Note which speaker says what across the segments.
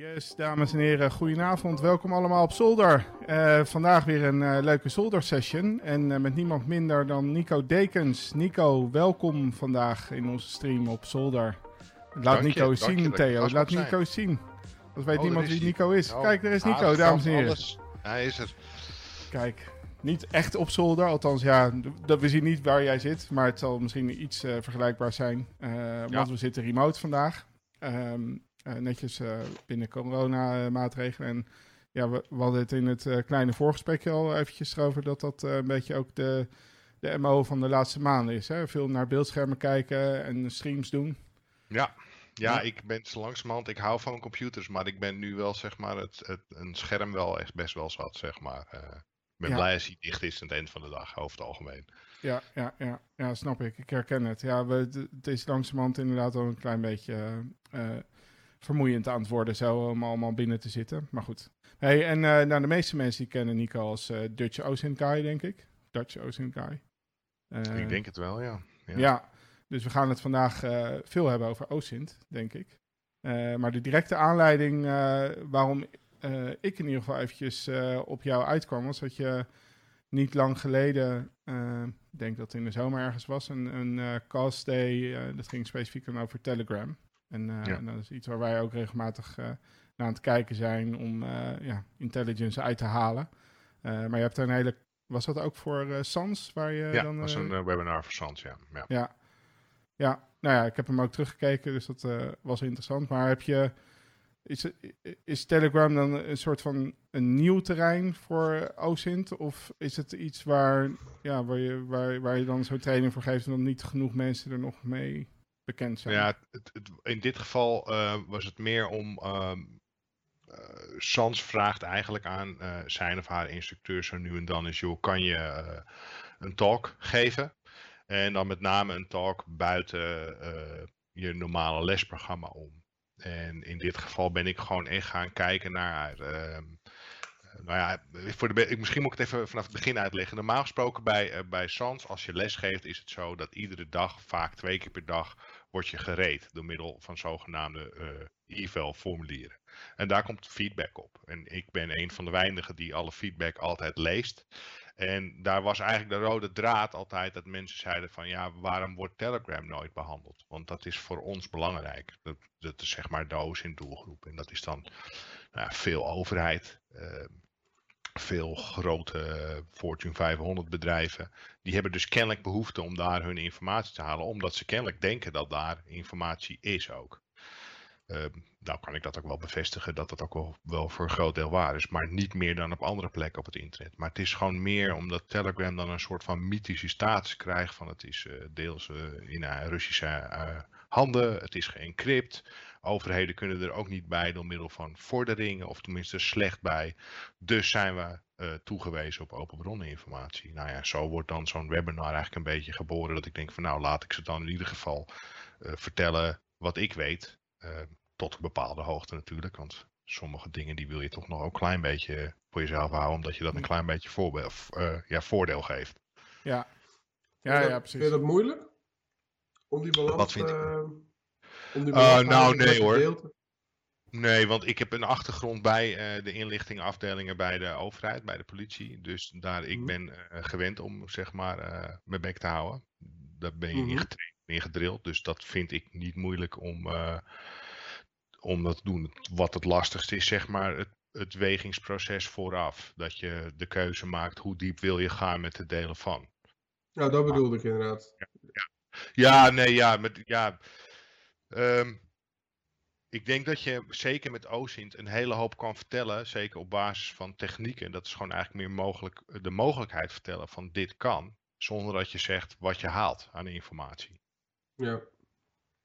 Speaker 1: Yes, dames en heren, goedenavond. Welkom allemaal op Zolder. Uh, vandaag weer een uh, leuke Zolder-session. En uh, met niemand minder dan Nico Dekens. Nico, welkom vandaag in onze stream op Zolder. Laat dank Nico je, zien, je, Theo. Laat Nico zijn. zien. Dat weet oh, niemand wie Nico is. Oh. Kijk, daar is Nico, dames en heren. Alles.
Speaker 2: Hij is er.
Speaker 1: Kijk, niet echt op zolder. Althans, ja, we zien niet waar jij zit. Maar het zal misschien iets vergelijkbaar zijn. want we zitten remote vandaag. Um, netjes uh, binnen corona-maatregelen. En ja, we, we, hadden het in het uh, kleine voorgesprekje al eventjes over dat dat een beetje ook de, de MO van de laatste maanden is. Hè? Veel naar beeldschermen kijken en streams doen.
Speaker 2: Ja. Ja, ik ben langzamerhand, ik hou van computers, maar ik ben nu wel, zeg maar, het, het een scherm wel echt best wel zat, zeg maar. Ik ben blij als hij dicht is aan het eind van de dag, over het algemeen.
Speaker 1: Ja, ja, ja, ja snap ik. Ik herken het. Ja, we, het is langzamerhand inderdaad al een klein beetje vermoeiend aan het worden zo om allemaal binnen te zitten. Maar goed. Hey, en uh, nou, de meeste mensen die kennen Nico als uh, Dutch Ocean Guy, denk ik. Dutch Ocean Guy.
Speaker 2: Uh, ik denk het wel, ja.
Speaker 1: Ja, ja dus we gaan het vandaag veel hebben over OSINT, denk ik. maar de directe aanleiding waarom ik in ieder geval eventjes op jou uitkwam, was dat je niet lang geleden, ik denk dat het in de zomer ergens was, een, een cast day, dat ging specifiek over Telegram. En, uh, ja. dat is iets waar wij ook regelmatig uh, naar aan het kijken zijn om uh, ja, intelligence uit te halen. maar je hebt een hele. Was dat ook voor Sans? Waar je
Speaker 2: ja,
Speaker 1: dan,
Speaker 2: dat was een webinar voor Sans, ja.
Speaker 1: ja. ja. Ja, nou ja, ik heb hem ook teruggekeken, dus dat was interessant. Maar heb je. Is, is Telegram dan een soort van een nieuw terrein voor OSINT? Of is het iets waar, ja, waar, je, waar, waar je dan zo'n training voor geeft en dan niet genoeg mensen er nog mee bekend zijn.
Speaker 2: Ja, het, in dit geval uh, was het meer om. Uh, Sans vraagt eigenlijk aan uh, zijn of haar instructeur zo nu en dan is: joh, kan je een talk geven? En dan met name een talk buiten je normale lesprogramma om. En in dit geval ben ik gewoon echt gaan kijken naar ehm, nou ja, voor de, misschien moet ik het even vanaf het begin uitleggen. Normaal gesproken bij, bij SANS, als je les geeft, is het zo dat iedere dag, vaak twee keer per dag, word je gereed door middel van zogenaamde uh, eval formulieren. En daar komt feedback op. En ik ben een van de weinigen die alle feedback altijd leest. En daar was eigenlijk de rode draad altijd dat mensen zeiden van ja, waarom wordt Telegram nooit behandeld? Want dat is voor ons belangrijk. Dat, dat is zeg maar doos in doelgroep. En dat is dan nou veel overheid. Uh, veel grote Fortune 500 bedrijven, die hebben dus kennelijk behoefte om daar hun informatie te halen, omdat ze kennelijk denken dat daar informatie is ook. Uh, nou kan ik dat ook wel bevestigen dat dat ook wel, wel, voor een groot deel waar is, maar niet meer dan op andere plekken op het internet. Maar het is gewoon meer omdat Telegram dan een soort van mythische status krijgt van het is uh, deels uh, in Russische handen, het is geëncrypt, Overheden kunnen er ook niet bij door middel van vorderingen, of tenminste slecht bij. Dus zijn we uh, toegewezen op open bronneninformatie. Nou ja, zo wordt dan zo'n webinar eigenlijk een beetje geboren. Dat ik denk van nou, laat ik ze dan in ieder geval uh, vertellen wat ik weet. Uh, tot een bepaalde hoogte natuurlijk. Want sommige dingen die wil je toch nog ook een klein beetje voor jezelf houden. Omdat je dat een klein beetje ja, voordeel geeft.
Speaker 1: Ja, ja, ja, precies. Vind je
Speaker 3: dat moeilijk? Om die balans...
Speaker 2: Wat vind ik? Uh, nou, nee hoor. Nee, want ik heb een achtergrond bij uh, de inlichtingafdelingen bij de overheid, bij de politie. Dus daar, ik mhm. ben uh, gewend om zeg maar uh, mijn bek te houden. Daar ben je mm -hmm. ingedrild. Dus dat vind ik niet moeilijk om, om dat te doen. Wat het lastigste is, zeg maar, het, het wegingsproces vooraf. Dat je de keuze maakt hoe diep wil je gaan met het delen van.
Speaker 3: Ja, dat bedoelde ik inderdaad.
Speaker 2: Ja, ja. ja nee, ja, met, ja Um, ik denk dat je zeker met OSINT een hele hoop kan vertellen, zeker op basis van technieken. Dat is gewoon eigenlijk meer mogelijk, de mogelijkheid vertellen van dit kan, zonder dat je zegt wat je haalt aan informatie.
Speaker 3: Ja.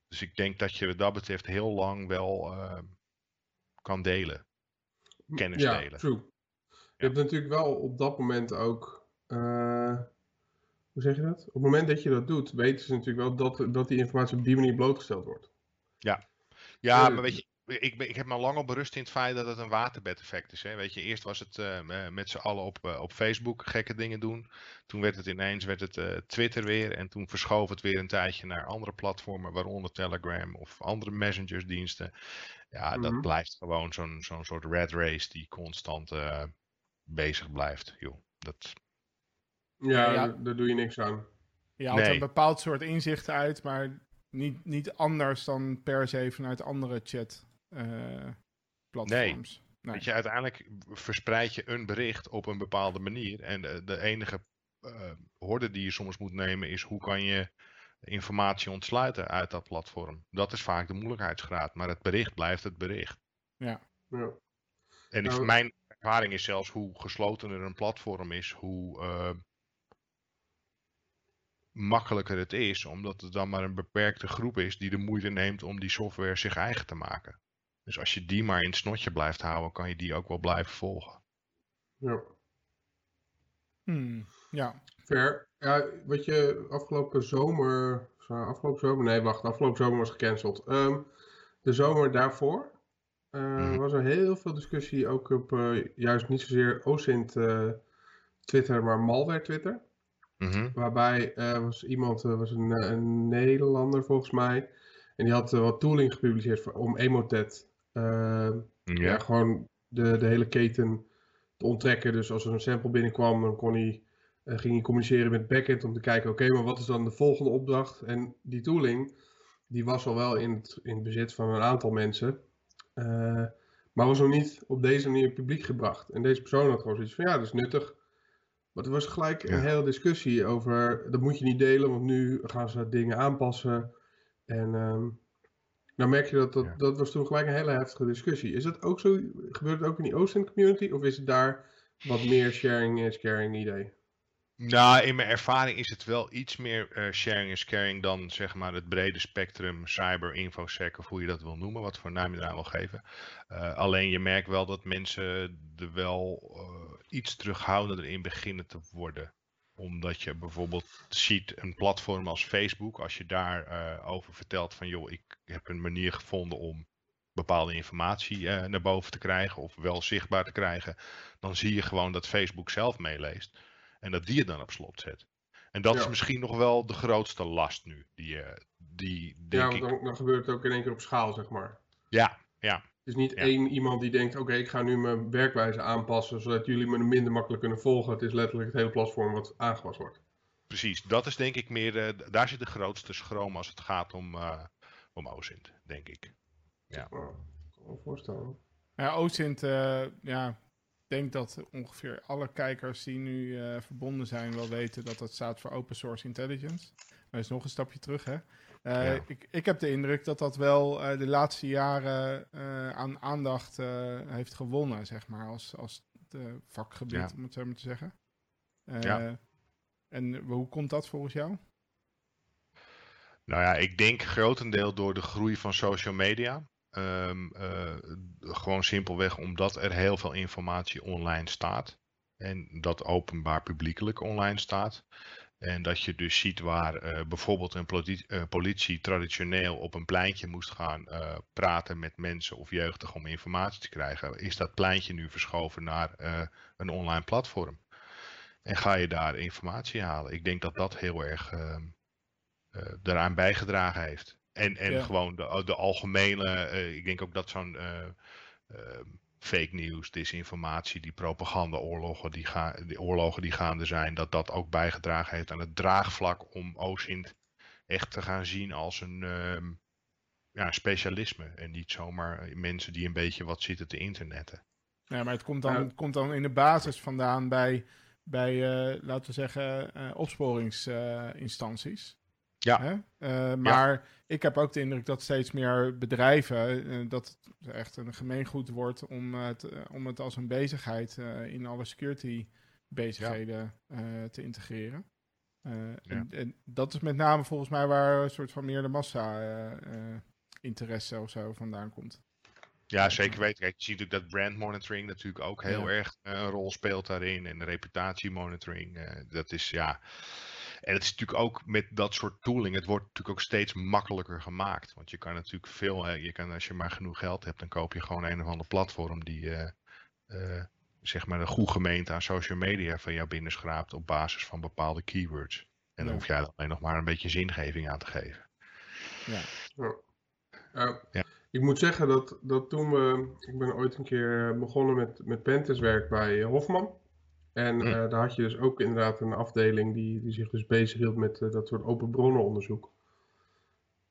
Speaker 2: Dus ik denk dat je wat dat betreft heel lang wel uh, kan delen. Kennis
Speaker 3: ja,
Speaker 2: delen.
Speaker 3: True. Je hebt natuurlijk wel op dat moment ook. Uh, hoe zeg je dat? Op het moment dat je dat doet, weten ze natuurlijk wel dat, dat die informatie op die manier blootgesteld wordt.
Speaker 2: Ja, ja maar weet je, ik, ik heb me lang al berust in het feit dat het een waterbedeffect is. Hè. Weet je, eerst was het uh, met z'n allen op, uh, op Facebook gekke dingen doen. Toen werd het ineens werd het, uh, Twitter weer. En toen verschoof het weer een tijdje naar andere platformen, waaronder Telegram of andere messengersdiensten. Ja, dat
Speaker 3: Mhm.
Speaker 2: blijft gewoon zo'n zo'n soort red race die constant eh, bezig blijft. Joh. Dat,
Speaker 3: Ja,
Speaker 1: Ja.
Speaker 3: Daar, daar doe je niks aan.
Speaker 1: Je haalt
Speaker 2: Nee.
Speaker 1: een bepaald soort inzicht uit, maar niet, niet anders dan per se vanuit andere chat eh, platforms. Nee.
Speaker 2: Weet je, uiteindelijk verspreid je een bericht op een bepaalde manier. En de, de enige eh horde die je soms moet nemen is hoe kan je informatie ontsluiten uit dat platform. Dat is vaak de moeilijkheidsgraad. Maar het bericht blijft het bericht.
Speaker 3: Ja.
Speaker 2: En
Speaker 3: Nou-
Speaker 2: mijn ervaring is zelfs hoe geslotener een platform is, hoe eh, makkelijker het is. Omdat het dan maar een beperkte groep is die de moeite neemt om die software zich eigen te maken. Dus als je die maar in het snotje blijft houden, kan je die ook wel blijven volgen.
Speaker 3: ja.
Speaker 1: Hmm, ja.
Speaker 3: Fair. Ja, wat je afgelopen zomer. zo, Afgelopen zomer? Nee, wacht. Afgelopen zomer was gecanceld. Ehm, de zomer daarvoor eh,
Speaker 2: Mhm.
Speaker 3: was er heel veel discussie. Ook op eh, juist niet zozeer OSINT eh, Twitter, maar malware Twitter.
Speaker 2: Mhm.
Speaker 3: Waarbij eh, was iemand, eh, was een, eh, een Nederlander volgens mij. En die had wat tooling gepubliceerd voor, om Emotet. eh, ja.
Speaker 2: Ja.
Speaker 3: gewoon de, de hele keten te onttrekken. Dus als er een sample binnenkwam, dan kon hij, ging hij communiceren met backend om te kijken, oké, maar wat is dan de volgende opdracht? En die tooling, die was al wel in het, in het bezit van een aantal mensen, maar was nog niet op deze manier publiek gebracht. En deze persoon had gewoon zoiets van, ja, dat is nuttig. Maar er was gelijk een
Speaker 2: Ja.
Speaker 3: hele discussie over, dat moet je niet delen, want nu gaan ze dingen aanpassen. En ehm nou merk je dat, dat,
Speaker 2: Ja.
Speaker 3: dat was toen gelijk een hele heftige discussie. Is dat ook zo, gebeurt het ook in die OSINT community? Of is het daar wat meer sharing is caring idee?
Speaker 2: Nou, in mijn ervaring is het wel iets meer eh, sharing is caring dan zeg maar het brede spectrum cyber, infosec of hoe je dat wil noemen, wat voor naam je eraan wil geven. Eh, alleen je merkt wel dat mensen er wel eh, iets terughoudender in beginnen te worden. Omdat je bijvoorbeeld ziet een platform als Facebook, als je daar eh, over vertelt van joh, ik heb een manier gevonden om bepaalde informatie eh, naar boven te krijgen of wel zichtbaar te krijgen, dan zie je gewoon dat Facebook zelf meeleest. En dat die het dan op slot zet. En dat is
Speaker 3: Ja.
Speaker 2: misschien nog wel de grootste last nu. Die, eh, die
Speaker 3: Ja,
Speaker 2: denk
Speaker 3: want
Speaker 2: ik.
Speaker 3: dan, dan gebeurt het ook in één keer op schaal, zeg maar.
Speaker 2: Ja, ja,
Speaker 3: is niet
Speaker 2: Ja.
Speaker 3: één iemand die denkt, oké, ik ga nu mijn werkwijze aanpassen, zodat jullie me minder makkelijk kunnen volgen. Het is letterlijk het hele platform wat aangepast wordt.
Speaker 2: precies. Dat is denk ik meer. eh, daar zit de grootste schroom als het gaat om, eh om OSINT, denk ik.
Speaker 3: Nou, ik kan me voorstellen.
Speaker 1: Ja, OSINT, eh, ja, ik denk dat ongeveer alle kijkers die nu eh, verbonden zijn wel weten dat dat staat voor Open Source Intelligence. Dat is nog een stapje terug, hè. Eh,
Speaker 2: Ja.
Speaker 1: ik, ik heb de indruk dat dat wel eh, de laatste jaren eh, aan aandacht heeft gewonnen, zeg maar, als, als het, vakgebied,
Speaker 2: Ja.
Speaker 1: om het zo maar te zeggen.
Speaker 2: Ja.
Speaker 1: En hoe komt dat volgens jou?
Speaker 2: Nou ja, ik denk grotendeel door de groei van social media. Ehm, eh, gewoon simpelweg omdat er heel veel informatie online staat. En dat openbaar publiekelijk online staat. En dat je dus ziet waar eh, bijvoorbeeld een politie, eh, politie traditioneel op een pleintje moest gaan eh, praten met mensen of jeugdigen om informatie te krijgen, is dat pleintje nu verschoven naar een online platform. En ga je daar informatie halen. Ik denk dat dat heel erg ehm, daaraan bijgedragen heeft. En, en
Speaker 1: Ja.
Speaker 2: gewoon de, de algemene, ik denk ook dat zo'n eh, ehm, fake news, disinformatie, die propagandaoorlogen die, ga, die oorlogen die gaande zijn, dat dat ook bijgedragen heeft aan het draagvlak om OSINT echt te gaan zien als een ehm, ja, specialisme. En niet zomaar mensen die een beetje wat zitten te internetten.
Speaker 1: Ja, maar het komt dan,
Speaker 3: Ja.
Speaker 1: het komt dan in de basis vandaan bij, bij eh, laten we zeggen, eh opsporingsinstanties.
Speaker 2: Ja.
Speaker 1: Eh, maar ik heb ook de indruk dat steeds meer bedrijven, eh, dat het echt een gemeengoed wordt om het, eh, om het als een bezigheid in alle security bezigheden te integreren. En, en dat is met name volgens mij waar een soort van meer de massa interesse of zo vandaan komt.
Speaker 2: Ja, zeker weten. Kijk, je ziet natuurlijk dat brand monitoring natuurlijk ook heel
Speaker 1: Ja.
Speaker 2: erg een rol speelt daarin. En reputatiemonitoring. eh dat is ja. En het is natuurlijk ook met dat soort tooling. Het wordt natuurlijk ook steeds makkelijker gemaakt. Want je kan natuurlijk veel. Hè, je kan, als je maar genoeg geld hebt, dan koop je gewoon een of ander platform die. eh, eh, zeg maar een goed gemeente aan social media van jou binnenschraapt op basis van bepaalde keywords. En dan
Speaker 1: Ja.
Speaker 2: hoef jij er alleen nog maar een beetje zingeving aan te geven.
Speaker 1: Ja.
Speaker 3: Uh,
Speaker 2: Ja.
Speaker 3: Ik moet zeggen dat, dat toen we. Ik ben ooit een keer begonnen met, met pentestwerk bij Hofman. En
Speaker 2: Hm.
Speaker 3: eh, daar had je dus ook inderdaad een afdeling die, die zich dus bezighield met eh, dat soort open bronnenonderzoek.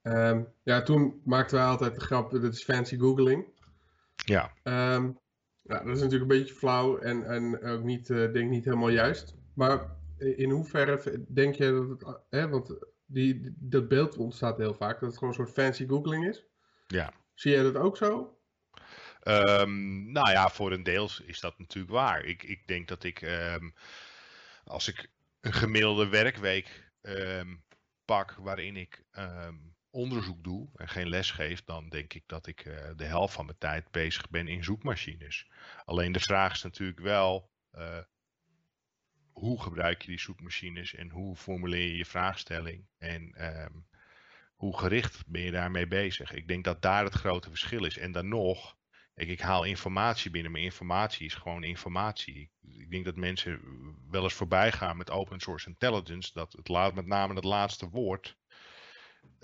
Speaker 3: Ehm, ja, toen maakten wij altijd de grap, dit is fancy googling.
Speaker 2: Ja,
Speaker 3: Ehm, ja, dat is natuurlijk een beetje flauw en, en ook niet, eh, denk niet helemaal juist. Maar in hoeverre denk je dat het, hè, want die, die- dat beeld ontstaat heel vaak, dat het gewoon een soort fancy googling is.
Speaker 2: ja.
Speaker 3: Zie jij dat ook zo?
Speaker 2: Ehm, nou ja, voor een deel is dat natuurlijk waar. Ik, ik denk dat ik, ehm, als ik een gemiddelde werkweek ehm, pak waarin ik onderzoek doe en geen les geef, dan denk ik dat ik eh, de helft van mijn tijd bezig ben in zoekmachines. Alleen de vraag is natuurlijk wel, eh, hoe gebruik je die zoekmachines en hoe formuleer je je vraagstelling en hoe gericht ben je daarmee bezig? Ik denk dat daar het grote verschil is. En dan nog, Kijk, ik haal informatie binnen, maar informatie is gewoon informatie. Ik, ik denk dat mensen wel eens voorbij gaan met open source intelligence, dat het laat met name het laatste woord,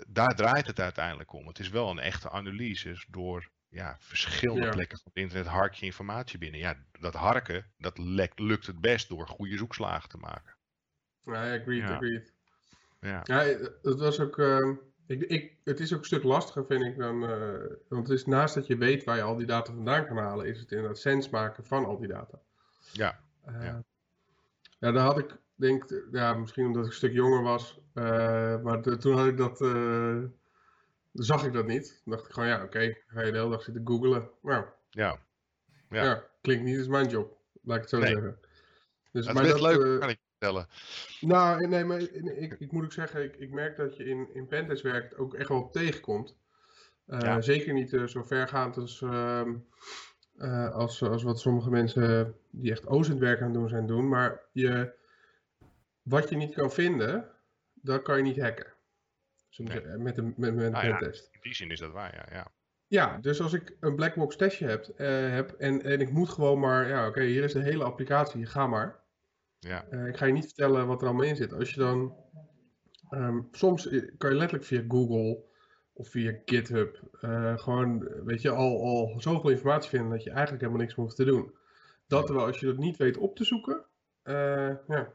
Speaker 2: daar draait het uiteindelijk om. Het is wel een echte analyse door ja, verschillende
Speaker 3: Ja.
Speaker 2: plekken van het internet hark je informatie binnen. Ja, dat harken, dat lek- lukt het best door goede zoekslagen te maken.
Speaker 3: Ja, agreed,
Speaker 2: Ja.
Speaker 3: agreed.
Speaker 2: Ja,
Speaker 3: Ja, het was ook. ehm, ik, ik, het is ook een stuk lastiger, vind ik, dan. eh, want het is naast dat je weet waar je al die data vandaan kan halen, is het inderdaad sens maken van al die data.
Speaker 2: ja,
Speaker 3: Eh,
Speaker 2: Ja.
Speaker 3: ja, daar had ik, denk ja, misschien omdat ik een stuk jonger was, eh, maar de- toen had ik dat, zag ik dat niet. Toen dacht ik gewoon, ja, oké, ga je de hele dag zitten googlen. Nou,
Speaker 2: ja. Ja.
Speaker 3: ja. klinkt niet als mijn job, laat ik het zo
Speaker 2: Nee.
Speaker 3: zeggen. Dus,
Speaker 2: Dat is best leuk, vertellen.
Speaker 3: nou, nee, maar ik, ik moet ook zeggen, ik, ik merk dat je in, in pentest werkt ook echt wel op tegenkomt. Eh,
Speaker 2: Ja.
Speaker 3: Zeker niet eh, zo vergaand als, ehm, eh, als, als wat sommige mensen die echt OSINT werk aan doen zijn doen. Maar je, wat je niet kan vinden, dat kan je niet hacken.
Speaker 2: Nee.
Speaker 3: Met een, met, met een
Speaker 2: Ah, ja.
Speaker 3: pentest.
Speaker 2: In die zin is dat waar, ja. ja.
Speaker 3: Ja, dus als ik een blackbox testje heb, heb en, en ik moet gewoon maar, ja oké, hier is de hele applicatie, ga maar.
Speaker 2: Ja.
Speaker 3: Eh, ik ga je niet vertellen wat er allemaal in zit. Als je dan, ehm, soms kan je letterlijk via Google of via GitHub eh, gewoon, weet je, al, al zoveel informatie vinden dat je eigenlijk helemaal niks meer hoeft te doen. Dat terwijl als je dat niet weet op te zoeken, eh, ja,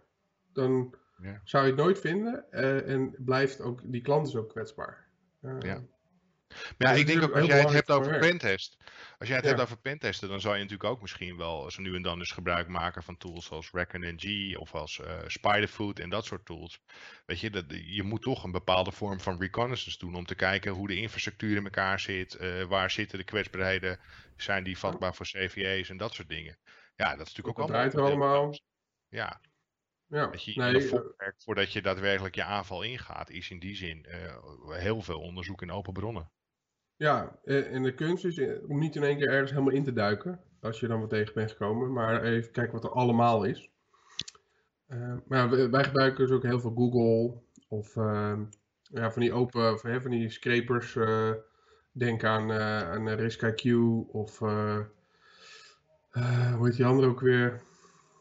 Speaker 3: dan
Speaker 2: Ja.
Speaker 3: zou je het nooit vinden en blijft ook, die klant is ook kwetsbaar.
Speaker 2: Ja. Maar
Speaker 3: Ja, dat
Speaker 2: ik denk
Speaker 3: ook
Speaker 2: als jij het hebt over pentest. Als jij het
Speaker 3: Ja.
Speaker 2: hebt over pentesten, dan zou je natuurlijk ook misschien wel zo nu en dan eens gebruik maken van tools zoals ReckonNG of als eh, Spiderfoot en dat soort tools. Weet je, dat, je moet toch een bepaalde vorm van reconnaissance doen om te kijken hoe de infrastructuur in elkaar zit, eh, waar zitten de kwetsbaarheden, zijn die vatbaar voor CVE's en dat soort dingen. Ja, dat is natuurlijk ook allemaal.
Speaker 3: allemaal.
Speaker 2: Ja,
Speaker 3: ja.
Speaker 2: dat je
Speaker 3: Nee, eh,
Speaker 2: voordat je daadwerkelijk je aanval ingaat, is in die zin heel veel onderzoek in open bronnen.
Speaker 3: Ja, eh, en de kunst is eh, om niet in één keer ergens helemaal in te duiken, als je dan wat tegen bent gekomen, maar even kijken wat er allemaal is. Eh, maar ja, wij- gebruiken dus ook heel veel Google of eh, ja, van die open, of, hè, van die scrapers. denk aan, aan RiskIQ of hoe heet die andere ook weer?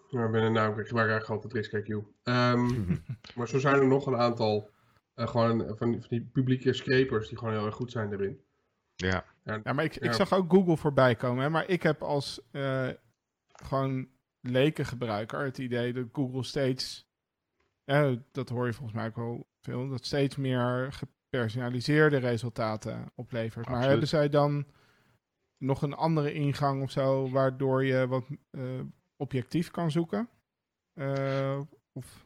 Speaker 3: Nou, ik ben een naam, ik gebruik eigenlijk altijd RiskIQ. Ehm, maar zo zijn er nog een aantal gewoon van die, van die publieke scrapers die gewoon heel erg goed zijn erin.
Speaker 2: Ja.
Speaker 1: Ja, maar ik, ik
Speaker 3: Ja.
Speaker 1: zag ook Google voorbij komen. Hè, maar ik heb als eh, gewoon lekengebruiker het idee dat Google steeds, eh, dat hoor je volgens mij ook wel veel, dat steeds meer gepersonaliseerde resultaten oplevert. Maar hebben zij dan nog een andere ingang of zo, waardoor je wat eh, objectief kan zoeken? Eh, of,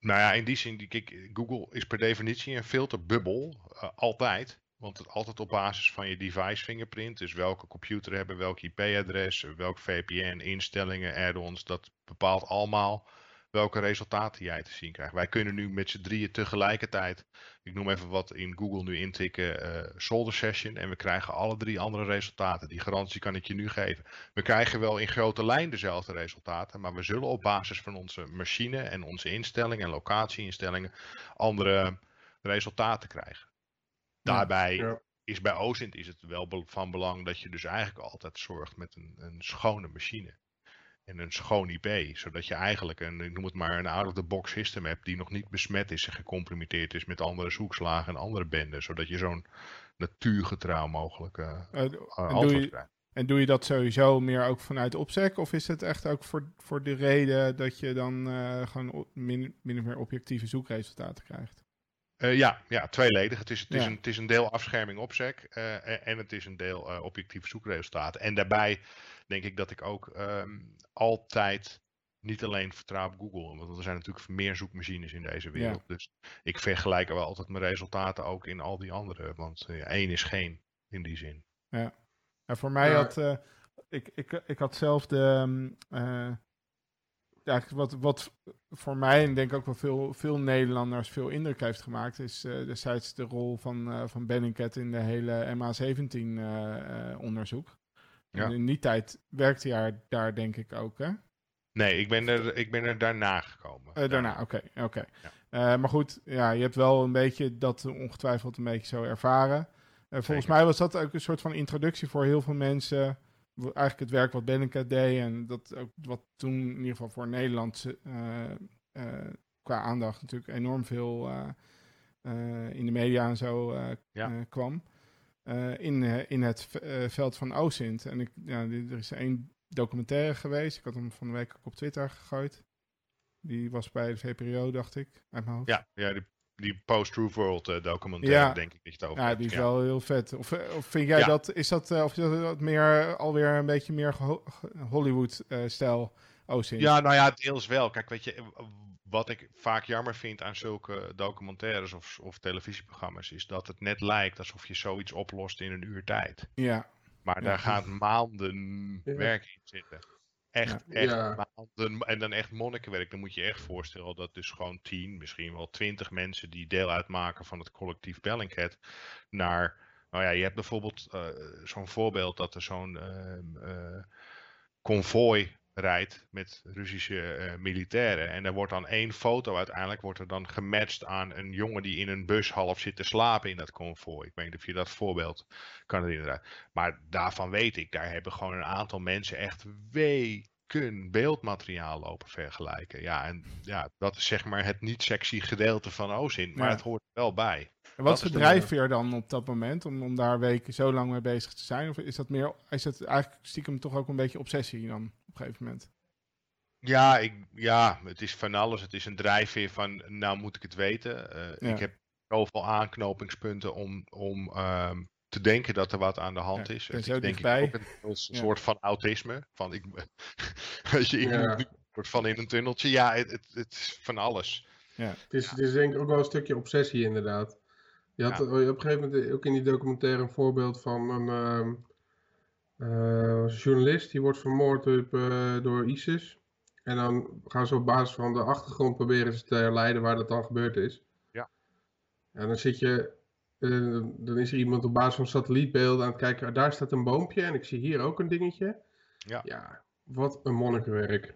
Speaker 2: Nou ja, in die zin, kijk, Google is per definitie een filterbubbel, altijd. Want het altijd op basis van je device fingerprint, dus welke computer hebben, welk IP-adres, welk VPN, instellingen, add-ons, dat bepaalt allemaal welke resultaten jij te zien krijgt. Wij kunnen nu met z'n drieën tegelijkertijd, ik noem even wat in Google nu intikken, eh solder session, en we krijgen alle drie andere resultaten. Die garantie kan ik je nu geven. We krijgen wel in grote lijn dezelfde resultaten, maar we zullen op basis van onze machine en onze instellingen en locatieinstellingen andere resultaten krijgen. Daarbij
Speaker 3: Ja.
Speaker 2: is bij OSINT is het wel van belang dat je dus eigenlijk altijd zorgt met een, een schone machine. En een schoon IP, zodat je eigenlijk een, ik noem het maar, een out-of-the-box system hebt die nog niet besmet is en gecompromitteerd is met andere zoekslagen en andere benden. Zodat je zo'n natuurgetrouw mogelijk uh,
Speaker 1: en antwoord doe je, krijgen. En doe je dat sowieso meer ook vanuit opzek? Of is het echt ook voor, voor de reden dat je dan gewoon min, min of meer objectieve zoekresultaten krijgt?
Speaker 2: Uh, ja, ja, tweeledig. Het is, het, is een, het is een deel afscherming opsec uh, en het is een deel uh, objectieve zoekresultaten. En daarbij denk ik dat ik ook um, altijd niet alleen vertrouw op Google. Want er zijn natuurlijk meer zoekmachines in deze wereld. Ja. Dus ik vergelijk wel altijd mijn resultaten ook in al die andere. Want één is geen in die zin.
Speaker 1: Ja, en voor mij had ik, ik, ik had zelf de. Um, ja, wat, wat voor mij en denk ook wel veel, veel Nederlanders veel indruk heeft gemaakt, is uh, destijds de rol van, uh, van Benningcat in de hele MA17-onderzoek. Uh, ja. In die tijd werkte hij daar denk ik ook, hè?
Speaker 2: Nee, ik ben er, ik ben er daarna gekomen.
Speaker 1: daarna, oké. Okay, oké. Ja. maar goed, ja, je hebt wel een beetje dat ongetwijfeld een beetje zo ervaren. volgens mij was dat ook een soort van introductie voor heel veel mensen eigenlijk het werk wat Benneke deed en dat ook wat toen in ieder geval voor Nederland uh, uh, qua aandacht natuurlijk enorm veel uh, in de media en zo ja. kwam. in, in het veld van OSINT. En ik, ja, er is één documentaire geweest. Ik had hem van de week ook op Twitter gegooid. Die was bij de VPRO, dacht ik, uit mijn hoofd.
Speaker 2: Ja, ja die die post-truth world uh, documentaire, denk ik, niet over.
Speaker 1: Ja, die is wel heel vet. Of, eh, of vind jij dat, is dat, uh, of is dat meer, alweer een beetje meer Hollywood-stijl? oh,
Speaker 2: ja, nou ja, deels wel. Kijk, weet je, wat ik vaak jammer vind aan zulke documentaires of, of televisieprogramma's, is dat het net lijkt alsof je zoiets oplost in een uur tijd.
Speaker 1: Ja.
Speaker 2: Maar daar gaat maanden werk in zitten. Echt, echt maanden, en dan echt monnikenwerk. Dan moet je echt voorstellen dat dus gewoon tien, misschien wel twintig mensen die deel uitmaken van het collectief Bellingcat naar, nou ja, je hebt bijvoorbeeld uh, zo'n voorbeeld dat er zo'n uh, uh, konvooi rijdt met Russische uh, militairen. En er wordt dan één foto uiteindelijk wordt er dan gematcht aan een jongen die in een bus half zit te slapen in dat konvooi. Ik weet niet of je dat voorbeeld kan herinneren. Maar daarvan weet ik, daar hebben gewoon een aantal mensen echt weken beeldmateriaal lopen vergelijken. Ja, en ja, dat is zeg maar het niet sexy gedeelte van Ozin, maar ja. het hoort er wel bij.
Speaker 1: En wat is drijf je er dan op dat moment om, om daar weken zo lang mee bezig te zijn? Of is dat meer, is dat eigenlijk stiekem toch ook een beetje obsessie dan? Een gegeven moment.
Speaker 2: Ja, ik, ja, het is van alles. Het is een drijfveer van, nou moet ik het weten. Uh, Ik heb zoveel aanknopingspunten om, om um, te denken dat er wat aan de hand is.
Speaker 1: Ja, ik denk ik ook
Speaker 2: een, een soort van autisme. Van, ik, als je ja. wordt van in een tunneltje. Ja, het, het, het is van alles.
Speaker 3: Ja. Het, is, het is denk ik ook wel een stukje obsessie inderdaad. Je had op een gegeven moment ook in die documentaire een voorbeeld van een... Uh, uh, een journalist die wordt vermoord op, uh, door ISIS. En dan gaan ze op basis van de achtergrond proberen ze te herleiden waar dat dan gebeurd is.
Speaker 2: Ja.
Speaker 3: En dan zit je, uh, dan is er iemand op basis van satellietbeelden aan het kijken. Daar staat een boompje en ik zie hier ook een dingetje.
Speaker 2: Ja.
Speaker 3: Ja, wat een monnikenwerk.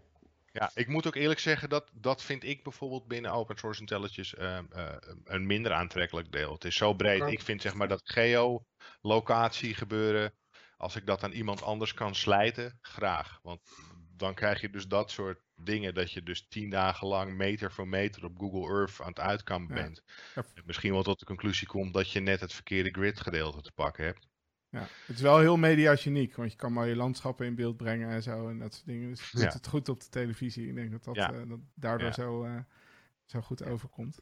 Speaker 2: Ja, ik moet ook eerlijk zeggen dat dat vind ik bijvoorbeeld binnen open source intelligence uh, uh, een minder aantrekkelijk deel. Het is zo breed. Ik vind zeg maar dat geolocatie gebeuren, als ik dat aan iemand anders kan slijten, graag. Want dan krijg je dus dat soort dingen dat je dus tien dagen lang meter voor meter op Google Earth aan het uitkampen ja. bent. Ja. Misschien wel tot de conclusie komt dat je net het verkeerde grid gedeelte te pakken hebt.
Speaker 1: Ja, het is wel heel mediageniek, want je kan maar je landschappen in beeld brengen en zo en dat soort dingen. Dus ja. het goed op de televisie. Ik denk dat dat, ja. uh, dat daardoor zo, uh, zo goed overkomt.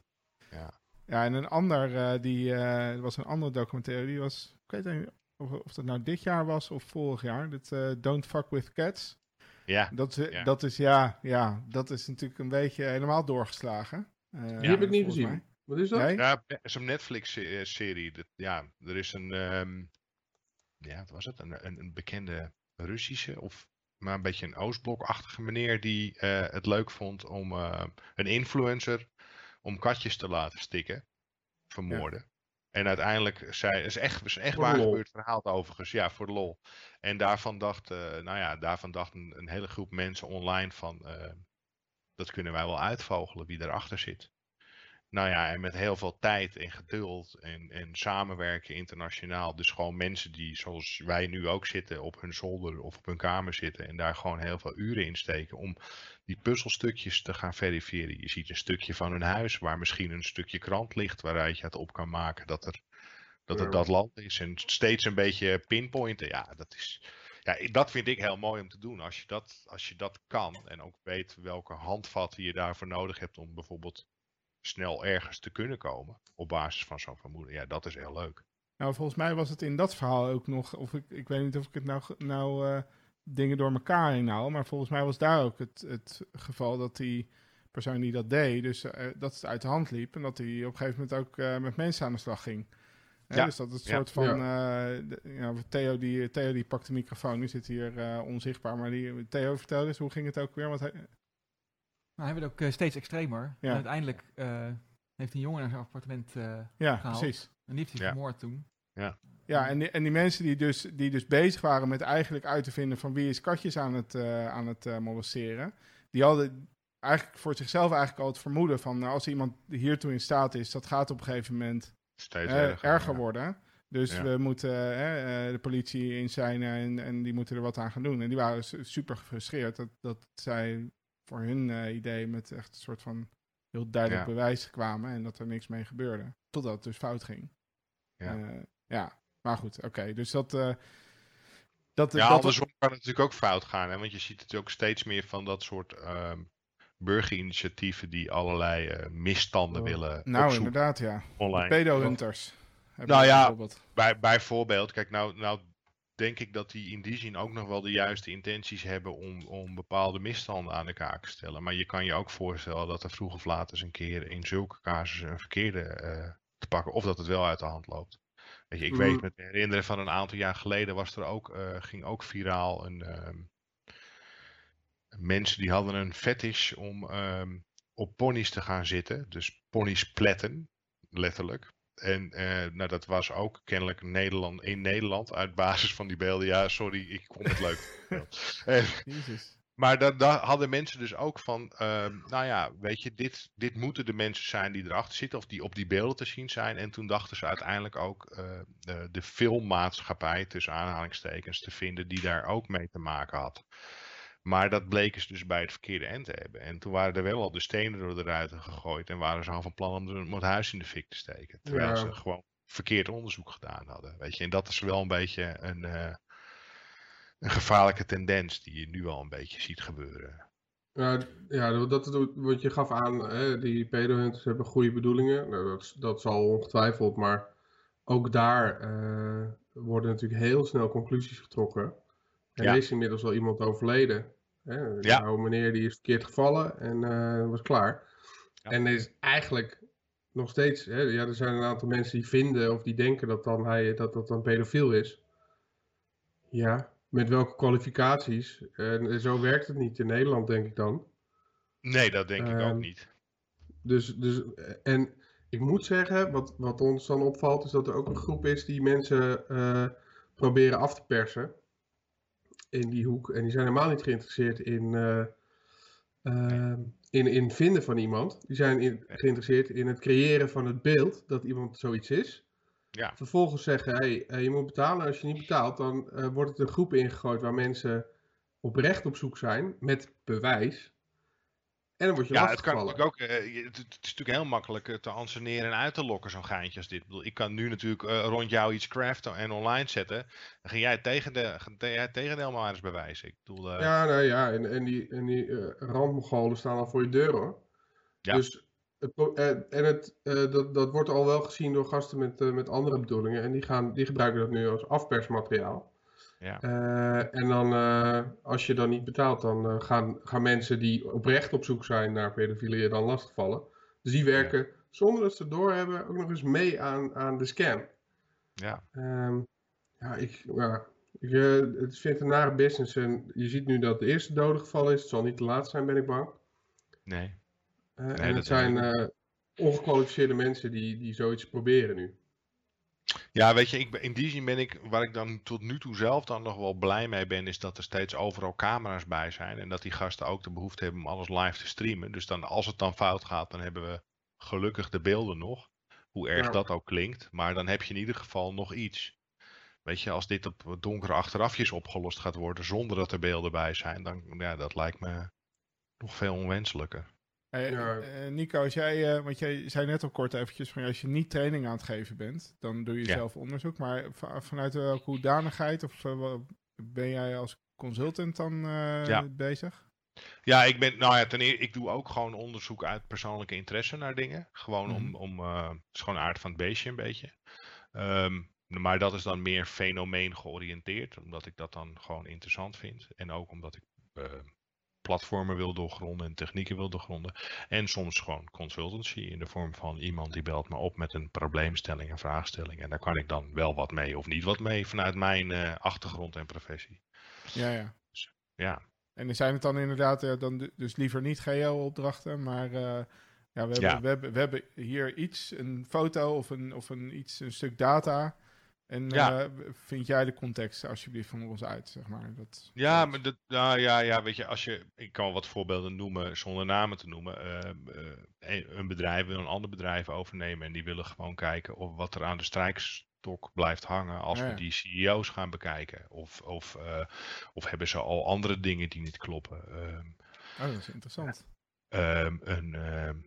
Speaker 2: Ja.
Speaker 1: Ja, en een ander, uh, die was een andere documentaire, die was, ik weet niet of, of dat nou dit jaar was of vorig jaar, dat Don't Fuck With Cats.
Speaker 2: Ja.
Speaker 1: Dat, is, ja. dat is, ja, ja, dat is natuurlijk een beetje helemaal doorgeslagen.
Speaker 3: die heb ik niet gezien. Mij. Wat is dat?
Speaker 2: Nee? Ja, het is een Netflix-serie. Ja, er is een, um, ja, wat was het? Een, een, een, bekende Russische of maar een beetje een Oostblok-achtige meneer die uh, het leuk vond om uh, een influencer om katjes te laten stikken, vermoorden. En uiteindelijk zei, is echt, is echt waar gebeurd verhaal overigens, ja, voor de lol. En daarvan dacht, uh, nou ja, daarvan dacht een, een, hele groep mensen online van, dat kunnen wij wel uitvogelen wie erachter zit. Nou ja, en met heel veel tijd en geduld en, en samenwerken internationaal. Dus gewoon mensen die, zoals wij nu ook zitten, op hun zolder of op hun kamer zitten. En daar gewoon heel veel uren in steken om die puzzelstukjes te gaan verifiëren. Je ziet een stukje van hun huis waar misschien een stukje krant ligt waaruit je het op kan maken dat er Dat het dat land is. En steeds een beetje pinpointen. Ja, dat is. Ja, dat vind ik heel mooi om te doen. Als je dat, als je dat kan en ook weet welke handvatten je daarvoor nodig hebt om bijvoorbeeld snel ergens te kunnen komen. Op basis van zo'n vermoeden. Ja, dat is heel leuk.
Speaker 1: Nou, volgens mij was het in dat verhaal ook nog, of ik, ik weet niet of ik het nou, nou eh, dingen door elkaar inhoud, maar volgens mij was daar ook het, het geval dat die persoon die dat deed, dus eh, dat het uit de hand liep en dat hij op een gegeven moment ook eh, met mensen aan de slag ging. Hè,
Speaker 2: Ja,
Speaker 1: Dus dat het
Speaker 2: ja.
Speaker 1: soort van, eh, de- ja, Theo, die, Theo die pakt de microfoon, die zit hier eh, onzichtbaar, maar die, Theo vertelde eens, hoe ging het ook weer? Want hij,
Speaker 4: hij werd ook eh, steeds extremer.
Speaker 1: Ja.
Speaker 4: En uiteindelijk eh, heeft een jongen naar zijn appartement eh,
Speaker 1: ja,
Speaker 4: Gehaald.
Speaker 1: precies.
Speaker 4: en die heeft hij
Speaker 2: Ja.
Speaker 4: vermoord toen.
Speaker 1: Ja, en die, en die mensen die dus, die dus bezig waren met eigenlijk uit te vinden van wie is katjes aan het, eh, aan het molesteren, die hadden eigenlijk voor zichzelf eigenlijk al het vermoeden van nou, als iemand hiertoe in staat is, dat gaat op een gegeven moment
Speaker 2: Steeds erger.
Speaker 1: erger
Speaker 2: ja.
Speaker 1: worden. Dus
Speaker 2: Ja.
Speaker 1: we moeten de politie in zijn en, en die moeten er wat aan gaan doen. En die waren su- super gefrustreerd dat, dat zij voor hun eh, idee met echt een soort van heel duidelijk
Speaker 2: Ja.
Speaker 1: bewijs kwamen en dat er niks mee gebeurde. Totdat het dus fout ging.
Speaker 2: Ja.
Speaker 1: Eh, ja. maar goed, oké. Dus dat... eh, dat
Speaker 2: Ja,
Speaker 1: dat,
Speaker 2: andersom kan het natuurlijk ook fout gaan. Hè? Want je ziet het ook steeds meer van dat soort ehm, burgerinitiatieven die allerlei misstanden
Speaker 3: Oh.
Speaker 2: willen
Speaker 1: Nou,
Speaker 2: opzoeken
Speaker 1: inderdaad, ja.
Speaker 2: online.
Speaker 1: Pedo-hunters.
Speaker 2: Nou ja,
Speaker 1: bijvoorbeeld.
Speaker 2: Bij, bijvoorbeeld, kijk, nou, nou denk ik dat die in die zin ook nog wel de juiste intenties hebben om, om bepaalde misstanden aan de kaak te stellen. Maar je kan je ook voorstellen dat er vroeg of laat eens een keer in zulke casussen een verkeerde eh, te pakken, of dat het wel uit de hand loopt. Weet je, ik
Speaker 3: Mm.
Speaker 2: weet me herinneren van een aantal jaar geleden was er ook, eh, ging ook viraal een ehm, mensen die hadden een fetish om ehm, op ponies te gaan zitten, dus ponies pletten, letterlijk. En eh, nou, dat was ook kennelijk Nederland, in Nederland uit basis van die beelden. Ja, sorry, ik vond het leuk. En- maar daar daar hadden mensen dus ook van, ehm, nou ja, weet je, dit, dit moeten de mensen zijn die erachter zitten of die op die beelden te zien zijn. En toen dachten ze uiteindelijk ook eh, de, de filmmaatschappij, tussen aanhalingstekens, te vinden die daar ook mee te maken had. Maar dat bleken ze dus bij het verkeerde eind te hebben. En toen waren er wel al de stenen door de ruiten gegooid en waren ze al van plan om het huis in de fik te steken. Terwijl
Speaker 3: Ja.
Speaker 2: ze gewoon verkeerd onderzoek gedaan hadden. Weet je, en dat is wel een beetje een, eh, een gevaarlijke tendens die je nu al een beetje ziet gebeuren.
Speaker 3: Ja, ja, dat dat- wat je gaf aan, hè, die pedohunters hebben goede bedoelingen. Nou, dat, dat zal ongetwijfeld, maar ook daar eh, worden natuurlijk heel snel conclusies getrokken. En
Speaker 2: Ja.
Speaker 3: er is inmiddels al iemand overleden. Hè?
Speaker 2: Ja.
Speaker 3: oude meneer die is verkeerd gevallen en eh, was klaar.
Speaker 2: Ja.
Speaker 3: En er is eigenlijk nog steeds, hè, ja, er zijn een aantal mensen die vinden of die denken dat dan hij, dat, dat dan pedofiel is. Ja, met welke kwalificaties? En zo werkt het niet in Nederland, denk ik dan.
Speaker 2: Nee, dat denk ik ook
Speaker 3: Ehm,
Speaker 2: niet.
Speaker 3: Dus, dus, eh, en ik moet zeggen, wat, wat ons dan opvalt, is dat er ook een groep is die mensen eh, proberen af te persen. In die hoek. En die zijn helemaal niet geïnteresseerd in, eh, in, in vinden van iemand. Die zijn in- geïnteresseerd in het creëren van het beeld dat iemand zoiets is.
Speaker 2: Ja.
Speaker 3: Vervolgens zeggen, hey, eh, je moet betalen. Als je niet betaalt, dan eh, wordt het een groep ingegooid waar mensen oprecht op zoek zijn met bewijs. En dan word je
Speaker 2: Ja, het kan natuurlijk ook. eh, het, het is natuurlijk heel makkelijk eh, te anseneren en uit te lokken, zo'n geintje als dit. Ik, bedoel, ik kan nu natuurlijk eh, rond jou iets craften en online zetten. Dan ga jij het tegendeel, het tegendeel maar eens bewijzen. Ik bedoel,
Speaker 3: Ja, nou ja, en, en die, en die randmogolen staan al voor je deur hoor.
Speaker 2: Ja.
Speaker 3: Dus het, en het, dat, dat wordt al wel gezien door gasten met, met andere bedoelingen. En die, gaan, die gebruiken dat nu als afpersmateriaal.
Speaker 2: Ja.
Speaker 3: Eh, en dan, eh, als je dan niet betaalt, dan eh, gaan, gaan mensen die oprecht op zoek zijn naar pedofilie je dan lastigvallen. Dus die werken, zonder dat ze het doorhebben, ook nog eens mee aan, aan de scam.
Speaker 2: ja.
Speaker 3: Ehm, ja, ik, ja, ik het vind een nare business. En je ziet nu dat de eerste dode geval is. Het zal niet de laatste zijn, ben ik bang.
Speaker 2: Nee. Dat
Speaker 3: en het zijn ongekwalificeerde mensen die, die zoiets proberen nu.
Speaker 2: Ja, weet je, ik, in die zin ben ik, waar ik dan tot nu toe zelf dan nog wel blij mee ben, is dat er steeds overal camera's bij zijn. En dat die gasten ook de behoefte hebben om alles live te streamen. Dus dan, als het dan fout gaat, dan hebben we gelukkig de beelden nog. Hoe erg dat ook klinkt. Maar dan heb je in ieder geval nog iets. Weet je, als dit op donkere achterafjes opgelost gaat worden zonder dat er beelden bij zijn, dan ja, dat lijkt me nog veel onwenselijker.
Speaker 1: Hey,
Speaker 3: Ja.
Speaker 1: eh, Nico, als jij, eh, want jij zei net al kort eventjes van als je niet training aan het geven bent, dan doe je
Speaker 2: Ja.
Speaker 1: zelf onderzoek. Maar va- vanuit welke hoedanigheid of eh, ben jij als consultant dan eh,
Speaker 2: Ja.
Speaker 1: bezig?
Speaker 2: Ja, ik ben, nou ja, ten eerste, ik doe ook gewoon onderzoek uit persoonlijke interesse naar dingen. Gewoon om,
Speaker 1: Mhm.
Speaker 2: om eh, het is gewoon aard van het beestje een beetje. Ehm, maar dat is dan meer fenomeen georiënteerd, omdat ik dat dan gewoon interessant vind. En ook omdat ik eh, platformen wil doorgronden en technieken wil doorgronden. En soms gewoon consultancy in de vorm van iemand die belt me op met een probleemstelling, een vraagstelling. En daar kan ik dan wel wat mee of niet wat mee vanuit mijn eh, achtergrond en professie.
Speaker 1: Ja, ja.
Speaker 2: Ja,
Speaker 1: En zijn het dan inderdaad eh, dan du- dus liever niet geo-opdrachten, maar eh, ja, we, hebben,
Speaker 2: Ja.
Speaker 1: We, hebben, we hebben hier iets, een foto of een, of een, iets, een stuk data. En
Speaker 2: Ja.
Speaker 1: eh, vind jij de context alsjeblieft van ons uit, zeg maar. Dat,
Speaker 2: Ja, maar dat, nou, ja, ja, weet je, als je, ik kan wat voorbeelden noemen zonder namen te noemen. Eh, eh, een- een bedrijf wil een ander bedrijf overnemen en die willen gewoon kijken of wat er aan de strijkstok blijft hangen als
Speaker 1: Ja,
Speaker 2: we die CEO's gaan bekijken. Of, of, eh, of hebben ze al andere dingen die niet kloppen. Ehm,
Speaker 1: Oh, dat is interessant.
Speaker 2: ehm, een, ehm,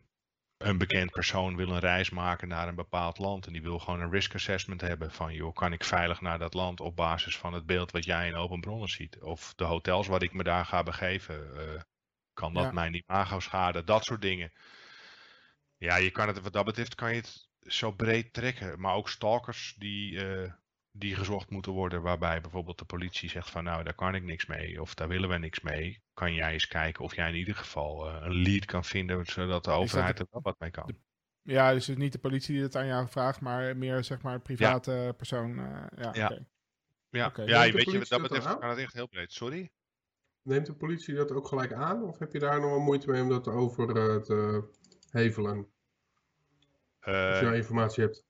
Speaker 2: een bekend persoon wil een reis maken naar een bepaald land en die wil gewoon een risk assessment hebben van joh, kan ik veilig naar dat land op basis van het beeld wat jij in open bronnen ziet? Of de hotels waar ik me daar ga begeven, eh, kan dat
Speaker 1: Ja.
Speaker 2: mijn imago schaden? Dat soort dingen. Ja, je kan het wat dat betreft kan je het zo breed trekken, maar ook stalkers die, eh, die gezocht moeten worden, waarbij bijvoorbeeld de politie zegt van nou, daar kan ik niks mee of daar willen we niks mee. Kan jij eens kijken of jij in ieder geval eh, een lead kan vinden, zodat de overheid
Speaker 1: de-
Speaker 2: er wel wat mee kan.
Speaker 1: Ja, dus het is niet de politie die het aan jou vraagt, maar meer zeg maar een private persoon. eh, ja,
Speaker 2: Ja.
Speaker 1: oké.
Speaker 2: Ja,
Speaker 1: Oké.
Speaker 2: ja weet je, wat dat betreft kan het echt heel breed. Sorry?
Speaker 3: Neemt de politie dat ook gelijk aan? Of heb je daar nog wel moeite mee om dat over eh, te hevelen? Als je informatie hebt.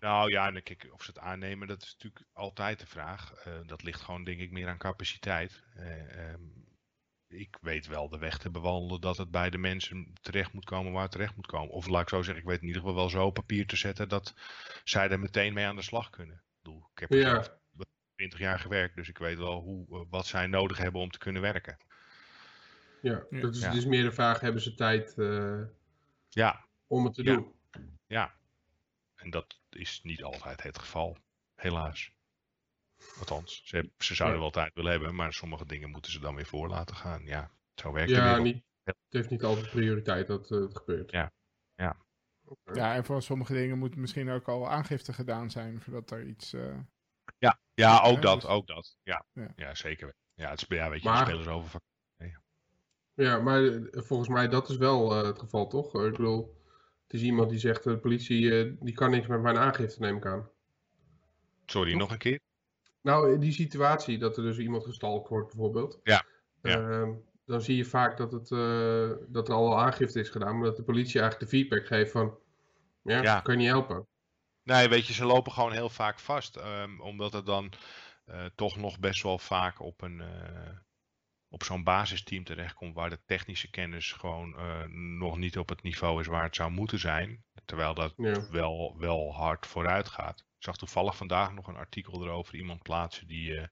Speaker 2: Nou ja, en kijk, of ze het aannemen, dat is natuurlijk altijd de vraag. Eh, dat ligt gewoon, denk ik, meer aan capaciteit. Eh, ehm, ik weet wel de weg te bewandelen dat het bij de mensen terecht moet komen waar het terecht moet komen. Of laat ik zo zeggen, ik weet in ieder geval wel zo op papier te zetten dat zij er meteen mee aan de slag kunnen. Ik bedoel, ik heb
Speaker 3: Ja.
Speaker 2: zelf 20 jaar gewerkt, dus ik weet wel hoe, eh, wat zij nodig hebben om te kunnen werken.
Speaker 3: Ja, dat is
Speaker 2: Ja.
Speaker 3: dus meer de vraag, hebben ze tijd eh,
Speaker 2: Ja,
Speaker 3: om het te
Speaker 2: Ja.
Speaker 3: doen?
Speaker 2: Ja, en dat is niet altijd het geval, helaas. Althans, ze, ze zouden
Speaker 3: Ja.
Speaker 2: wel tijd willen hebben, maar sommige dingen moeten ze dan weer voor laten gaan. Ja, zo werkt
Speaker 3: Ja,
Speaker 2: wereld.
Speaker 3: niet, het heeft niet altijd prioriteit dat eh, het gebeurt.
Speaker 2: Ja. Ja.
Speaker 1: Ja, en voor sommige dingen moet misschien ook al aangifte gedaan zijn voordat er iets. eh,
Speaker 2: Ja, ja ook
Speaker 1: Ja,
Speaker 2: dat,
Speaker 1: dus-
Speaker 2: ook dat. Ja,
Speaker 1: Ja.
Speaker 2: ja. zeker. Ja, het is, ja, weet je,
Speaker 3: Maar-
Speaker 2: spelers over.
Speaker 3: Ja, maar eh, volgens mij dat is wel het geval, toch? Ik bedoel, het is iemand die zegt, eh, de politie eh, die kan niks met mijn aangifte, neem ik aan.
Speaker 2: Sorry, nog een keer?
Speaker 3: Nou, in die situatie dat er dus iemand gestalkt wordt bijvoorbeeld.
Speaker 2: Ja, ja.
Speaker 3: ehm, dan zie je vaak dat, het, eh, dat er al wel aangifte is gedaan, maar dat de politie eigenlijk de feedback geeft van, ja,
Speaker 2: Ja.
Speaker 3: kan je niet helpen.
Speaker 2: Nee, weet je, ze lopen gewoon heel vaak vast. ehm, omdat het dan toch nog best wel vaak op een. Op zo'n basisteam terechtkomt waar de technische kennis gewoon eh, nog niet op het niveau is waar het zou moeten zijn. Terwijl dat
Speaker 3: Ja.
Speaker 2: wel, wel hard vooruit gaat. Ik zag toevallig vandaag nog een artikel erover iemand plaatsen die eh,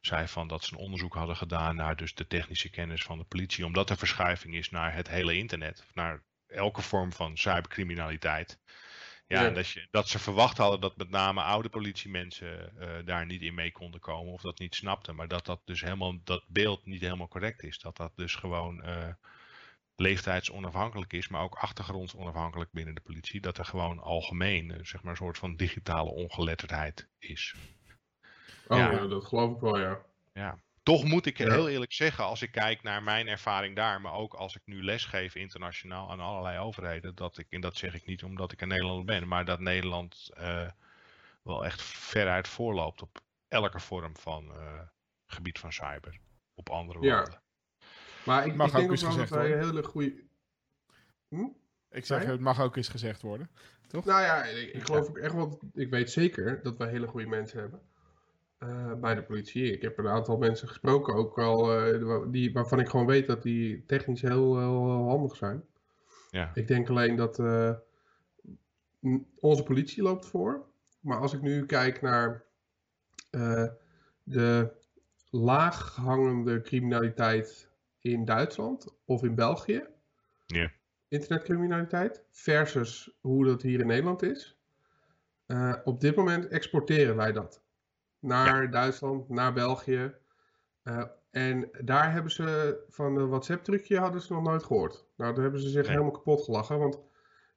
Speaker 2: zei van dat ze een onderzoek hadden gedaan naar dus de technische kennis van de politie. Omdat er verschuiving is naar het hele internet, naar elke vorm van cybercriminaliteit. Ja, dat, je, dat ze verwacht hadden dat met name oude politiemensen eh, daar niet in mee konden komen of dat niet snapten. Maar dat dat dus helemaal, dat beeld niet helemaal correct is. Dat dat dus gewoon eh, leeftijdsonafhankelijk is, maar ook achtergrondsonafhankelijk binnen de politie. Dat er gewoon algemeen, eh, zeg maar, een soort van digitale ongeletterdheid is.
Speaker 3: Oh
Speaker 2: Ja.
Speaker 3: ja. dat geloof ik wel, ja.
Speaker 2: Ja. Toch moet ik
Speaker 3: Ja.
Speaker 2: heel eerlijk zeggen, als ik kijk naar mijn ervaring daar, maar ook als ik nu lesgeef internationaal aan allerlei overheden, dat ik, en dat zeg ik niet omdat ik een Nederlander ben, maar dat Nederland eh, wel echt veruit voorloopt op elke vorm van eh, gebied van cyber. Op andere
Speaker 3: Ja.
Speaker 2: landen.
Speaker 3: Maar ik,
Speaker 1: Mag
Speaker 3: ik
Speaker 1: ook
Speaker 3: denk ook dat
Speaker 1: gezegd
Speaker 3: wij
Speaker 1: worden.
Speaker 3: hele goede... Hm?
Speaker 1: ik zeg, het mag ook eens gezegd worden. Toch?
Speaker 3: Nou ja, ik, ik geloof ook echt wel, ik weet zeker dat wij hele goede mensen hebben. Eh, bij de politie. Ik heb een aantal mensen gesproken, ook al, eh, die, waarvan ik gewoon weet dat die technisch heel, heel, heel handig zijn.
Speaker 2: Ja.
Speaker 3: Ik denk alleen dat eh, onze politie loopt voor. Maar als ik nu kijk naar de laaghangende criminaliteit in Duitsland of in België.
Speaker 2: Ja.
Speaker 3: internetcriminaliteit versus hoe dat hier in Nederland is. Op dit moment exporteren wij dat naar Duitsland, naar België. Uh, en daar hebben ze van een WhatsApp-trucje hadden ze nog nooit gehoord. Nou, daar hebben ze zich helemaal kapot gelachen. Want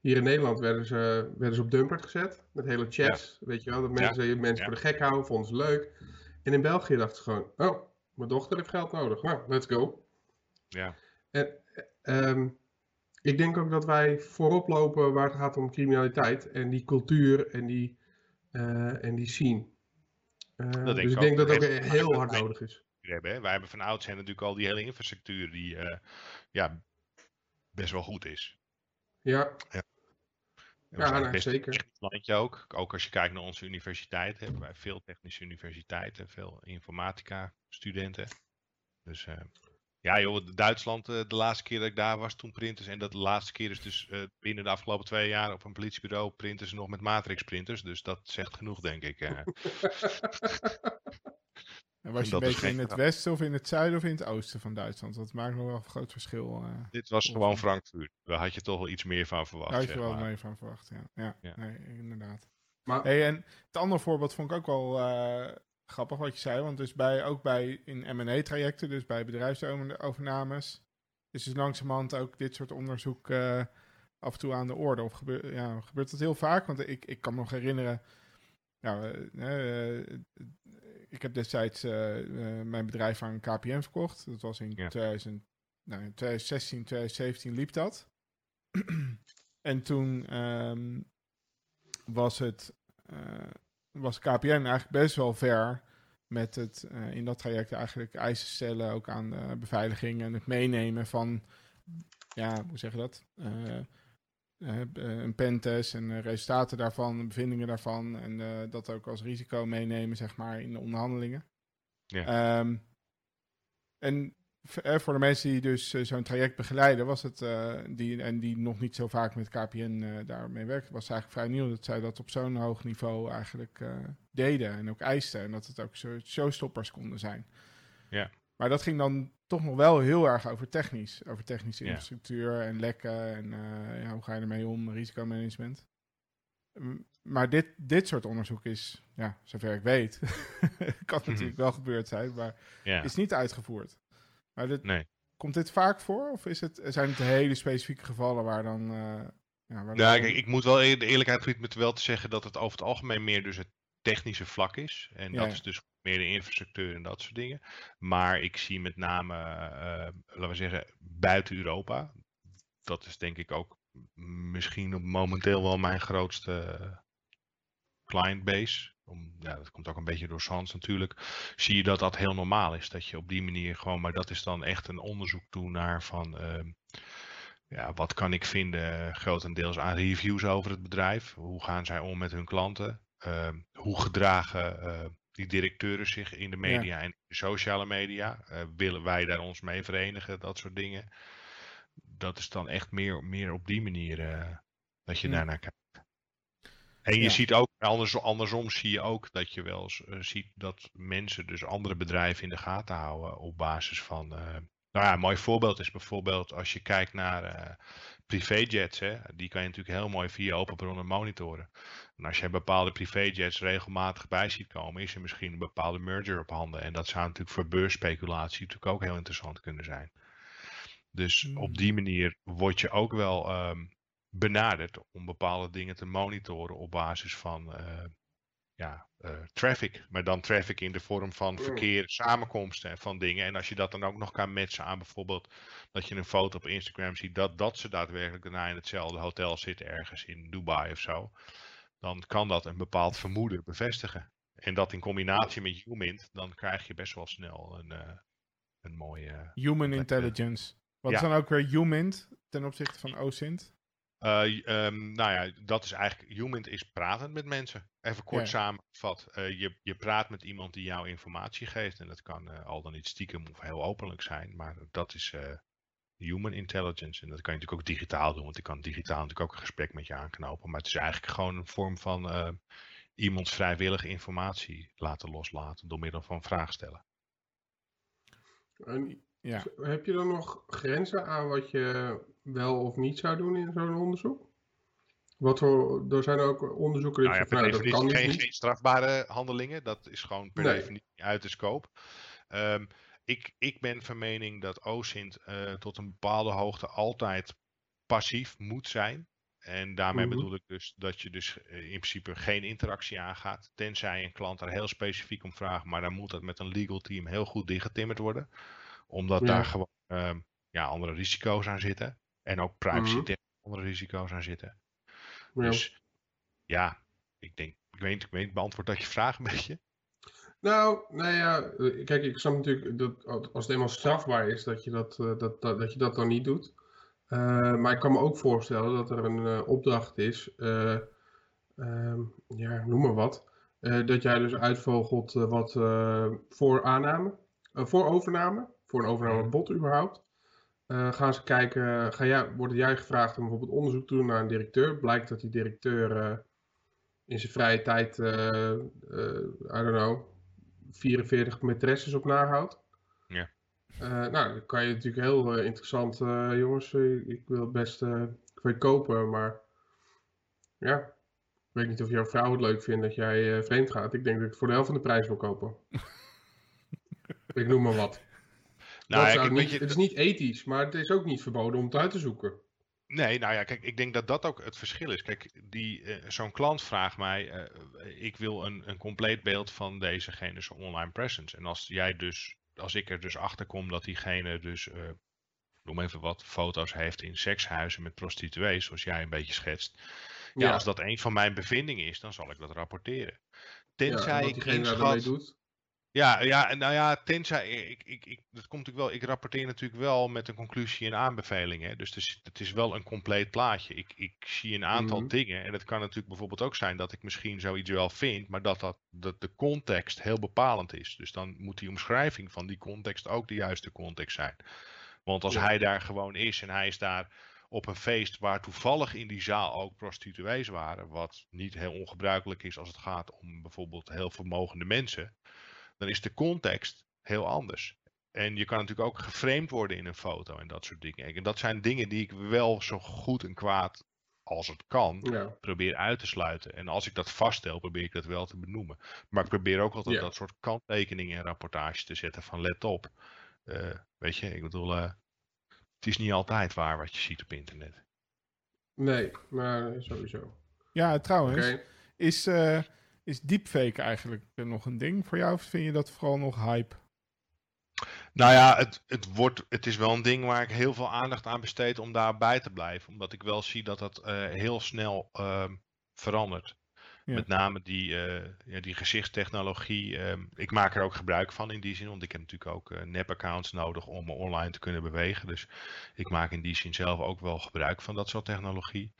Speaker 3: hier in Nederland werden ze, werden ze op Dumpert gezet. Met hele chats. Weet je wel, dat mensen, ja. mensen voor de gek houden, vonden ze leuk. En in België dachten ze gewoon: Oh, mijn dochter heeft geld nodig. Nou, let's go.
Speaker 2: Ja.
Speaker 3: En, um, ik denk ook dat wij voorop lopen waar het gaat om criminaliteit. En die cultuur en die, uh, en die scene. Uh, dus ik, denk dat dat ook heel hard nodig is
Speaker 2: hebben. Hè? Wij hebben van oudsher natuurlijk al die hele infrastructuur die uh, ja, best wel goed is.
Speaker 3: Ja.
Speaker 2: ja.
Speaker 3: Ja, nou, zeker.
Speaker 2: landje ook. Ook als je kijkt naar onze universiteit, hebben wij veel technische universiteiten, veel informatica studenten. Dus uh, ja joh, Duitsland, uh, de laatste keer dat ik daar was toen printers. En dat de laatste keer is dus uh, binnen de afgelopen twee jaar op een politiebureau printers nog met matrix printers. Dus dat zegt genoeg denk ik.
Speaker 1: En was je een beetje in het westen of in het zuiden of in het oosten van Duitsland? Dat maakt nog wel een groot verschil. Uh,
Speaker 2: Dit was gewoon Frankfurt. Daar had je toch wel iets meer van verwacht.
Speaker 1: Daar had je wel
Speaker 2: maar.
Speaker 1: meer van verwacht, ja. Ja, ja. Nee, inderdaad. Maar... Hey, en het andere voorbeeld vond ik ook wel uh, grappig wat je zei. Want dus bij, ook bij in M&A-trajecten, dus bij bedrijfsovernames, is dus langzamerhand ook dit soort onderzoek uh, af en toe aan de orde. Of gebeur, ja, gebeurt dat heel vaak? Want ik, ik kan me nog herinneren... Nou, ik heb destijds mijn bedrijf aan KPN verkocht. Dat was in ja. 2000, nou, 2016, 2017 liep dat. en toen um, was het was KPN eigenlijk best wel ver met het in dat traject eigenlijk eisen stellen ook aan de beveiliging en het meenemen van ja, hoe zeg je dat? Uh, een pentest en resultaten daarvan, bevindingen daarvan. En uh, dat ook als risico meenemen, zeg maar, in de onderhandelingen.
Speaker 2: Ja.
Speaker 1: Um, en voor de mensen die dus zo'n traject begeleiden, was het, die, en die nog niet zo vaak met KPN daarmee werken, was het eigenlijk vrij nieuw dat zij dat op zo'n hoog niveau eigenlijk deden en ook eisten. En dat het ook zo showstoppers konden zijn.
Speaker 2: Ja.
Speaker 1: Maar dat ging dan toch nog wel heel erg over technisch. Over technische ja. infrastructuur en lekken en ja, hoe ga je ermee om, risicomanagement. Maar dit, dit soort onderzoek is, ja, zover ik weet, kan natuurlijk mm -hmm. wel gebeurd zijn, maar
Speaker 2: ja.
Speaker 1: is niet uitgevoerd. Maar dit,
Speaker 2: nee.
Speaker 1: komt dit vaak voor? Of is het, zijn het hele specifieke gevallen waar dan... Uh,
Speaker 2: ja, waar nou, kijk, ik moet wel de eerlijkheid gebied met wel te zeggen dat het over het algemeen meer dus het technische vlak is. En
Speaker 1: Ja,
Speaker 2: dat
Speaker 1: ja.
Speaker 2: is dus meer de infrastructuur en dat soort dingen. Maar ik zie met name, eh, laten we zeggen, buiten Europa. Dat is denk ik ook misschien op momenteel wel mijn grootste client base. Om, ja, dat komt ook een beetje door Sans natuurlijk. Zie je dat dat heel normaal is. Dat je op die manier gewoon, maar dat is dan echt een onderzoek toe naar van. ehm, ja, wat kan ik vinden grotendeels aan reviews over het bedrijf? Hoe gaan zij om met hun klanten? Ehm, hoe gedragen eh, die directeuren zich in de media en de sociale media? Eh, willen wij daar ons mee verenigen? Dat soort dingen. Dat is dan echt meer, meer op die manier eh, dat je
Speaker 1: Hm.
Speaker 2: daarnaar kijkt. En je
Speaker 1: Ja.
Speaker 2: ziet ook, anders, andersom zie je ook dat je wel eens, eh, ziet dat mensen dus andere bedrijven in de gaten houden op basis van. eh, nou ja, een mooi voorbeeld is bijvoorbeeld als je kijkt naar eh, privéjets. Hè, die kan je natuurlijk heel mooi via open bronnen monitoren. En als je bepaalde privéjets regelmatig bij ziet komen, is er misschien een bepaalde merger op handen. En dat zou natuurlijk voor beursspeculatie natuurlijk ook heel interessant kunnen zijn. Dus
Speaker 1: Hmm.
Speaker 2: op die manier word je ook wel ehm, benaderd om bepaalde dingen te monitoren op basis van eh, ja, eh, traffic. Maar dan traffic in de vorm van
Speaker 3: Mm.
Speaker 2: verkeer, samenkomsten en van dingen. En als je dat dan ook nog kan matchen aan bijvoorbeeld dat je een foto op Instagram ziet dat, dat ze daadwerkelijk daarna in hetzelfde hotel zitten ergens in Dubai of zo. Dan kan dat een bepaald vermoeden bevestigen. En dat in combinatie met Umint, dan krijg je best wel snel een, eh, een mooie...
Speaker 1: Human intelligence. Wat is
Speaker 2: ja.
Speaker 1: dan ook weer humint ten opzichte van OSINT?
Speaker 2: Eh, ehm, nou ja, dat is eigenlijk, Humint is pratend met mensen. Even kort
Speaker 1: Ja.
Speaker 2: samengevat. Eh, je, je praat met iemand die jou informatie geeft. En dat kan eh, al dan niet stiekem of heel openlijk zijn. Maar dat is eh, human intelligence. En dat kan je natuurlijk ook digitaal doen. Want je kan digitaal natuurlijk ook een gesprek met je aanknopen. Maar het is eigenlijk gewoon een vorm van eh, iemands vrijwillige informatie laten loslaten. Door middel van vraag stellen.
Speaker 3: En
Speaker 1: Ja.
Speaker 3: Heb je dan nog grenzen aan wat je wel of niet zou doen in zo'n onderzoek? Wat voor, er zijn ook onderzoeken die
Speaker 2: Nou ja,
Speaker 3: nou, dat kan
Speaker 2: geen,
Speaker 3: niet.
Speaker 2: geen strafbare handelingen. Dat is gewoon per
Speaker 3: Nee.
Speaker 2: definitie uit de scope. Ehm, ik, ik ben van mening dat OSINT eh, tot een bepaalde hoogte altijd passief moet zijn. En daarmee
Speaker 3: Mhm.
Speaker 2: bedoel ik dus dat je dus eh, in principe geen interactie aangaat. Tenzij een klant daar heel specifiek om vraagt. Maar dan moet dat met een legal team heel goed dichtgetimmerd worden. Omdat
Speaker 3: Ja.
Speaker 2: daar gewoon ehm, ja, andere risico's aan zitten. En ook privacy
Speaker 3: Mhm.
Speaker 2: andere risico's aan zitten.
Speaker 3: Ja.
Speaker 2: Dus ja, ik denk, ik weet, ik weet, beantwoord dat je vraag een beetje.
Speaker 3: Nou, nou ja, eh, kijk, ik snap natuurlijk dat als het eenmaal strafbaar is, dat je dat, eh, dat, dat, dat, je dat dan niet doet. Eh, maar ik kan me ook voorstellen dat er een opdracht is, eh, ehm, ja, noem maar wat, dat jij dus uitvogelt wat voor aanname, voor overname, voor een overnamebod überhaupt. Eh, gaan ze kijken, ga jij, wordt jij gevraagd om bijvoorbeeld onderzoek te doen naar een directeur? Blijkt dat die directeur eh, in zijn vrije tijd, eh, I don't know, 44 maîtresses op nahoudt.
Speaker 2: Ja.
Speaker 3: Nou, dan kan je natuurlijk heel interessant, jongens, ik wil het best voor je kopen, maar ja, ik weet niet of jouw vrouw het leuk vindt dat jij vreemd gaat. Ik denk dat ik het voor de helft van de prijs wil kopen. ik noem maar wat.
Speaker 2: Nou,
Speaker 3: Dat
Speaker 2: ja,
Speaker 3: zou
Speaker 2: kijk,
Speaker 3: niet,
Speaker 2: weet je,
Speaker 3: het is niet ethisch, maar het is ook niet verboden om het uit te zoeken.
Speaker 2: Nee, nou ja, kijk, ik denk dat dat ook het verschil is. Kijk, die, eh, zo'n klant vraagt mij, eh, ik wil een, een compleet beeld van dezegene's online presence. En als jij dus, als ik er dus achter kom dat diegene dus, eh noem even wat, foto's heeft in sekshuizen met prostituees, zoals jij een beetje schetst. Ja,
Speaker 3: Ja.
Speaker 2: als dat een van mijn bevindingen is, dan zal ik dat rapporteren.
Speaker 3: Ja,
Speaker 2: Tenzij
Speaker 3: en wat
Speaker 2: ik inschat...
Speaker 3: doet.
Speaker 2: Ja, ja, en nou ja, tenzij, ik, ik, ik, dat komt natuurlijk wel, ik rapporteer natuurlijk wel met een conclusie en aanbevelingen. Dus het is, het is wel een compleet plaatje. Ik, ik zie een aantal
Speaker 3: Mhm.
Speaker 2: dingen en het kan natuurlijk bijvoorbeeld ook zijn dat ik misschien zoiets wel vind, maar dat, dat, dat de context heel bepalend is. Dus dan moet die omschrijving van die context ook de juiste context zijn. Want als
Speaker 3: Ja.
Speaker 2: hij daar gewoon is en hij is daar op een feest waar toevallig in die zaal ook prostituees waren, wat niet heel ongebruikelijk is als het gaat om bijvoorbeeld heel vermogende mensen, dan is de context heel anders. En je kan natuurlijk ook geframed worden in een foto en dat soort dingen. En dat zijn dingen die ik wel zo goed en kwaad als het kan
Speaker 3: Ja.
Speaker 2: probeer uit te sluiten. En als ik dat vaststel, probeer ik dat wel te benoemen. Maar ik probeer ook altijd
Speaker 3: Ja.
Speaker 2: dat soort kanttekeningen in rapportages te zetten van let op. Eh, weet je, ik bedoel, eh, het is niet altijd waar wat je ziet op internet.
Speaker 3: Nee, maar sowieso.
Speaker 1: Ja, trouwens,
Speaker 3: Oké.
Speaker 1: is, eh, is deepfake eigenlijk nog een ding voor jou? Of vind je dat vooral nog hype?
Speaker 2: Nou ja, het, het, wordt, het is wel een ding waar ik heel veel aandacht aan besteed om daarbij te blijven. Omdat ik wel zie dat dat eh, heel snel ehm, verandert.
Speaker 1: Ja.
Speaker 2: Met name die, eh, ja, die gezichtstechnologie. ehm, ik maak er ook gebruik van in die zin. Want ik heb natuurlijk ook eh nep-accounts nodig om me online te kunnen bewegen. Dus ik maak in die zin zelf ook wel gebruik van dat soort technologie.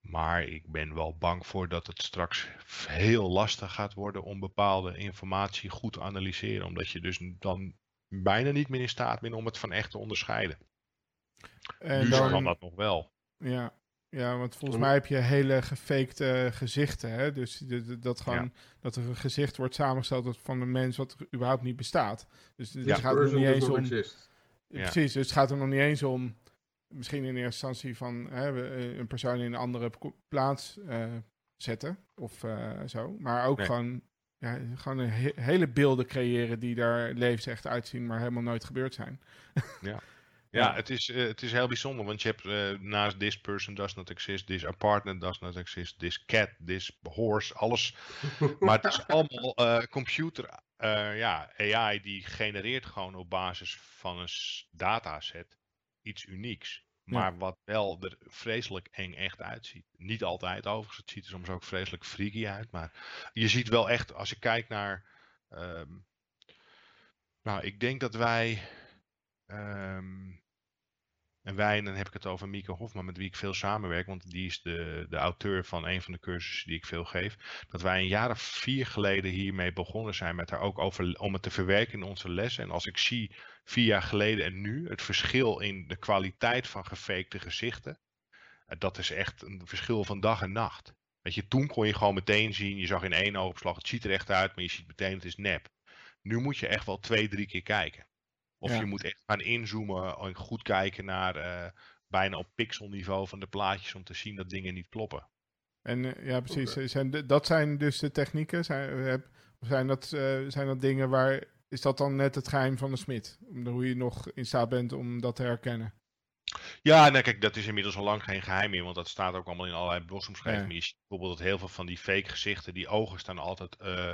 Speaker 2: Maar ik ben wel bang voor dat het straks heel lastig gaat worden om bepaalde informatie goed te analyseren. Omdat je dus dan bijna niet meer in staat bent om het van echt te onderscheiden.
Speaker 1: En
Speaker 2: nu
Speaker 1: dan-
Speaker 2: kan dat nog wel.
Speaker 1: Ja, ja want volgens mij heb je hele gefakte gezichten. Hè? Dus de- de- dat, gewoon, dat er een gezicht wordt samengesteld dat- van een mens wat er überhaupt niet bestaat. Dus het
Speaker 2: Ja.
Speaker 1: gaat er nog niet eens om.
Speaker 2: Ja.
Speaker 1: Precies, dus het gaat er nog niet eens om. Misschien in eerste instantie van hè, we- eh, een persoon in een andere plaats eh, zetten of eh, zo. Maar ook
Speaker 2: Nee.
Speaker 1: gewoon, ja, gewoon een he- hele beelden creëren die daar levensecht uitzien, maar helemaal nooit gebeurd zijn.
Speaker 2: Ja,
Speaker 1: Ja.
Speaker 2: Het, is, het is heel bijzonder, want je hebt naast this person does not exist, this apartment does not exist, this cat, this horse, alles. Maar het is allemaal eh, computer, eh, ja, AI die genereert gewoon op basis van een dataset iets unieks. Maar wat wel er vreselijk eng echt uitziet. Niet altijd overigens, het ziet er soms ook vreselijk freaky uit. Maar je ziet wel echt, als ik kijk naar... ehm, nou, ik denk dat wij... ehm, en wij, en dan heb ik het over Mieke Hofman, met wie ik veel samenwerk, want die is de, de auteur van een van de cursussen die ik veel geef. Dat wij een jaar of vier geleden hiermee begonnen zijn met daar ook over, om het te verwerken in onze lessen. En als ik zie vier jaar geleden en nu, het verschil in de kwaliteit van gefakte gezichten, eh, dat is echt een verschil van dag en nacht. Weet je, toen kon je gewoon meteen zien, je zag in één oogopslag, het ziet er echt uit, maar je ziet meteen het is nep. Nu moet je echt wel twee, drie keer kijken. Of
Speaker 1: Ja.
Speaker 2: je moet echt gaan inzoomen en goed kijken naar eh, bijna op pixelniveau van de plaatjes om te zien dat dingen niet kloppen.
Speaker 1: En eh, ja, precies.
Speaker 3: Oké.
Speaker 1: Zijn de- dat zijn dus de technieken. Zijn, zijn, dat, eh, zijn dat dingen waar. Is dat dan net het geheim van de smid? Om- Hoe je nog in staat bent om dat te herkennen?
Speaker 2: Ja, nou kijk, dat is inmiddels al lang geen geheim meer, want dat staat ook allemaal in allerlei blosomschrijvingen.
Speaker 1: Ja.
Speaker 2: Je ziet bijvoorbeeld dat heel veel van die fake gezichten, die ogen staan altijd eh,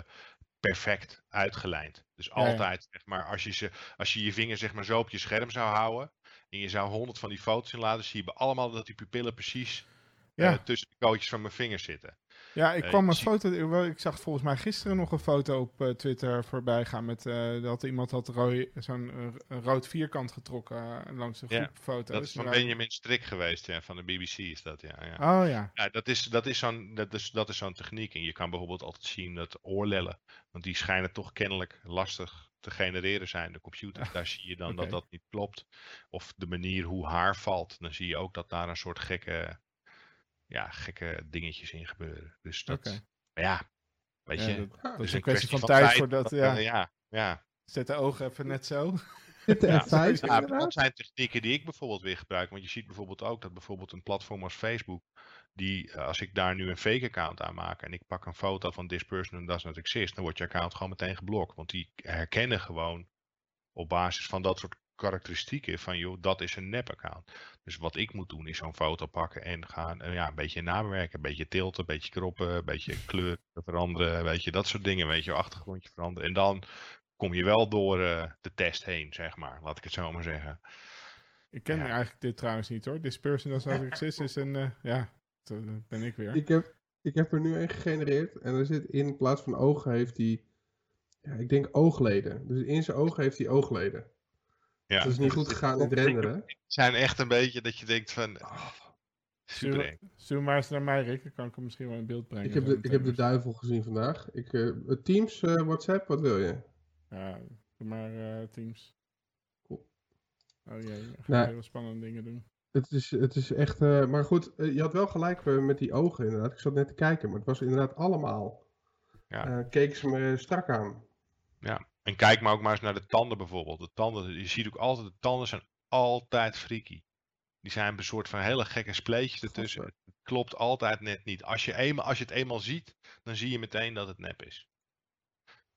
Speaker 2: perfect uitgelijnd. Dus
Speaker 1: Ja, ja.
Speaker 2: altijd, zeg maar, als je, ze, als je je vinger zeg maar zo op je scherm zou houden en je zou honderd van die foto's inladen, zie je bij allemaal dat die pupillen precies
Speaker 1: Ja.
Speaker 2: eh, tussen de kootjes van mijn vingers zitten.
Speaker 1: Ja, ik kwam een foto. Ik zag volgens mij gisteren nog een foto op eh, Twitter voorbij gaan. Met, eh, dat iemand had zo'n eh, rood vierkant getrokken langs een
Speaker 2: Ja,
Speaker 1: groep foto's.
Speaker 2: Dat is van
Speaker 1: Ja.
Speaker 2: Benjamin Strik geweest, ja, van de BBC is dat, ja. ja.
Speaker 1: Oh ja.
Speaker 2: Ja, dat is, dat is zo'n dat is, dat is zo'n techniek. En je kan bijvoorbeeld altijd zien dat oorlellen, want die schijnen toch kennelijk lastig te genereren zijn, de computers. Daar zie je dan dat dat niet klopt. Of de manier hoe haar valt, dan zie je ook dat daar een soort gekke, ja, gekke dingetjes in gebeuren. Dus dat, ja, weet
Speaker 1: Ja,
Speaker 2: je,
Speaker 1: dat,
Speaker 2: is
Speaker 1: is een kwestie van tijd
Speaker 2: tijd
Speaker 1: voordat. Ja,
Speaker 2: eh, ja, ja.
Speaker 1: Zet de ogen even net zo.
Speaker 2: Ja.
Speaker 3: F5
Speaker 2: Ja,
Speaker 3: inderdaad.
Speaker 2: dat zijn technieken die ik bijvoorbeeld weer gebruik. Want je ziet bijvoorbeeld ook dat bijvoorbeeld een platform als Facebook, die eh, als ik daar nu een fake account aan maak en ik pak een foto van this person does not exist, dan wordt je account gewoon meteen geblokt. Want die herkennen gewoon op basis van dat soort karakteristieken van joh, dat is een nep account. Dus wat ik moet doen is zo'n foto pakken en gaan eh, ja, een beetje nabewerken, een beetje tilten, een beetje kroppen, een beetje kleur veranderen, weet je, dat soort dingen, weet je, achtergrondje veranderen. En dan kom je wel door eh, de test heen, zeg maar, laat ik het zo maar zeggen.
Speaker 1: Ik ken
Speaker 2: Ja.
Speaker 1: eigenlijk dit trouwens niet hoor. This person does not exist is een. eh, ja, dat ben ik weer.
Speaker 3: Ik heb, ik heb er nu een gegenereerd en er zit in plaats van ogen heeft hij, ja, ik denk oogleden. Dus in zijn ogen heeft hij oogleden.
Speaker 2: Ja.
Speaker 3: Dat is niet goed gegaan in het renderen.
Speaker 2: Het zijn echt een beetje dat je denkt van,
Speaker 3: Ah,
Speaker 2: super eng.
Speaker 1: Stuur maar eens naar mij, Rick. Dan kan ik hem misschien wel in beeld brengen.
Speaker 3: ik, heb de, ik heb de duivel gezien vandaag. Ik, eh, het Teams, eh, WhatsApp, wat wil je?
Speaker 1: Ja, doe maar eh, Teams.
Speaker 3: Cool.
Speaker 1: Oh jee, ik ga
Speaker 3: Nou.
Speaker 1: hele spannende dingen doen.
Speaker 3: Het is, het is echt, eh, maar goed, je had wel gelijk met die ogen inderdaad. Ik zat net te kijken, maar het was inderdaad allemaal.
Speaker 2: Ja.
Speaker 3: Eh, keken ze me strak aan.
Speaker 2: Ja. En kijk maar ook maar eens naar de tanden bijvoorbeeld. De tanden, je ziet ook altijd, de tanden zijn altijd freaky. Die zijn een soort van hele gekke spleetjes ertussen. Het klopt altijd net niet. Als je, eenmaal, als je het eenmaal ziet, dan zie je meteen dat het nep is.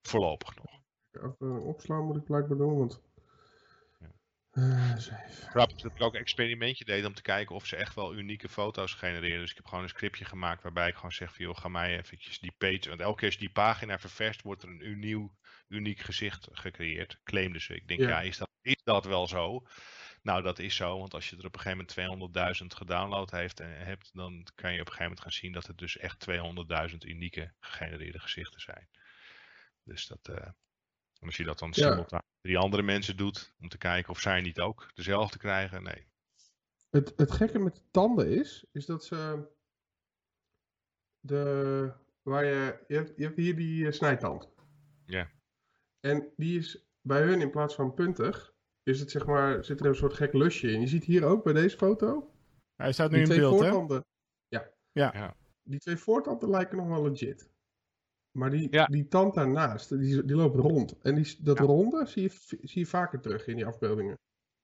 Speaker 2: Voorlopig nog.
Speaker 3: Even opslaan moet ik blijkbaar doen, want...
Speaker 2: Ja. Grappig is dat ik ook een experimentje deed om te kijken of ze echt wel unieke foto's genereren. Dus ik heb gewoon een scriptje gemaakt waarbij ik gewoon zeg van joh, ga mij eventjes die page. Want elke keer als je die pagina ververst, wordt er een nieuw, uniek gezicht gecreëerd. Claimden ze. Ik denk,
Speaker 3: Ja.
Speaker 2: ja, is, dat, is dat wel zo? Nou, dat is zo, want als je er op een gegeven moment 200.000 gedownload heeft en hebt, dan kan je op een gegeven moment gaan zien dat het dus echt 200.000 unieke gegenereerde gezichten zijn. Dus dat, eh, en als je dat dan
Speaker 3: Ja.
Speaker 2: simultaan met drie andere mensen doet, om te kijken of zij niet ook dezelfde krijgen, nee.
Speaker 3: Het, het gekke met de tanden is, is dat ze de, waar je, je hebt, je hebt hier die eh, snijtand.
Speaker 2: Ja.
Speaker 3: En die is bij hun in plaats van puntig, is het zeg maar, zit er een soort gek lusje in. Je ziet hier ook bij deze foto,
Speaker 1: Hij staat nu
Speaker 3: die
Speaker 1: in
Speaker 3: twee
Speaker 1: beeld, hè?
Speaker 3: voortanden. Ja.
Speaker 1: Ja.
Speaker 2: Ja.
Speaker 3: Die twee voortanden lijken nog wel legit. Maar die,
Speaker 2: Ja.
Speaker 3: die tand daarnaast, die, die loopt rond. En die, dat
Speaker 2: Ja.
Speaker 3: ronde zie je, zie je vaker terug in die afbeeldingen.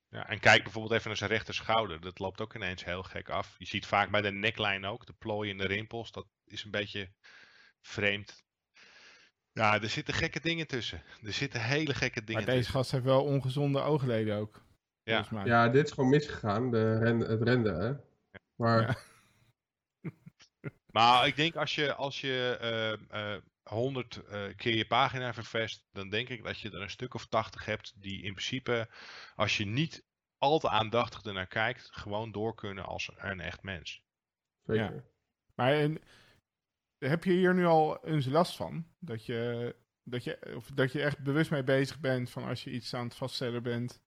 Speaker 2: Ja, en kijk bijvoorbeeld even naar zijn rechter schouder. Dat loopt ook ineens heel gek af. Je ziet vaak bij de neckline ook, de plooien en de rimpels. Dat is een beetje vreemd. Ja, er zitten gekke dingen tussen. Er zitten hele gekke dingen
Speaker 1: Maar deze
Speaker 2: tussen.
Speaker 1: gast heeft wel ongezonde oogleden ook.
Speaker 2: Ja.
Speaker 1: Mij.
Speaker 3: Ja, dit is gewoon misgegaan, de ren, het renden. Hè? Maar
Speaker 1: Ja.
Speaker 2: Maar ik denk als je, als je eh, eh, 100 eh, keer je pagina vervest, dan denk ik dat je er een stuk of 80 hebt die in principe, als je niet al te aandachtig ernaar kijkt, gewoon door kunnen als een echt mens.
Speaker 3: zeker.
Speaker 1: Maar en, heb je hier nu al eens last van? Dat je, dat, je, of dat je echt bewust mee bezig bent van als je iets aan het vaststellen bent.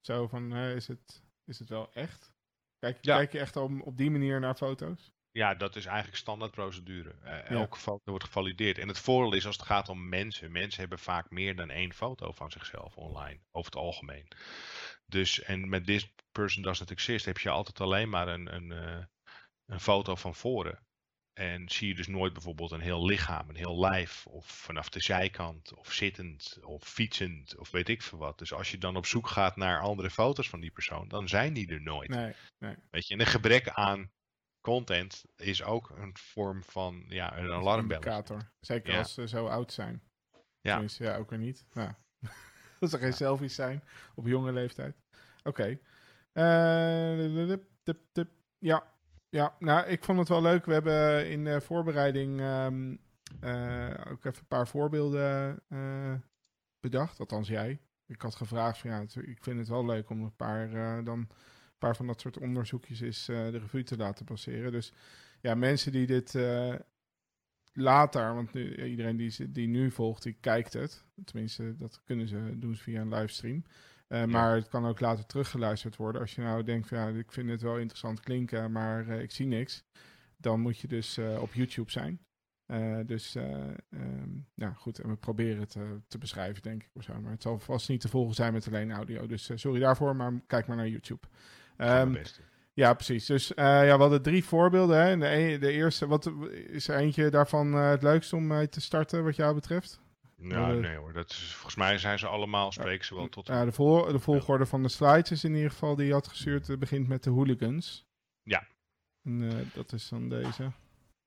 Speaker 1: Zo van, hè, is, het, is het wel echt? Kijk,
Speaker 2: Ja.
Speaker 1: kijk je echt op, op die manier naar foto's?
Speaker 2: Ja, dat is eigenlijk standaardprocedure. Eh,
Speaker 1: Ja.
Speaker 2: Elke foto wordt gevalideerd. En het voordeel is als het gaat om mensen. Mensen hebben vaak meer dan één foto van zichzelf online, over het algemeen. Dus, en met this person does not exist heb je altijd alleen maar een, een, eh, een foto van voren. En zie je dus nooit bijvoorbeeld een heel lichaam, een heel lijf, of vanaf de zijkant, of zittend, of fietsend, of weet ik veel wat. Dus als je dan op zoek gaat naar andere foto's van die persoon, dan zijn die er nooit.
Speaker 1: Nee, nee.
Speaker 2: Weet je, en een gebrek aan content is ook een vorm van ja, een alarmbel.
Speaker 1: Indicator. Zeker
Speaker 2: Ja.
Speaker 1: als ze zo oud zijn.
Speaker 2: Ja.
Speaker 1: Tenminste, ja, ook weer niet. Ja. Als er geen selfies zijn op jonge leeftijd. Oké. Eh, dup, dup, dup. ja. Ja, nou, ik vond het wel leuk. We hebben in de voorbereiding ehm, eh, ook even een paar voorbeelden eh, bedacht. Althans, jij. Ik had gevraagd van ja, ik vind het wel leuk om een paar, eh, dan, paar van dat soort onderzoekjes eh, de revue te laten passeren. Dus ja, mensen die dit later, want nu, iedereen die, die nu volgt, die kijkt het. Tenminste, dat kunnen ze doen via een livestream. Eh, Maar het kan ook later teruggeluisterd worden. Als je nou denkt van ja, ik vind het wel interessant klinken, maar eh, ik zie niks. Dan moet je dus eh, op YouTube zijn. Dus eh, ehm, ja, goed. En we proberen het te beschrijven, denk ik. Of zo. Maar het zal vast niet te volgen zijn met alleen audio. Dus sorry daarvoor, maar kijk maar naar YouTube. Ehm, ja, precies. Dus ja, we hadden drie voorbeelden. Hè. De, e- de eerste, wat is er eentje daarvan het leukst om mee te starten, wat jou betreft?
Speaker 2: Nou,
Speaker 1: eh,
Speaker 2: nee hoor. Dat is, volgens mij zijn ze allemaal, spreken ze wel tot.
Speaker 1: Ja, de, vol- de volgorde van de slides is in ieder geval die je had gestuurd. Het begint met de hooligans.
Speaker 2: Ja.
Speaker 1: En eh, dat is dan deze.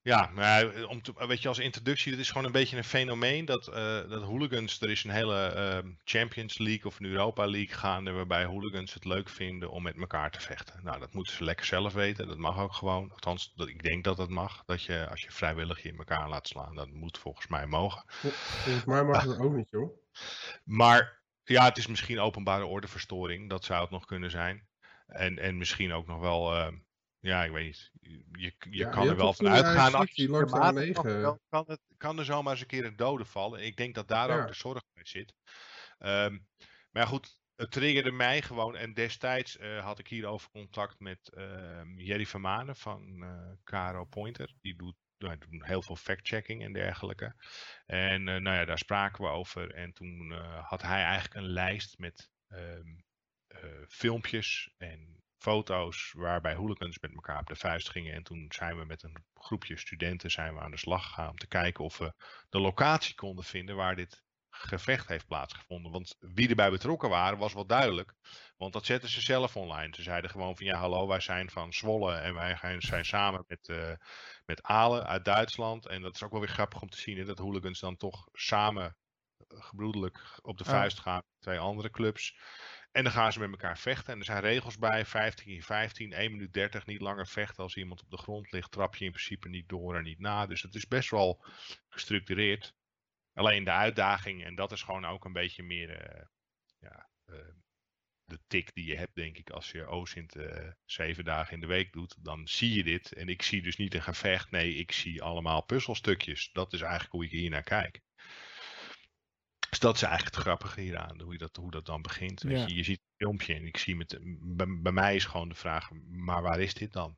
Speaker 2: Ja, maar eh, om te, weet je, als introductie, dit is gewoon een beetje een fenomeen dat, eh, dat hooligans, er is een hele ehm, Champions League of een Europa League gaande, waarbij hooligans het leuk vinden om met elkaar te vechten. Nou, dat moeten ze lekker zelf weten, dat mag ook gewoon. Althans, dat, ik denk dat dat mag, dat je als je vrijwillig je in elkaar laat slaan, dat moet volgens mij mogen.
Speaker 3: Volgens mij mag het ook niet, joh.
Speaker 2: Maar ja, het is misschien openbare ordeverstoring, dat zou het nog kunnen zijn. En, en misschien ook nog wel, ehm, ja, ik weet niet, je, je
Speaker 3: Ja,
Speaker 2: kan
Speaker 3: je
Speaker 2: er wel van
Speaker 3: eh,
Speaker 2: uitgaan als je
Speaker 3: langs de
Speaker 2: systematisch
Speaker 3: A9.
Speaker 2: afbelt, kan, het, kan er zomaar eens een keer een dode vallen. Ik denk dat daar
Speaker 3: Ja.
Speaker 2: ook de zorg bij zit. Ehm, maar goed, het triggerde mij gewoon. En destijds eh, had ik hierover contact met ehm Jerry Vermanen van eh Caro Pointer. Die doet, nou, die doet heel veel fact-checking en dergelijke. En eh, nou ja, daar spraken we over. En toen eh, had hij eigenlijk een lijst met ehm, eh, filmpjes en foto's waarbij hooligans met elkaar op de vuist gingen. En toen zijn we met een groepje studenten zijn we aan de slag gegaan om te kijken of we de locatie konden vinden waar dit gevecht heeft plaatsgevonden. Want wie erbij betrokken waren was wel duidelijk. Want dat zetten ze zelf online. Ze zeiden gewoon van ja hallo wij zijn van Zwolle en wij zijn samen met, eh met Alen uit Duitsland. En dat is ook wel weer grappig om te zien hè, dat hooligans dan toch samen eh, gebroedelijk op de vuist gaan met twee andere clubs. En dan gaan ze met elkaar vechten. En er zijn regels bij, 15 in 15, 1 minuut 30, niet langer vechten. Als iemand op de grond ligt, trap je in principe niet door en niet na. Dus het is best wel gestructureerd. Alleen de uitdaging, en dat is gewoon ook een beetje meer eh, ja, eh, de tik die je hebt, denk ik, als je OSINT eh zeven dagen in de week doet. Dan zie je dit. En ik zie dus niet een gevecht. Nee, ik zie allemaal puzzelstukjes. Dat is eigenlijk hoe ik hier naar kijk. Dus dat is eigenlijk het grappige hieraan, hoe, je dat, hoe dat dan begint. Weet je, je ziet een filmpje en ik zie met, bij, bij mij is gewoon de vraag, maar waar is dit dan?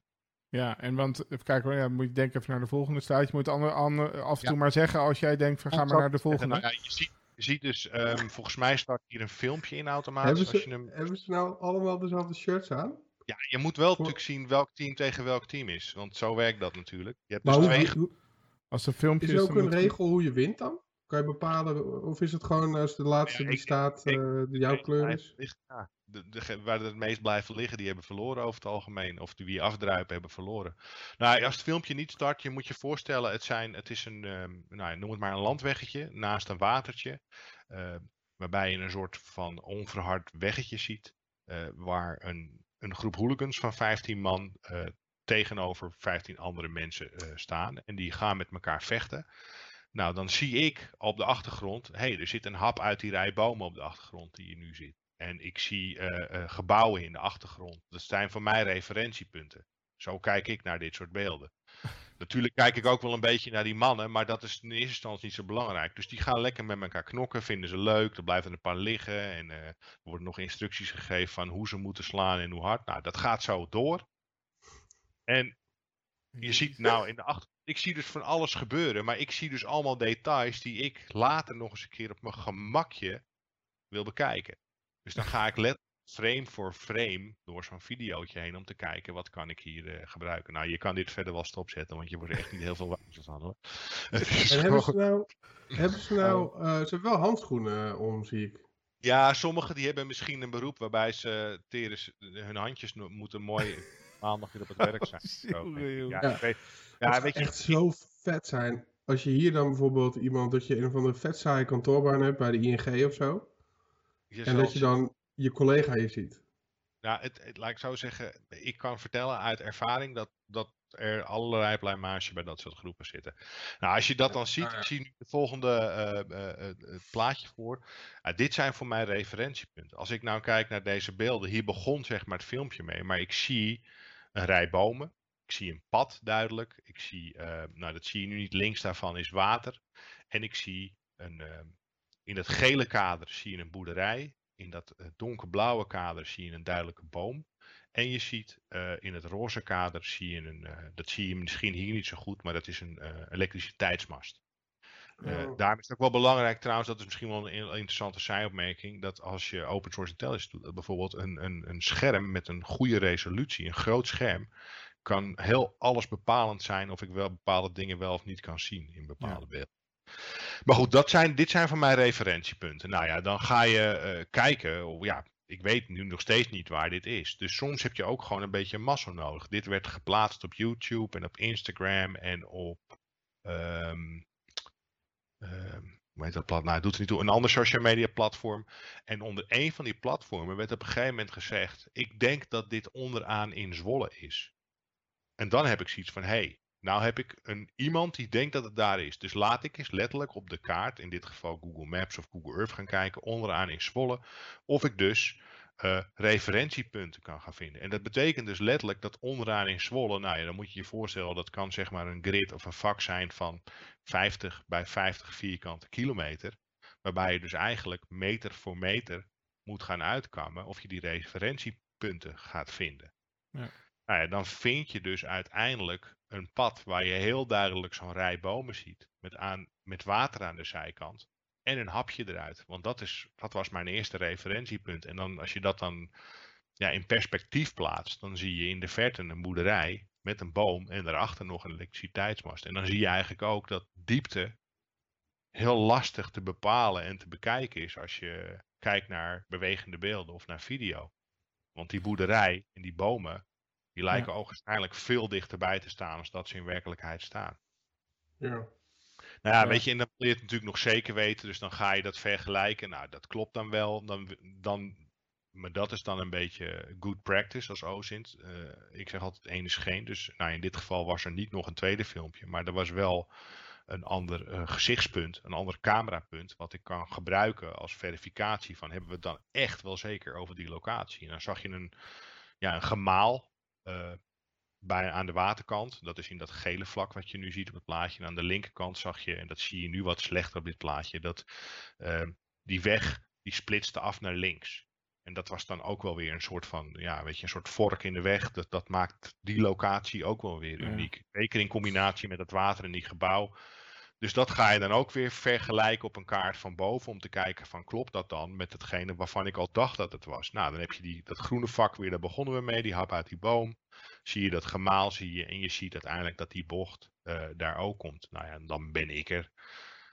Speaker 1: Ja, en want even kijken, hoor, ja, moet je denken even naar de volgende slide. Je moet ander, ander, af en
Speaker 2: Ja.
Speaker 1: toe maar zeggen als jij denkt van ga maar naar de volgende.
Speaker 2: Nou ja, je, ziet, je ziet dus, ehm, volgens mij staat hier een filmpje in automatisch.
Speaker 3: Hebben
Speaker 2: Als
Speaker 3: ze,
Speaker 2: je, hem,
Speaker 3: hebben ze nou allemaal dezelfde shirts aan?
Speaker 2: ja, je moet wel natuurlijk zien welk team tegen welk team is. Want zo werkt dat natuurlijk. Je hebt
Speaker 3: Maar
Speaker 2: dus
Speaker 3: hoe,
Speaker 2: twee
Speaker 3: hoe-
Speaker 1: Als er filmpjes
Speaker 3: is er ook een regel hoe je wint dan? Kan je bepalen, of is het gewoon als de laatste
Speaker 2: Ja,
Speaker 3: die staat,
Speaker 2: ik-
Speaker 3: eh, die jouw kleur is?
Speaker 2: liggen, ja. De, de, waar het meest blijven liggen, die hebben verloren over het algemeen. Of die wie afdruipen hebben verloren. Nou, als het filmpje niet start, je moet je voorstellen, het, zijn, het is een, ehm, nou, noem het maar een landweggetje naast een watertje. ehm, waarbij je een soort van onverhard weggetje ziet. eh, waar een, een groep hooligans van 15 man eh, tegenover 15 andere mensen eh, staan. En die gaan met elkaar vechten. Nou, dan zie ik op de achtergrond, hé, hey, er zit een hap uit die rij bomen op de achtergrond die je nu ziet. En ik zie eh, eh, gebouwen in de achtergrond. Dat zijn voor mij referentiepunten. Zo kijk ik naar dit soort beelden. Natuurlijk kijk ik ook wel een beetje naar die mannen, maar dat is in eerste instantie niet zo belangrijk. Dus die gaan lekker met elkaar knokken, vinden ze leuk. Er blijven een paar liggen en eh, er worden nog instructies gegeven van hoe ze moeten slaan en hoe hard. Nou, dat gaat zo door. En je ziet nou in de achter. Ik zie dus van alles gebeuren, maar ik zie dus allemaal details die ik later nog eens een keer op mijn gemakje wil bekijken. Dus dan ga ik let frame voor frame door zo'n videootje heen om te kijken wat kan ik hier eh, gebruiken. Nou, je kan dit verder wel stopzetten, want je wordt er echt niet heel veel wijzer van hoor.
Speaker 3: En hebben ze nou, hebben ze nou, eh, ze hebben wel handschoenen om, zie ik.
Speaker 2: Ja, sommigen die hebben misschien een beroep waarbij ze teren, ze- hun handjes moeten mooi maandag weer op het werk zijn.
Speaker 1: Jongen.
Speaker 2: ja,
Speaker 3: Ja.
Speaker 2: weet,
Speaker 3: Het
Speaker 2: ja,
Speaker 3: zou
Speaker 2: weet je,
Speaker 3: echt zo vet zijn. Als je hier dan bijvoorbeeld iemand, dat je een of andere vet saaie kantoorbaan hebt bij de ING of zo.
Speaker 2: je
Speaker 3: En dat je dan je collega hier ziet.
Speaker 2: Nou, het, het, laat ik zo zeggen, ik kan vertellen uit ervaring dat, dat er allerlei pluimage bij dat soort groepen zitten. Nou, als je dat dan ziet, ik zie nu het volgende eh, eh, eh, het plaatje voor. Ah, dit zijn voor mij referentiepunten. Als ik nou kijk naar deze beelden, hier begon zeg maar het filmpje mee, maar ik zie een rij bomen. Ik zie een pad duidelijk. Ik zie, eh, nou dat zie je nu niet, links daarvan is water. En ik zie een, eh, in het gele kader zie je een boerderij. In dat eh, donkerblauwe kader zie je een duidelijke boom. En je ziet eh, in het roze kader zie je een, dat zie je misschien hier niet zo goed, maar dat is een elektriciteitsmast.
Speaker 3: Oh.
Speaker 2: daarom is het ook wel belangrijk trouwens, dat is misschien wel een in- interessante zijopmerking, dat als je open source intelligence doet, bijvoorbeeld een, een, een scherm met een goede resolutie, een groot scherm, kan heel alles bepalend zijn of ik wel bepaalde dingen wel of niet kan zien in bepaalde beelden. Maar goed, dat zijn, dit zijn voor mij referentiepunten. Nou ja, dan ga je eh, kijken. of Ja, ik weet nu nog steeds niet waar dit is. Dus soms heb je ook gewoon een beetje massa nodig. Dit werd geplaatst op YouTube en op Instagram en op. ehm, hoe heet dat plat? Nou, het doet er niet toe. Een ander social media platform. En onder een van die platformen werd op een gegeven moment gezegd: Ik denk dat dit onderaan in Zwolle is. En dan heb ik zoiets van: hey, nou heb ik een, iemand die denkt dat het daar is. Dus laat ik eens letterlijk op de kaart, in dit geval Google Maps of Google Earth, gaan kijken onderaan in Zwolle. Of ik dus eh, referentiepunten kan gaan vinden. En dat betekent dus letterlijk dat onderaan in Zwolle, nou ja, dan moet je je voorstellen, dat kan zeg maar een grid of een vak zijn van 50 bij 50 vierkante kilometer. Waarbij je dus eigenlijk meter voor meter moet gaan uitkammen of je die referentiepunten gaat vinden.
Speaker 1: Ja.
Speaker 2: Nou ja, dan vind je dus uiteindelijk een pad waar je heel duidelijk zo'n rij bomen ziet. Met, aan, met water aan de zijkant. En een hapje eruit. Want dat, is, dat was mijn eerste referentiepunt. En dan, als je dat dan ja, in perspectief plaatst, dan zie je in de verte een boerderij met een boom en daarachter nog een elektriciteitsmast. En dan zie je eigenlijk ook dat diepte heel lastig te bepalen en te bekijken is als je kijkt naar bewegende beelden of naar video. Want die boerderij en die bomen, die lijken ook waarschijnlijk veel dichterbij te staan als dat ze in werkelijkheid staan.
Speaker 3: Ja.
Speaker 2: Nou ja,
Speaker 1: Ja.
Speaker 2: weet je, en dan wil je het natuurlijk nog zeker weten, dus dan ga je dat vergelijken. Nou, dat klopt dan wel. Dan, dan, maar dat is dan een beetje good practice als OSINT. Eh, ik zeg altijd één is geen, dus nou, in dit geval was er niet nog een tweede filmpje, maar er was wel een ander eh, gezichtspunt, een ander camerapunt, wat ik kan gebruiken als verificatie van hebben we het dan echt wel zeker over die locatie. En dan zag je een, ja, een gemaal eh, bij, aan de waterkant. Dat is in dat gele vlak wat je nu ziet op het plaatje. En aan de linkerkant zag je, en dat zie je nu wat slechter op dit plaatje, dat eh, die weg die splitste af naar links. En dat was dan ook wel weer een soort van, ja, weet je, een soort vork in de weg. Dat, dat maakt die locatie ook wel weer
Speaker 1: Ja.
Speaker 2: uniek. Zeker in combinatie met het water in die gebouw. Dus dat ga je dan ook weer vergelijken op een kaart van boven om te kijken van klopt dat dan met hetgene waarvan ik al dacht dat het was. Nou, dan heb je die, dat groene vak weer, daar begonnen we mee, die hap uit die boom. Zie je dat gemaal, zie je en je ziet uiteindelijk dat die bocht eh, daar ook komt. Nou ja, dan ben ik er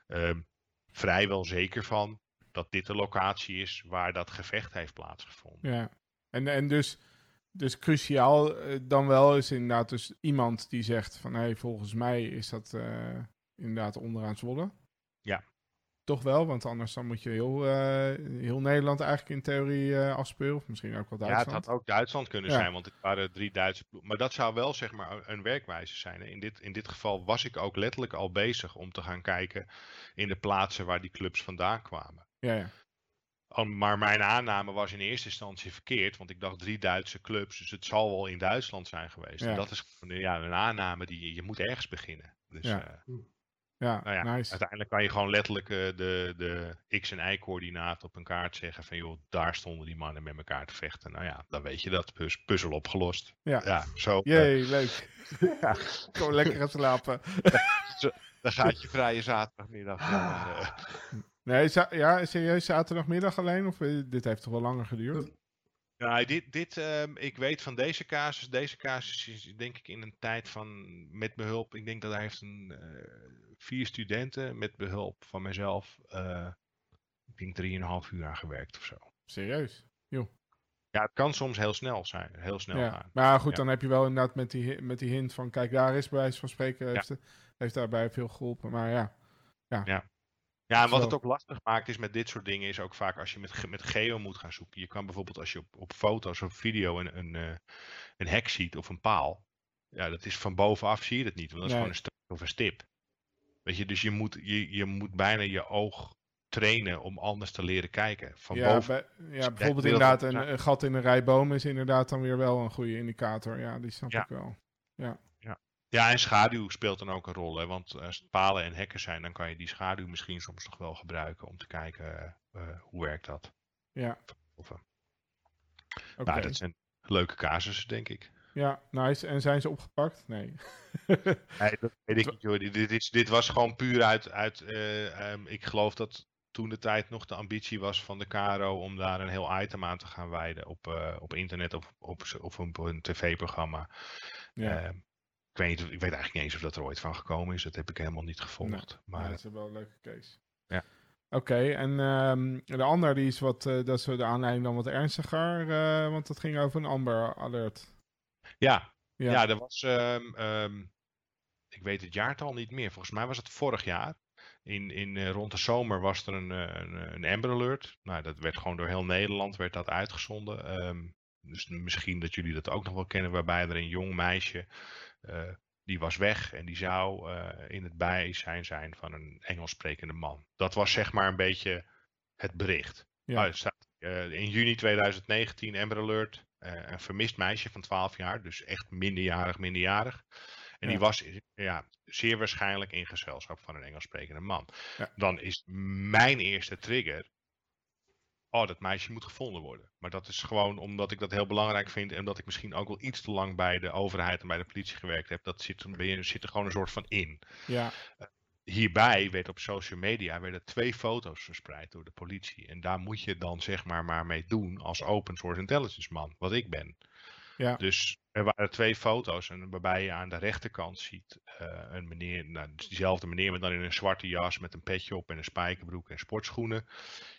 Speaker 2: ehm, vrijwel zeker van dat dit de locatie is waar dat gevecht heeft plaatsgevonden.
Speaker 1: Ja, en, en dus, dus cruciaal eh, dan wel is inderdaad dus iemand die zegt van... hé, hey, volgens mij is dat eh, inderdaad onderaan Zwolle.
Speaker 2: Ja.
Speaker 1: Toch wel, want anders dan moet je heel, eh, heel Nederland eigenlijk in theorie eh afspeuren. Of misschien ook wel
Speaker 2: Ja, het
Speaker 1: Duitsland.
Speaker 2: had ook Duitsland kunnen
Speaker 1: Ja.
Speaker 2: zijn, want het waren drie Duitse ploegen. Maar dat zou wel zeg maar een werkwijze zijn. In dit, in dit geval was ik ook letterlijk al bezig om te gaan kijken in de plaatsen waar die clubs vandaan kwamen.
Speaker 1: Ja, ja.
Speaker 2: Al- Maar mijn aanname was in eerste instantie verkeerd, want ik dacht drie Duitse clubs, dus het zal wel in Duitsland zijn geweest.
Speaker 1: Ja.
Speaker 2: En dat is ja, een aanname die je, moet ergens beginnen. Dus
Speaker 1: Ja.
Speaker 2: eh,
Speaker 1: Ja,
Speaker 2: nou ja,
Speaker 1: nice.
Speaker 2: uiteindelijk kan je gewoon letterlijk eh, de, de x- en y-coördinaten op een kaart zeggen van joh, daar stonden die mannen met elkaar te vechten. Nou ja, dan weet je dat, puz- puzzel opgelost.
Speaker 1: Ja.
Speaker 2: Ja, zo. eh,
Speaker 1: Jee, leuk. Kom lekker gaan slapen.
Speaker 2: dan gaat je vrije zaterdagmiddag.
Speaker 1: Ah.
Speaker 2: eh,
Speaker 1: Nee, za- ja, serieus zaterdagmiddag alleen? Of dit heeft toch wel langer geduurd?
Speaker 2: Nou, dit, dit, ehm, ik weet van deze casus. Deze casus is denk ik in een tijd van met behulp. Ik denk dat hij heeft een, eh, vier studenten met behulp van mezelf. eh, ik denk drieënhalf uur aan gewerkt of zo.
Speaker 1: Serieus?
Speaker 2: Ja, het kan soms heel snel zijn. Heel snel
Speaker 1: Ja.
Speaker 2: gaan.
Speaker 1: Maar goed,
Speaker 2: Ja.
Speaker 1: dan heb je wel inderdaad met die, met die hint van... Kijk, daar is bij wijze van spreken... Heeft, heeft daarbij veel geholpen. Maar ja,
Speaker 2: Ja, en wat het ook lastig maakt is met dit soort dingen is ook vaak als je met, met geo moet gaan zoeken. Je kan bijvoorbeeld als je op, op foto's of video een, een, eh, een hek ziet of een paal. Ja, dat is van bovenaf zie je het niet, want dat is
Speaker 1: Nee.
Speaker 2: gewoon een streep of een stip. Weet je, dus je moet, je, je moet bijna je oog trainen om anders te leren kijken. Van
Speaker 1: ja,
Speaker 2: boven.
Speaker 1: bij- ja bijvoorbeeld inderdaad
Speaker 2: dat-
Speaker 1: een, een gat in een rij bomen is inderdaad dan weer wel een goede indicator. Ja, die snap
Speaker 2: Ja.
Speaker 1: ik wel.
Speaker 2: Ja, en schaduw speelt dan ook een rol. Hè? Want als het palen en hekken zijn, dan kan je die schaduw misschien soms nog wel gebruiken om te kijken eh, eh, hoe werkt dat.
Speaker 1: Ja,
Speaker 2: Of, eh,
Speaker 1: oké.
Speaker 2: Nou, dat zijn leuke casussen, denk ik.
Speaker 1: Ja, nice. En zijn ze opgepakt? Nee.
Speaker 2: Nee, dat weet ik niet, joh. Dit, is, dit was gewoon puur uit. uit eh, ehm, ik geloof dat toen de tijd nog de ambitie was van de KRO om daar een heel item aan te gaan wijden op, op internet of op, op een tv-programma.
Speaker 1: ja,
Speaker 2: Ehm, ik, weet, ik weet eigenlijk niet eens of dat er ooit van gekomen is. Dat heb ik helemaal niet gevolgd.
Speaker 1: maar
Speaker 2: maar
Speaker 1: dat is wel een leuke case.
Speaker 2: Ja.
Speaker 1: Oké, en ehm, de ander die is wat, eh, dat is de aanleiding dan wat ernstiger, eh, want dat ging over een Amber Alert.
Speaker 2: ja,
Speaker 1: Ja.
Speaker 2: ja. er was. ehm, ehm, ik weet het jaartal niet meer. Volgens mij was het vorig jaar. In, in, eh, rond de zomer was er een, een, een Amber Alert. Nou, dat werd gewoon door heel Nederland werd dat uitgezonden. Dus misschien dat jullie dat ook nog wel kennen, waarbij er een jong meisje. eh, die was weg en die zou eh, in het bijzijn zijn van een Engels sprekende man. Dat was zeg maar een beetje het bericht.
Speaker 1: Ja.
Speaker 2: Oh, staat, eh, in juni 2019 Amber Alert. een vermist meisje van 12 jaar, dus echt minderjarig, minderjarig. En die was ja, zeer waarschijnlijk in gezelschap van een Engels sprekende man.
Speaker 1: Ja.
Speaker 2: Dan is mijn eerste trigger. Oh, dat meisje moet gevonden worden. Maar dat is gewoon omdat ik dat heel belangrijk vind. En omdat ik misschien ook wel iets te lang bij de overheid en bij de politie gewerkt heb. Dat zit, er- ben je- zit er gewoon een soort van in.
Speaker 1: ja,
Speaker 2: Hierbij werd op social media werden twee foto's verspreid door de politie. En daar moet je dan zeg maar maar mee doen als open source intelligence man, wat ik ben.
Speaker 1: Ja,
Speaker 2: Dus er waren twee foto's en waarbij je aan de rechterkant ziet eh, een meneer, nou, diezelfde meneer, maar dan in een zwarte jas met een petje op en een spijkerbroek en sportschoenen.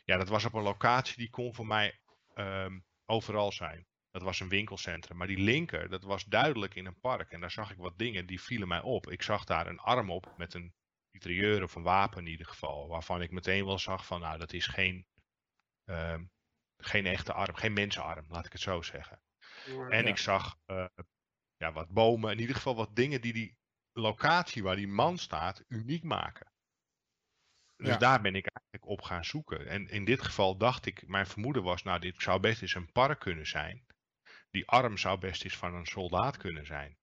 Speaker 2: Ja, dat was op een locatie die kon voor mij ehm, overal zijn. Dat was een winkelcentrum. Maar die linker, dat was duidelijk in een park. En daar zag ik wat dingen die vielen mij op. Ik zag daar een arm op met een mitrailleur of een wapen in ieder geval. Waarvan ik meteen wel zag van, nou, dat is geen, ehm, geen echte arm, geen mensenarm, laat ik het zo zeggen. En
Speaker 1: Ja.
Speaker 2: ik zag eh, ja, wat bomen, in ieder geval wat dingen die die locatie waar die man staat uniek maken. Dus
Speaker 1: Ja.
Speaker 2: daar ben ik eigenlijk op gaan zoeken. En in dit geval dacht ik, mijn vermoeden was, nou, dit zou best eens een park kunnen zijn. Die arm zou best eens van een soldaat kunnen zijn.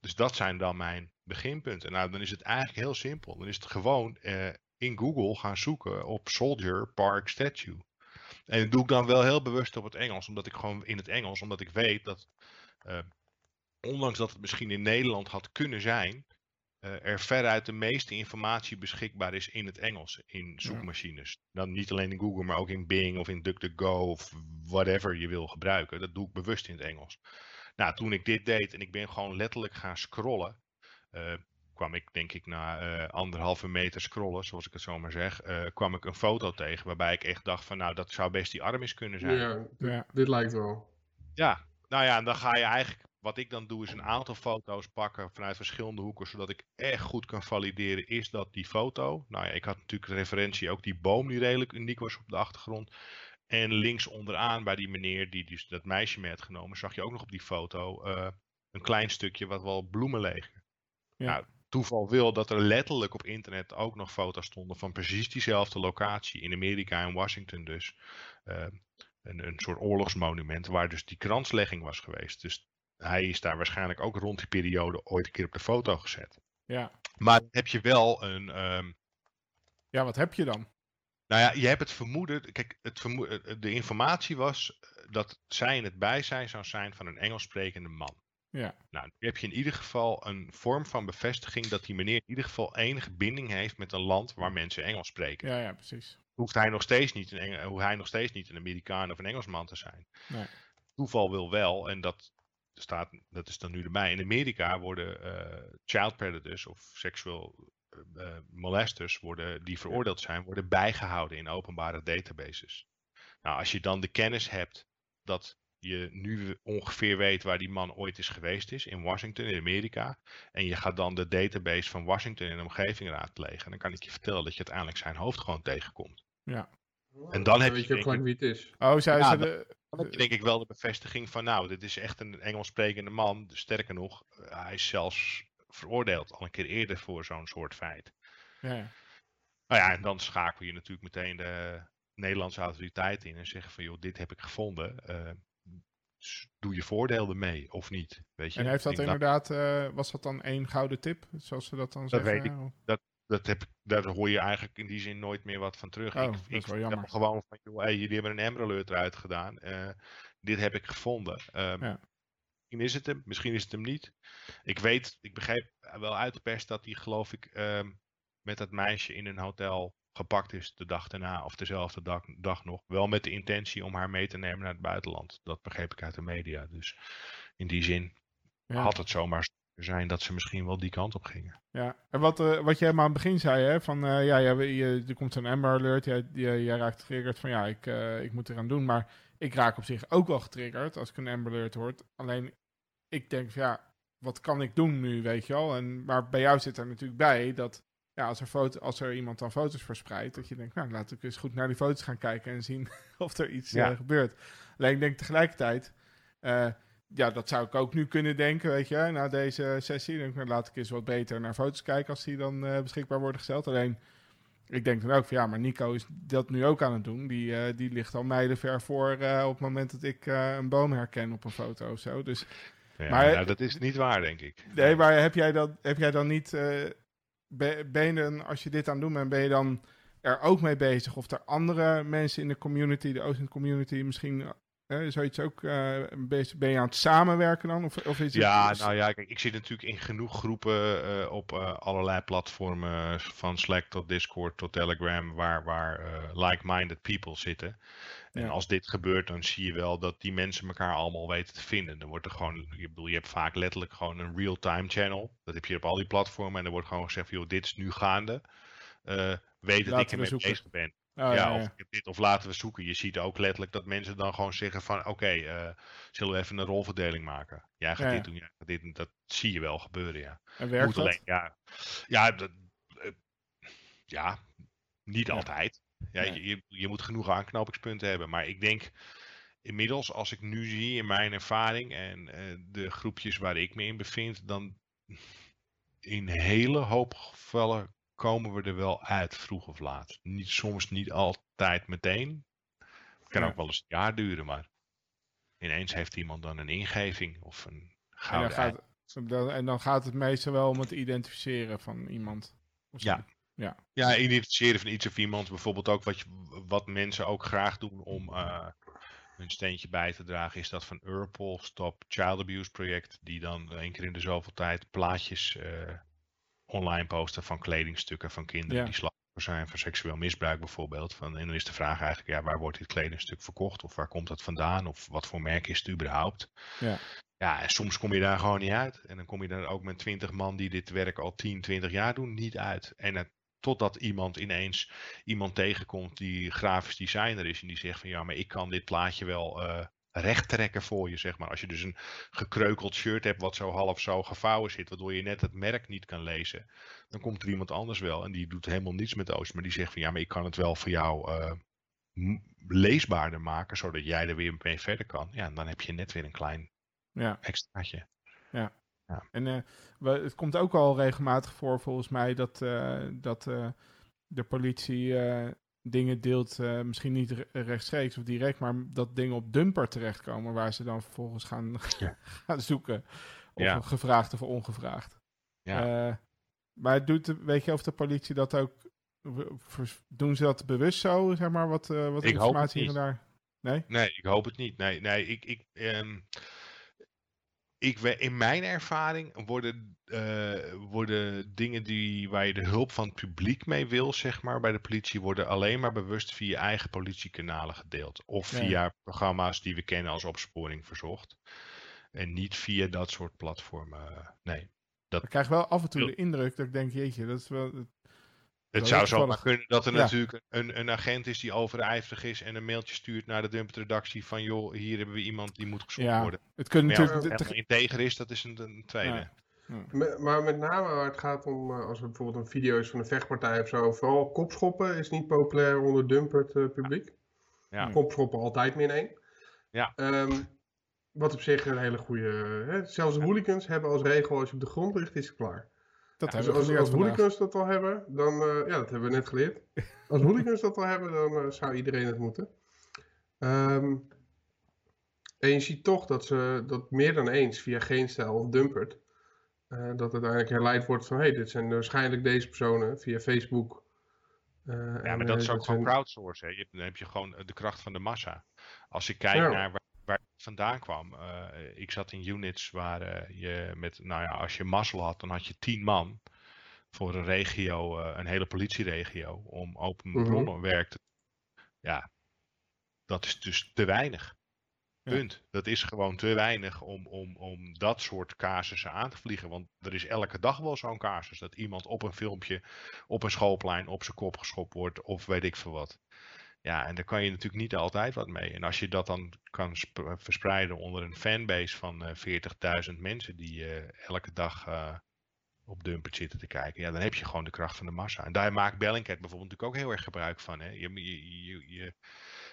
Speaker 2: Dus dat zijn dan mijn beginpunten. Nou, dan is het eigenlijk heel simpel. Dan is het gewoon eh, in Google gaan zoeken op Soldier Park Statue. En dat doe ik dan wel heel bewust op het Engels, omdat ik gewoon in het Engels, omdat ik weet dat, eh, ondanks dat het misschien in Nederland had kunnen zijn, eh, er veruit de meeste informatie beschikbaar is in het Engels in zoekmachines. Dan niet alleen in Google, maar ook in Bing of in DuckDuckGo of whatever je wil gebruiken. Dat doe ik bewust in het Engels. Nou, toen ik dit deed en ik ben gewoon letterlijk gaan scrollen, eh, kwam ik denk ik na eh, anderhalve meter scrollen, zoals ik het zo maar zeg, eh, kwam ik een foto tegen waarbij ik echt dacht van nou, dat zou best die arm eens kunnen zijn.
Speaker 3: Ja, dit,
Speaker 1: Ja.
Speaker 3: dit lijkt wel.
Speaker 2: Ja, nou ja, en dan ga je eigenlijk, wat ik dan doe, is een aantal foto's pakken vanuit verschillende hoeken, zodat ik echt goed kan valideren, is dat die foto? Nou ja, ik had natuurlijk de referentie ook die boom die redelijk uniek was op de achtergrond. En links onderaan bij die meneer die dus dat meisje mee had genomen, zag je ook nog op die foto eh, een klein stukje wat wel bloemen legen.
Speaker 1: Ja.
Speaker 2: Nou, toeval wil dat er letterlijk op internet ook nog foto's stonden van precies diezelfde locatie in Amerika en Washington dus. Eh, een, een soort oorlogsmonument waar dus die kranslegging was geweest. Dus hij is daar waarschijnlijk ook rond die periode ooit een keer op de foto gezet.
Speaker 1: ja.
Speaker 2: Maar heb je wel een. ehm,
Speaker 1: Ja, wat heb je dan?
Speaker 2: nou ja, je hebt het vermoeden. Kijk, het vermo eh, de informatie was dat zij in het bijzijn zou zijn van een Engels sprekende man.
Speaker 1: Ja,
Speaker 2: Nou, nu heb je in ieder geval een vorm van bevestiging dat die meneer in ieder geval enige binding heeft met een land waar mensen Engels spreken.
Speaker 1: ja, ja, precies.
Speaker 2: Hoeft hij nog steeds niet een, Eng- hoe hij nog steeds niet een Amerikaan of een Engelsman te zijn.
Speaker 1: Nee.
Speaker 2: toeval wil wel, en dat, staat, dat is dan nu erbij. In Amerika worden eh, child predators of seksueel uh, molesters worden, die veroordeeld zijn, worden bijgehouden in openbare databases. Nou, als je dan de kennis hebt dat je nu ongeveer weet waar die man ooit is geweest is, in Washington, in Amerika, en je gaat dan de database van Washington in de omgeving raadplegen, dan kan ik je vertellen dat je uiteindelijk zijn hoofd gewoon tegenkomt.
Speaker 1: Ja.
Speaker 2: En dan heb
Speaker 3: weet
Speaker 2: je
Speaker 3: je ook
Speaker 2: ik-
Speaker 3: wie het is.
Speaker 1: Oh, zei
Speaker 2: Ja,
Speaker 1: de...
Speaker 2: Dan heb je denk ik wel de bevestiging van, nou, dit is echt een Engels sprekende man. Sterker nog, hij is zelfs veroordeeld al een keer eerder voor zo'n soort feit.
Speaker 1: Ja, ja.
Speaker 2: Nou ja, en dan schakel je natuurlijk meteen de Nederlandse autoriteiten in en zeggen van, joh, dit heb ik gevonden. s- doe je voordeel ermee of niet? Weet je?
Speaker 1: En heeft dat
Speaker 2: Ik
Speaker 1: inderdaad, eh, was dat dan één gouden tip, zoals ze dat dan
Speaker 2: Dat
Speaker 1: zeggen?
Speaker 2: weet
Speaker 1: Oh.
Speaker 2: dat heb, ik- daar hoor je eigenlijk in die zin nooit meer wat van terug.
Speaker 1: Oh,
Speaker 2: ik
Speaker 1: dat is
Speaker 2: ik
Speaker 1: wel
Speaker 2: vertel
Speaker 1: jammer.
Speaker 2: gewoon van, joh, hey, jullie hebben een Amber Alert eruit gedaan. eh, dit heb ik gevonden. Ehm,
Speaker 1: Ja.
Speaker 2: Misschien is het hem, misschien is het hem niet. Ik weet, ik begreep wel uit de pers dat hij geloof ik ehm, met dat meisje in een hotel gepakt is de dag daarna of dezelfde dag, dag nog. Wel met de intentie om haar mee te nemen naar het buitenland. Dat begreep ik uit de media. Dus in die zin
Speaker 1: Ja.
Speaker 2: had het zomaar zijn dat ze misschien wel die kant op gingen.
Speaker 1: Ja, en wat, eh, wat jij helemaal aan het begin zei, hè, van eh, ja, ja, je, er komt een Amber Alert, jij, jij, jij raakt getriggerd van ja, ik, eh, ik moet eraan doen. Maar ik raak op zich ook wel getriggerd als ik een Amber Alert hoor. Alleen, ik denk van ja, wat kan ik doen nu, weet je wel? En, maar bij jou zit er natuurlijk bij dat ja, als, er foto, als er iemand dan foto's verspreidt, dat je denkt, nou, laat ik eens goed naar die foto's gaan kijken en zien of er iets
Speaker 2: Ja.
Speaker 1: eh, gebeurt. Alleen ik denk tegelijkertijd, eh, ja, dat zou ik ook nu kunnen denken, weet je, na deze sessie. Dan denk ik, nou, laat ik eens wat beter naar foto's kijken als die dan eh, beschikbaar worden gesteld. Alleen, ik denk dan ook van ja, maar Nico is dat nu ook aan het doen. Die, die ligt al mijlenver voor op het moment dat ik een boom herken op een foto of zo. Dus
Speaker 2: Ja,
Speaker 1: Maar-
Speaker 2: nou, dat is niet waar, denk ik.
Speaker 1: nee, maar heb jij, dat, heb jij dan niet, ben, je dan, als je dit aan het doen bent, ben je dan er ook mee bezig? Of er andere mensen in de community, de Ocean community, misschien eh, zoiets ook eh, bezig, ben je aan het samenwerken dan? Of, of is het,
Speaker 2: Ja, nou ja, kijk, ik zit natuurlijk in genoeg groepen eh, op allerlei platformen, van Slack tot Discord tot Telegram, waar, waar like-minded people zitten. En
Speaker 1: Ja.
Speaker 2: als dit gebeurt, dan zie je wel dat die mensen elkaar allemaal weten te vinden. Dan wordt er gewoon, ik bedoel, je hebt vaak letterlijk gewoon een real-time channel. Dat heb je op al die platformen en er wordt gewoon gezegd, van, joh, dit is nu gaande. Eh, weet dat ik ermee bezig ben.
Speaker 1: Oh,
Speaker 2: ja,
Speaker 1: ja,
Speaker 2: of
Speaker 1: ja.
Speaker 2: dit, of laten we zoeken. Je ziet ook letterlijk dat mensen dan gewoon zeggen van oké, eh, zullen we even een rolverdeling maken? Jij gaat
Speaker 1: Ja,
Speaker 2: dit doen, jij gaat dit doen. Dat zie je wel gebeuren, ja.
Speaker 1: En werkt
Speaker 2: Moet
Speaker 1: dat?
Speaker 2: alleen, ja, ja, dat, eh, ja, niet altijd. Ja, je, je, moet genoeg aanknopingspunten hebben. Maar ik denk inmiddels, als ik nu zie in mijn ervaring en eh, de groepjes waar ik me in bevind, dan in hele hoop gevallen komen we er wel uit, vroeg of laat. Niet, soms niet altijd meteen. Het kan
Speaker 1: Ja.
Speaker 2: ook wel eens een jaar duren, maar ineens heeft iemand dan een ingeving of een
Speaker 1: En dan,
Speaker 2: gouden
Speaker 1: gaat, en dan gaat het meestal wel om het identificeren van iemand.
Speaker 2: Ja.
Speaker 1: Ja.
Speaker 2: Ja, identificeren van iets of iemand. Bijvoorbeeld ook wat, je, wat mensen ook graag doen om eh hun steentje bij te dragen, is dat van Urpol, Stop Child Abuse project. Die dan één keer in de zoveel tijd plaatjes eh, online posten van kledingstukken van kinderen
Speaker 1: Ja.
Speaker 2: die slachtoffer zijn van seksueel misbruik bijvoorbeeld. Van, en dan is de vraag eigenlijk, ja, waar wordt dit kledingstuk verkocht? Of waar komt dat vandaan? Of wat voor merk is het überhaupt?
Speaker 1: Ja.
Speaker 2: Ja, en soms kom je daar gewoon niet uit. En dan kom je daar ook met twintig man die dit werk al 10, 20 jaar doen, niet uit. En het, totdat iemand ineens iemand tegenkomt die grafisch designer is en die zegt van ja, maar ik kan dit plaatje wel eh recht trekken voor je, zeg maar. Als je dus een gekreukeld shirt hebt wat zo half zo gevouwen zit, waardoor je net het merk niet kan lezen, dan komt er iemand anders wel en die doet helemaal niets met Oost, maar die zegt van ja, maar ik kan het wel voor jou eh, leesbaarder maken, zodat jij er weer mee verder kan. Ja, en dan heb je net weer een klein
Speaker 1: ja.
Speaker 2: extraatje.
Speaker 1: En eh, we, het komt ook al regelmatig voor, volgens mij, dat, eh, dat eh, de politie dingen deelt, misschien niet re- rechtstreeks of direct, maar dat dingen op dumper terechtkomen, waar ze dan vervolgens gaan,
Speaker 2: Ja.
Speaker 1: gaan zoeken. Of
Speaker 2: Ja.
Speaker 1: gevraagd of ongevraagd.
Speaker 2: Ja.
Speaker 1: Maar doet de, weet je of de politie dat ook, doen ze dat bewust zo, zeg maar, wat, wat
Speaker 2: Ik
Speaker 1: informatie hier en
Speaker 2: niet.
Speaker 1: daar? Nee?
Speaker 2: Nee, ik hoop het niet. Nee, nee ik, ik, ehm, ik, in mijn ervaring worden, eh, worden dingen die, waar je de hulp van het publiek mee wil, zeg maar, bij de politie, worden alleen maar bewust via eigen politiekanalen gedeeld. Of
Speaker 1: Ja.
Speaker 2: via programma's die we kennen als opsporing verzocht. En niet via dat soort platformen. Nee.
Speaker 1: Ik krijg wel af en toe de indruk dat ik denk, jeetje, dat is wel...
Speaker 2: Het zou zomaar kunnen dat er
Speaker 1: Ja.
Speaker 2: natuurlijk een, een agent is die overijverig is en een mailtje stuurt naar de Dumpert-redactie van joh, hier hebben we iemand die moet gezocht
Speaker 1: Ja,
Speaker 2: worden.
Speaker 1: Het kunnen
Speaker 2: Maar ja,
Speaker 1: natuurlijk...
Speaker 2: helemaal integer is, dat is een, een tweede.
Speaker 1: Ja.
Speaker 3: Maar met name waar het gaat om, eh, als er bijvoorbeeld een video is van een vechtpartij of zo, vooral kopschoppen is niet populair onder dumpert eh, publiek.
Speaker 2: Ja.
Speaker 3: Kopschoppen altijd min 1.
Speaker 2: Ja.
Speaker 3: Ehm, wat op zich een hele goede. Hè? Zelfs de hooligans hebben als regel, als je op de grond ligt, is het klaar.
Speaker 1: Dat
Speaker 3: Dus
Speaker 1: hebben we
Speaker 3: als,
Speaker 1: geleerd
Speaker 3: als hooligans dat al hebben, dan. eh, ja, dat hebben we net geleerd. Als hooligans dat al hebben, dan eh, zou iedereen het moeten. Ehm, en je ziet toch dat ze dat meer dan eens via geen stijl of dumpert. eh, dat uiteindelijk herleid wordt van hé, hey, dit zijn waarschijnlijk deze personen via Facebook. eh,
Speaker 2: Ja, maar dat is ook gewoon
Speaker 3: zijn-
Speaker 2: crowdsourcen. hè. Je- Dan heb je gewoon de kracht van de massa. Als ik kijk
Speaker 3: Ja.
Speaker 2: naar waar, het vandaan kwam. eh, ik zat in units waar eh, je met, nou ja, als je mazzel had, dan had je tien man voor een regio, eh, een hele politieregio, om open
Speaker 3: Mhm.
Speaker 2: bronnenwerk te Ja, dat is dus te weinig.
Speaker 1: Ja.
Speaker 2: Punt. Dat is gewoon te weinig om, om, om dat soort casussen aan te vliegen. Want er is elke dag wel zo'n casus. Dat iemand op een filmpje op een schoolplein op zijn kop geschopt wordt. Of weet ik veel wat. Ja, en daar kan je natuurlijk niet altijd wat mee. En als je dat dan kan sp- verspreiden onder een fanbase van eh 40.000 mensen die eh, elke dag eh, op Dumpert zitten te kijken. Ja, dan heb je gewoon de kracht van de massa. En daar maakt Bellingcat bijvoorbeeld natuurlijk ook heel erg gebruik van. Hè? Je, je, je, je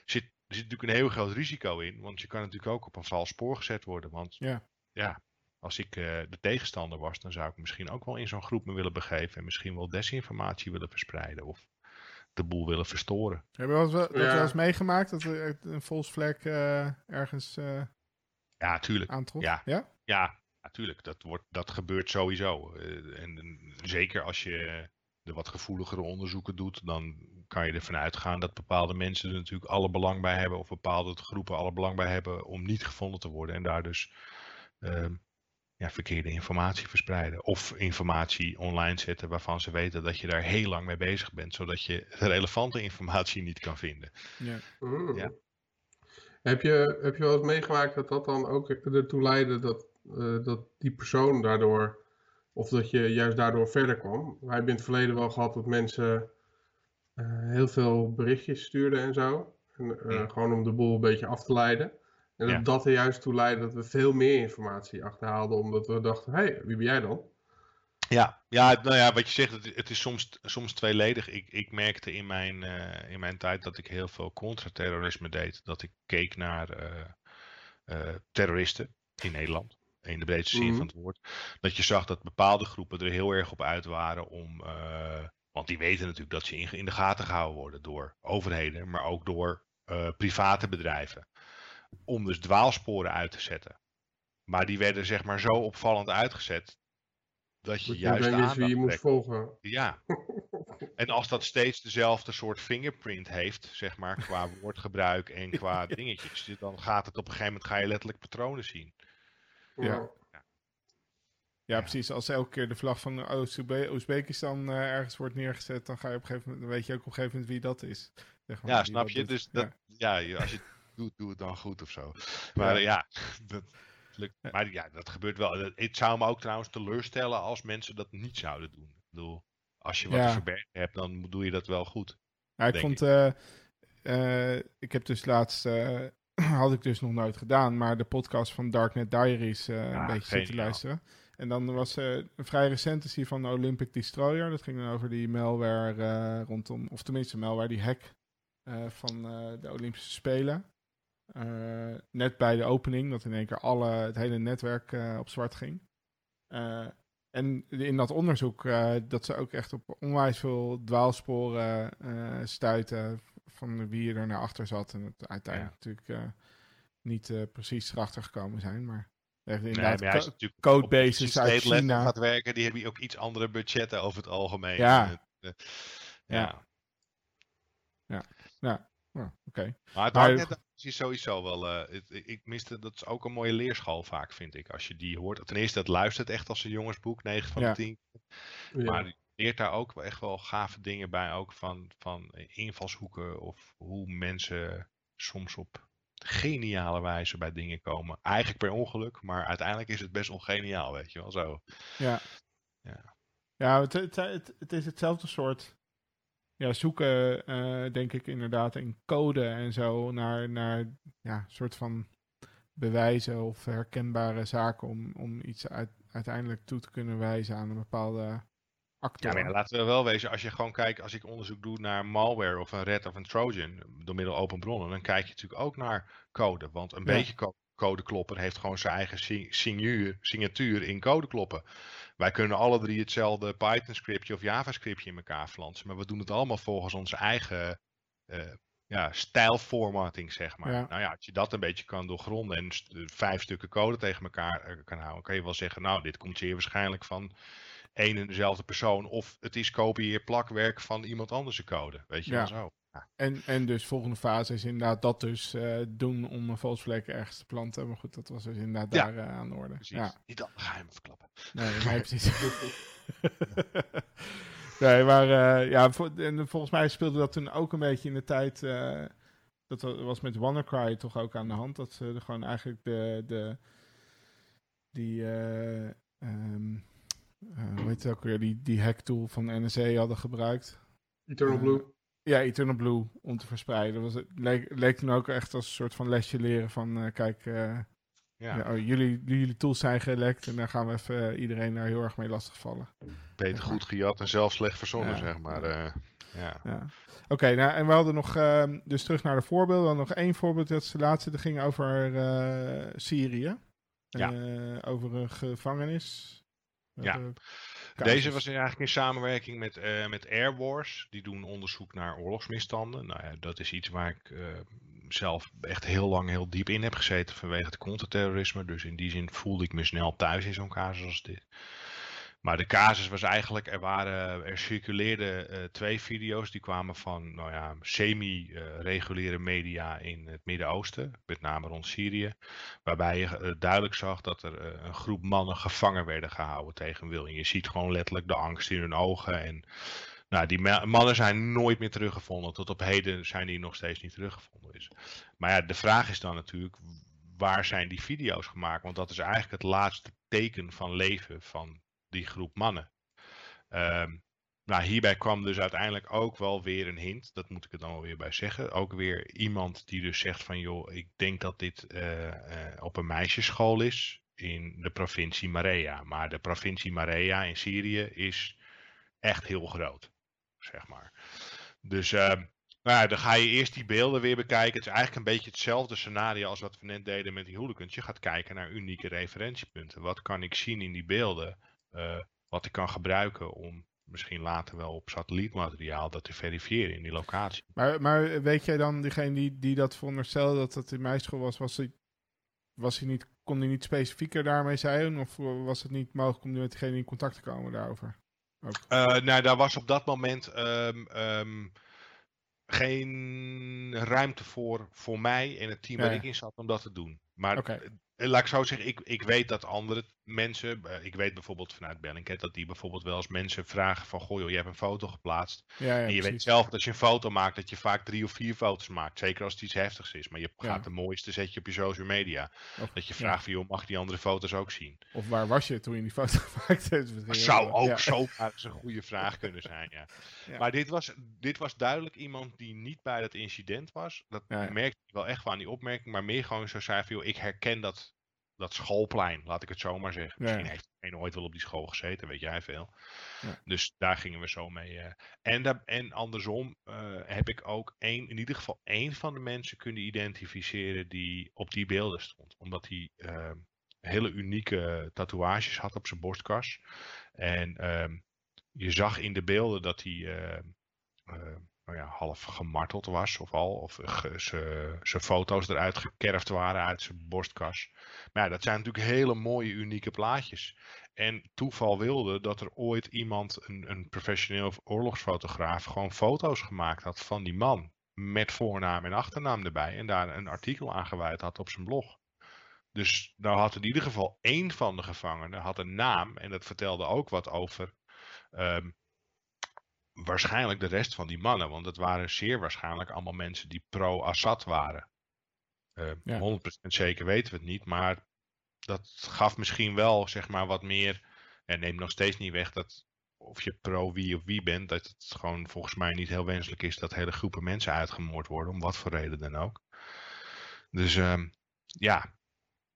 Speaker 2: zit, er zit natuurlijk een heel groot risico in. Want je kan natuurlijk ook op een vals spoor gezet worden. Want
Speaker 1: Ja.
Speaker 2: ja, als ik eh, de tegenstander was, dan zou ik misschien ook wel in zo'n groep me willen begeven. En misschien wel desinformatie willen verspreiden. Of de boel willen verstoren.
Speaker 1: Heb je wel eens, dat
Speaker 3: Ja.
Speaker 1: wel eens meegemaakt dat er een false flag eh, ergens eh,
Speaker 2: Ja, tuurlijk.
Speaker 1: aantrof?
Speaker 2: Ja.
Speaker 1: ja?
Speaker 2: Ja, natuurlijk. Dat, wordt, dat gebeurt sowieso. Eh, en, en zeker als je de wat gevoeligere onderzoeken doet, dan kan je ervan uitgaan dat bepaalde mensen er natuurlijk alle belang bij hebben, of bepaalde groepen alle belang bij hebben om niet gevonden te worden. En daar dus ehm, ja, verkeerde informatie verspreiden. Of informatie online zetten waarvan ze weten dat je daar heel lang mee bezig bent, zodat je relevante informatie niet kan vinden.
Speaker 1: Ja.
Speaker 3: Mm.
Speaker 2: Ja.
Speaker 3: Heb, je, heb je wel eens meegemaakt dat dat dan ook ertoe leidde dat, eh, dat die persoon daardoor, of dat je juist daardoor verder kwam? Wij hebben in het verleden wel gehad dat mensen eh, heel veel berichtjes stuurden en zo. En, eh,
Speaker 2: Mm.
Speaker 3: Gewoon om de boel een beetje af te leiden. En dat
Speaker 2: Ja.
Speaker 3: dat er juist toe leidde dat we veel meer informatie achterhaalden, omdat we dachten, hé, hey, wie ben jij dan?
Speaker 2: Ja, ja, nou ja, wat je zegt, het, het is soms, soms tweeledig. Ik, ik merkte in mijn, eh, in mijn tijd dat ik heel veel contra-terrorisme deed. Dat ik keek naar eh, eh, terroristen in Nederland. In de breedste zin
Speaker 3: Mhm.
Speaker 2: van het woord. Dat je zag dat bepaalde groepen er heel erg op uit waren om. eh, want die weten natuurlijk dat ze in, in de gaten gehouden worden door overheden, maar ook door eh, private bedrijven. Om dus dwaalsporen uit te zetten. Maar die werden zeg maar zo opvallend uitgezet. Dat je
Speaker 3: Dat
Speaker 2: juist
Speaker 3: uiteindelijk wist wie je
Speaker 2: aandacht
Speaker 3: moest
Speaker 2: trekt.
Speaker 3: volgen.
Speaker 2: Ja. En als dat steeds dezelfde soort fingerprint heeft, zeg maar, qua woordgebruik en qua dingetjes, dan gaat het op een gegeven moment, ga je letterlijk patronen zien.
Speaker 1: Ja. Ja, precies. Als elke keer de vlag van Oezbekistan eh, ergens wordt neergezet, dan ga je op een gegeven moment, dan weet je ook op een gegeven moment wie dat is. Zeg maar,
Speaker 2: Ja, snap je? Dus
Speaker 1: Ja.
Speaker 2: dat, ja, als je het doet, doe het dan goed of zo. Maar
Speaker 1: Ja.
Speaker 2: ja, dat lukt. Maar ja, dat gebeurt wel. Het- zou me ook trouwens teleurstellen als mensen dat niet zouden doen. Ik bedoel, als je wat
Speaker 1: Ja.
Speaker 2: te verbergen hebt, dan doe je dat wel goed.
Speaker 1: Ja, ik vond, eh, eh, ik heb dus laatst, eh, had ik dus nog nooit gedaan, maar de podcast van Darknet Diaries eh, een
Speaker 2: Ja,
Speaker 1: beetje zitten luisteren. En dan was eh, een vrij recent is die van de Olympic Destroyer. Dat ging dan over die malware eh, rondom, of tenminste malware, die hack eh, van eh, de Olympische Spelen. Eh, net bij de opening, dat in één keer alle, het hele netwerk eh, op zwart ging. Eh, en in dat onderzoek dat ze ook echt op onwijs veel dwaalsporen stuiten van wie er naar achter zat. En het uiteindelijk natuurlijk niet precies erachter gekomen zijn. Maar echt
Speaker 2: Nee,
Speaker 1: inderdaad
Speaker 2: maar is
Speaker 1: co-
Speaker 2: natuurlijk
Speaker 1: codebases uit China.
Speaker 2: gaat werken, die hebben ook iets andere budgetten over het algemeen.
Speaker 1: Ja.
Speaker 2: Eh,
Speaker 1: Ja.
Speaker 2: ja.
Speaker 1: Oh, Oké.
Speaker 2: Maar het
Speaker 1: Maar-
Speaker 2: darknet is sowieso wel. eh, het- ik- ik miste, dat is ook een mooie leerschool vaak, vind ik. Als je die hoort. Ten eerste, het luistert echt als een jongensboek, 9 van
Speaker 1: Ja.
Speaker 2: de 10.
Speaker 3: Ja.
Speaker 2: Maar je leert daar ook echt wel gave dingen bij. Ook van, van invalshoeken of hoe mensen soms op geniale wijze bij dingen komen. Eigenlijk per ongeluk, maar uiteindelijk is het best wel geniaal, weet je wel zo.
Speaker 1: Ja.
Speaker 2: Ja.
Speaker 1: Ja, het, het, het, het is hetzelfde soort ja, zoeken, eh, denk ik inderdaad, in code en zo naar, naar ja, soort van bewijzen of herkenbare zaken om, om iets uit, uiteindelijk toe te kunnen wijzen aan een bepaalde actor.
Speaker 2: Ja, laten we wel wezen, als je gewoon kijkt, als ik onderzoek doe naar malware of een red of een trojan, door middel open bronnen, dan kijk je natuurlijk ook naar code. Want een
Speaker 1: Ja.
Speaker 2: beetje co- codeklopper heeft gewoon zijn eigen signuur, signatuur in codekloppen. Wij kunnen alle drie hetzelfde Python scriptje of Java scriptje in elkaar flansen, maar we doen het allemaal volgens onze eigen eh ja, stijlformatting, zeg maar.
Speaker 1: Ja.
Speaker 2: Nou ja, als je dat een beetje kan doorgronden en st- vijf stukken code tegen elkaar eh, kan houden, kan je wel zeggen, nou, dit komt zeer waarschijnlijk van één en dezelfde persoon. Of het is kopieer-plakwerk van iemand anders code. Weet je
Speaker 1: Ja.
Speaker 2: wel zo.
Speaker 1: En, en dus volgende fase is inderdaad dat dus eh, doen om een valsvlek ergens te planten. Maar goed, dat was dus inderdaad
Speaker 2: Ja.
Speaker 1: daar eh, aan de orde.
Speaker 2: Precies.
Speaker 1: Ja.
Speaker 2: Niet dat geheimen verklappen.
Speaker 1: Nee, nee precies. nee, maar eh, ja, en volgens mij speelde dat toen ook een beetje in de tijd. eh, dat wa- was met WannaCry toch ook aan de hand. Dat ze er gewoon eigenlijk de. de die. eh ehm, eh, hoe heet het ook weer? Die, die hack tool van NSA hadden gebruikt.
Speaker 3: Eternal Blue.
Speaker 1: Ja, Eternal Blue om te verspreiden. Was het, leek, leek toen ook echt als een soort van lesje leren van eh, kijk, eh,
Speaker 2: Ja,
Speaker 1: ja, oh, jullie, jullie tools zijn gelekt en daar gaan we even eh, iedereen daar heel erg mee lastigvallen.
Speaker 2: beter goed gejat en zelf slecht verzonnen,
Speaker 1: Ja.
Speaker 2: zeg maar. ja.
Speaker 1: Ja. Oké, nou, en we hadden nog, ehm, dus terug naar de voorbeelden. Hadden nog één voorbeeld, dat is de laatste, dat ging over Syrië.
Speaker 2: Ja.
Speaker 1: Over een gevangenis.
Speaker 2: Ja. Deze was eigenlijk in samenwerking met, eh, met Air Wars. Die doen onderzoek naar oorlogsmisstanden. Nou ja, dat is iets waar ik eh, zelf echt heel lang heel diep in heb gezeten vanwege het counterterrorisme. Dus in die zin voelde ik me snel thuis in zo'n casus als dit. Maar de casus was eigenlijk, er, waren, er circuleerden eh, twee video's die kwamen van nou ja, semi-reguliere media in het Midden-Oosten, met name rond Syrië. Waarbij je eh, duidelijk zag dat er eh, een groep mannen gevangen werden gehouden tegen wil. En je ziet gewoon letterlijk de angst in hun ogen. En nou, die ma- mannen zijn nooit meer teruggevonden. Tot op heden zijn die nog steeds niet teruggevonden. Dus. Maar ja, de vraag is dan natuurlijk, waar zijn die video's gemaakt? Want dat is eigenlijk het laatste teken van leven van die groep mannen. Ehm, nou, hierbij kwam dus uiteindelijk ook wel weer een hint. Dat moet ik er dan wel weer bij zeggen. Ook weer iemand die dus zegt van joh, ik denk dat dit eh, eh, op een meisjesschool is in de provincie Marea. Maar de provincie Marea in Syrië is echt heel groot, zeg maar. Dus ehm, nou ja, dan ga je eerst die beelden weer bekijken. Het is eigenlijk een beetje hetzelfde scenario als wat we net deden met die hooligans. Je gaat kijken naar unieke referentiepunten. Wat kan ik zien in die beelden? Eh, wat ik kan gebruiken om misschien later wel op satellietmateriaal dat te verifiëren in die locatie.
Speaker 1: Maar, maar weet jij dan, diegene die, die dat veronderstelde dat het in mijn school was, was hij, was hij niet, kon hij niet specifieker daarmee zijn? Of was het niet mogelijk om met diegene in contact te komen daarover?
Speaker 2: Eh, nou, daar was op dat moment ehm, ehm, geen ruimte voor, voor mij en het team waar ik in zat om dat te doen. Maar eh, laat ik zo zeggen, ik, ik weet dat andere mensen, eh, ik weet bijvoorbeeld vanuit Bellingcat dat die bijvoorbeeld wel eens mensen vragen van, goh joh, je hebt een foto geplaatst.
Speaker 1: Ja, ja,
Speaker 2: en je weet zelf dat als je een foto maakt, dat je vaak drie of vier foto's maakt. Zeker als het iets heftigs is. Maar je
Speaker 1: Ja.
Speaker 2: gaat de mooiste zet je op je social media.
Speaker 1: Of,
Speaker 2: Dat je vraagt van, joh, mag die andere foto's ook zien?
Speaker 1: of waar was je toen je die foto maakte?
Speaker 2: Dat zou ook eens een goede vraag kunnen zijn, ja. Maar dit was, dit was duidelijk iemand die niet bij dat incident was. Dat merkte ik wel echt wel aan die opmerking, maar meer gewoon zo zei van, joh, ik herken dat, dat schoolplein, laat ik het zo maar zeggen.
Speaker 1: Ja,
Speaker 2: Misschien
Speaker 1: ja.
Speaker 2: heeft hij ooit wel op die school gezeten, weet jij veel.
Speaker 1: Ja.
Speaker 2: Dus daar gingen we zo mee. eh. En, daar- en andersom eh, heb ik ook één, in ieder geval één van de mensen kunnen identificeren die op die beelden stond. Omdat hij eh, hele unieke tatoeages had op zijn borstkas. En ehm, je zag in de beelden dat hij eh, eh, nou ja, half gemarteld was of al. Of ze- zijn foto's eruit gekerfd waren uit zijn borstkas. Maar ja, dat zijn natuurlijk hele mooie, unieke plaatjes. En toeval wilde dat er ooit iemand, een, een professioneel oorlogsfotograaf, gewoon foto's gemaakt had van die man. met voornaam en achternaam erbij. En daar een artikel aan gewijd had op zijn blog. Dus nou had in ieder geval één van de gevangenen had een naam. En dat vertelde ook wat over ehm, waarschijnlijk de rest van die mannen. Want het waren zeer waarschijnlijk allemaal mensen die pro-Assad waren. Uh,
Speaker 1: Ja.
Speaker 2: 100% zeker weten we het niet. Maar dat gaf misschien wel zeg maar wat meer. En neemt nog steeds niet weg dat of je pro wie of wie bent. Dat het gewoon volgens mij niet heel wenselijk is dat hele groepen mensen uitgemoord worden. Om wat voor reden dan ook. Dus ehm, ja.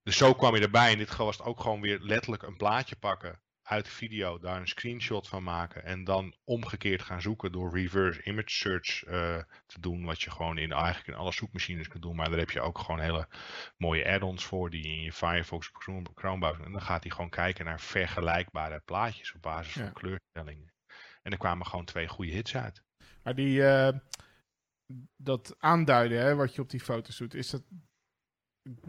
Speaker 2: Dus zo kwam je erbij. In dit geval was het ook gewoon weer letterlijk een plaatje pakken uit de video, daar een screenshot van maken en dan omgekeerd gaan zoeken door reverse image search eh, te doen, wat je gewoon in eigenlijk in alle zoekmachines kunt doen, maar daar heb je ook gewoon hele mooie add-ons voor die je in je Firefox Chrome, Chrome browser en dan gaat hij gewoon kijken naar vergelijkbare plaatjes op basis
Speaker 1: Ja.
Speaker 2: van kleurstellingen. En er kwamen gewoon twee goede hits uit.
Speaker 1: Maar die, eh, dat aanduiden, hè, wat je op die foto's doet, is dat,